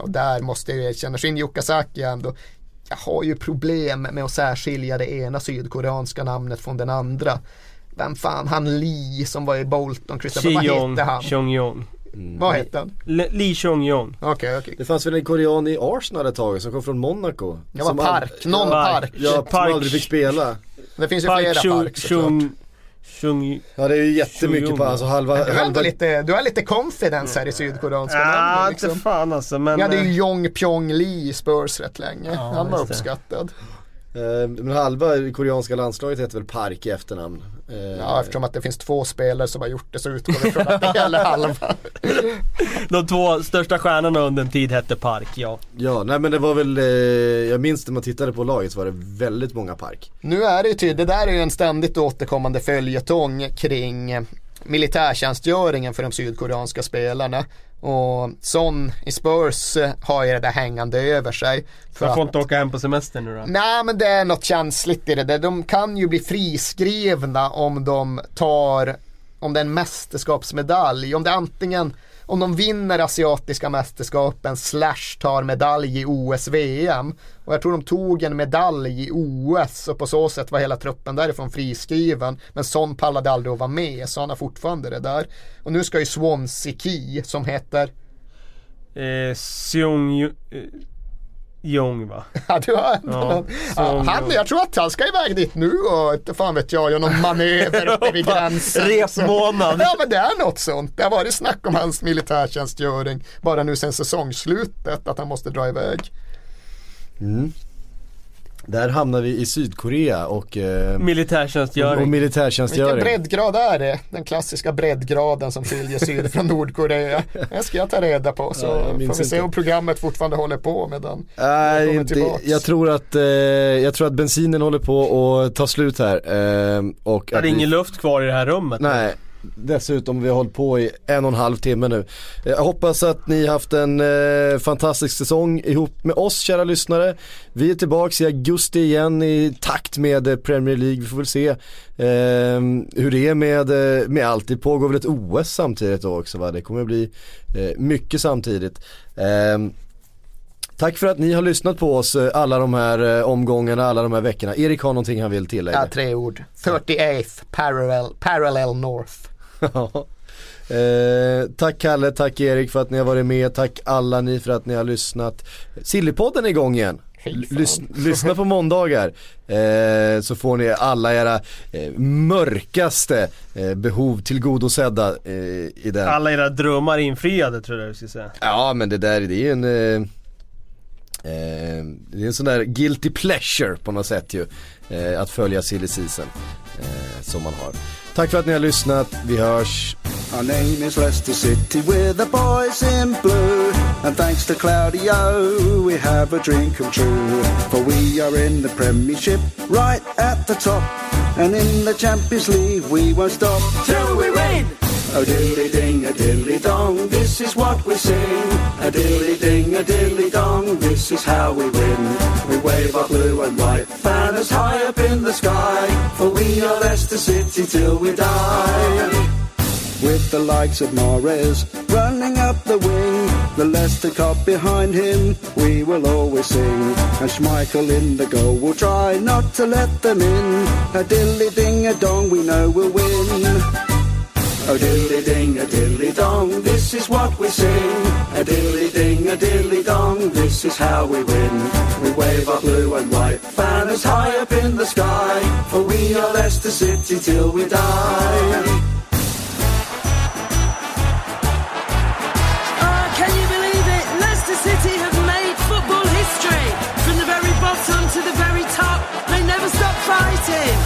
Speaker 2: och där måste jag erkänna, Shinji Okazaki ändå, jag har ju problem med att särskilja det ena sydkoreanska namnet från den andra. Vem fan, han Lee som var i Bolton, Christopher, vad hette han?
Speaker 3: Chong-Yong.
Speaker 2: Vad hette han?
Speaker 3: Le- Lee Chong-Yong.
Speaker 2: Okej, okej.
Speaker 1: det fanns väl en korean i Arsenal ett tag som kom från Monaco.
Speaker 2: Det var
Speaker 1: som
Speaker 2: Park, någon
Speaker 1: ja,
Speaker 2: Park.
Speaker 1: Ja, som
Speaker 3: Park.
Speaker 1: aldrig fick spela.
Speaker 2: Det finns ju
Speaker 3: Park
Speaker 2: flera
Speaker 3: Chung-
Speaker 2: Park.
Speaker 3: Chung... Chung...
Speaker 1: Ja det är ju jättemycket på
Speaker 3: Shuyon.
Speaker 1: alltså halva,
Speaker 2: Du ändå
Speaker 1: halva
Speaker 2: lite, du har lite confidence här i sydkoreanska
Speaker 3: Ja,
Speaker 2: namn
Speaker 3: inte
Speaker 2: liksom.
Speaker 3: fan alltså men...
Speaker 2: Vi hade
Speaker 3: eh,
Speaker 2: ju Jong Pyong Lee i Spurs rätt länge. Han var
Speaker 3: det.
Speaker 2: uppskattad.
Speaker 1: Eh, Men halva koreanska landslaget heter väl Park i efternamn. Eh,
Speaker 2: Ja, eftersom att det finns två spelare som har gjort det så utgår vi från att det gäller halva. *laughs*
Speaker 3: De två största stjärnorna under en tid hette Park, ja.
Speaker 1: Ja, nej men det var väl, eh, jag minns när man tittade på laget så var det väldigt många Park.
Speaker 2: Nu är det ju tydligt, det där är ju en ständigt återkommande följetong kring militärtjänstgöringen för de sydkoreanska spelarna. Och Son i Spurs eh, har ju det där hängande över sig. För
Speaker 3: Jag får
Speaker 2: att-
Speaker 3: inte åka hem på semester nu då.
Speaker 2: Nej men det är något känsligt i det där. De kan ju bli friskrivna om de tar, om det är en mästerskapsmedalj. Om det antingen, om de vinner asiatiska mästerskapen slash tar medalj i OS-VM. Och jag tror de tog en medalj i OS och på så sätt var hela truppen därifrån friskriven. Men Son pallade aldrig att vara med så han har fortfarande det där. Och nu ska ju Swansea Key som heter
Speaker 3: Eh, Seung... Eh, Jong va? *laughs*
Speaker 2: Ja, du har ändå
Speaker 3: Ja,
Speaker 2: någon. Ja, han, jag tror att han ska iväg dit nu och inte fan vet jag, göra någon manöver *laughs* uppe vid gränsen.
Speaker 3: Repmånad.
Speaker 2: Ja men det är något sånt. Det har varit snack om hans militärtjänstgöring bara nu sen säsongslutet att han måste dra iväg.
Speaker 1: Där hamnar vi i Sydkorea och, eh, och,
Speaker 3: Militärtjänstgöring.
Speaker 2: Vilken
Speaker 1: militärtjänstgöring.
Speaker 2: breddgrad är det? Den klassiska breddgraden som skiljer syd från Nordkorea. *laughs* Det ska jag ta reda på så
Speaker 1: Ja,
Speaker 2: får vi se
Speaker 1: inte.
Speaker 2: om programmet fortfarande håller på med den.
Speaker 1: Nej,
Speaker 2: kommer
Speaker 1: inte, jag tror att, eh, jag tror att bensinen håller på att ta slut här. Eh, och
Speaker 3: Det är
Speaker 1: vi-
Speaker 3: ingen luft kvar i det här rummet.
Speaker 1: Nej, dessutom vi har hållit på i en och en halv timme nu. Eh, jag hoppas att ni har haft en eh, fantastisk säsong ihop med oss kära lyssnare. Vi är tillbaks i augusti igen i takt med eh, Premier League. Vi får väl se eh, hur det är med, eh, med allt. Det pågår väl ett OS samtidigt då också va? Det kommer bli eh, mycket samtidigt. Eh, Tack för att ni har lyssnat på oss eh, alla de här eh, omgångarna, alla de här veckorna. Erik har någonting han vill tillägga.
Speaker 2: Ja, tre ord. 38th parallel, parallel north.
Speaker 1: Ja. Eh, tack Kalle, tack Erik för att ni har varit med, tack alla ni för att ni har lyssnat. Sillypodden är igång igen. Lys- lyssna på måndagar eh, så får ni alla era eh, mörkaste eh, behov tillgodosedda eh, i den.
Speaker 3: Alla era drömmar infriade tror jag du skulle säga.
Speaker 1: Ja men det där det är ju en eh, eh, Det är en sån där guilty pleasure på något sätt ju eh, Att följa silly season eh, Som man har Tack för att ni har lyssnat, vi hörs
Speaker 4: Our name is Leicester City, we're the boys in blue. And thanks to Claudio, we have a dream come true. For we are in the Premiership, right at the top. And in the Champions League, we won't stop till we win. Oh dilly ding, a dilly dong, this is what we sing. A dilly ding, a dilly dong, this is how we win. We wave our blue and white banners high up in the sky. For we are Leicester City till we die. With the likes of Mares running up the wing, the Leicester Cup behind him, we will always sing. And Schmeichel in the goal will try not to let them in. A dilly ding a dong, we know we'll win. Oh dilly ding a dilly dong, this is what we sing. A dilly ding a dilly dong, this is how we win. We wave our blue and white banners high up in the sky, for we are Leicester City till we die.
Speaker 5: Ah, City have made football history. From the very bottom to the very top, they never stop fighting.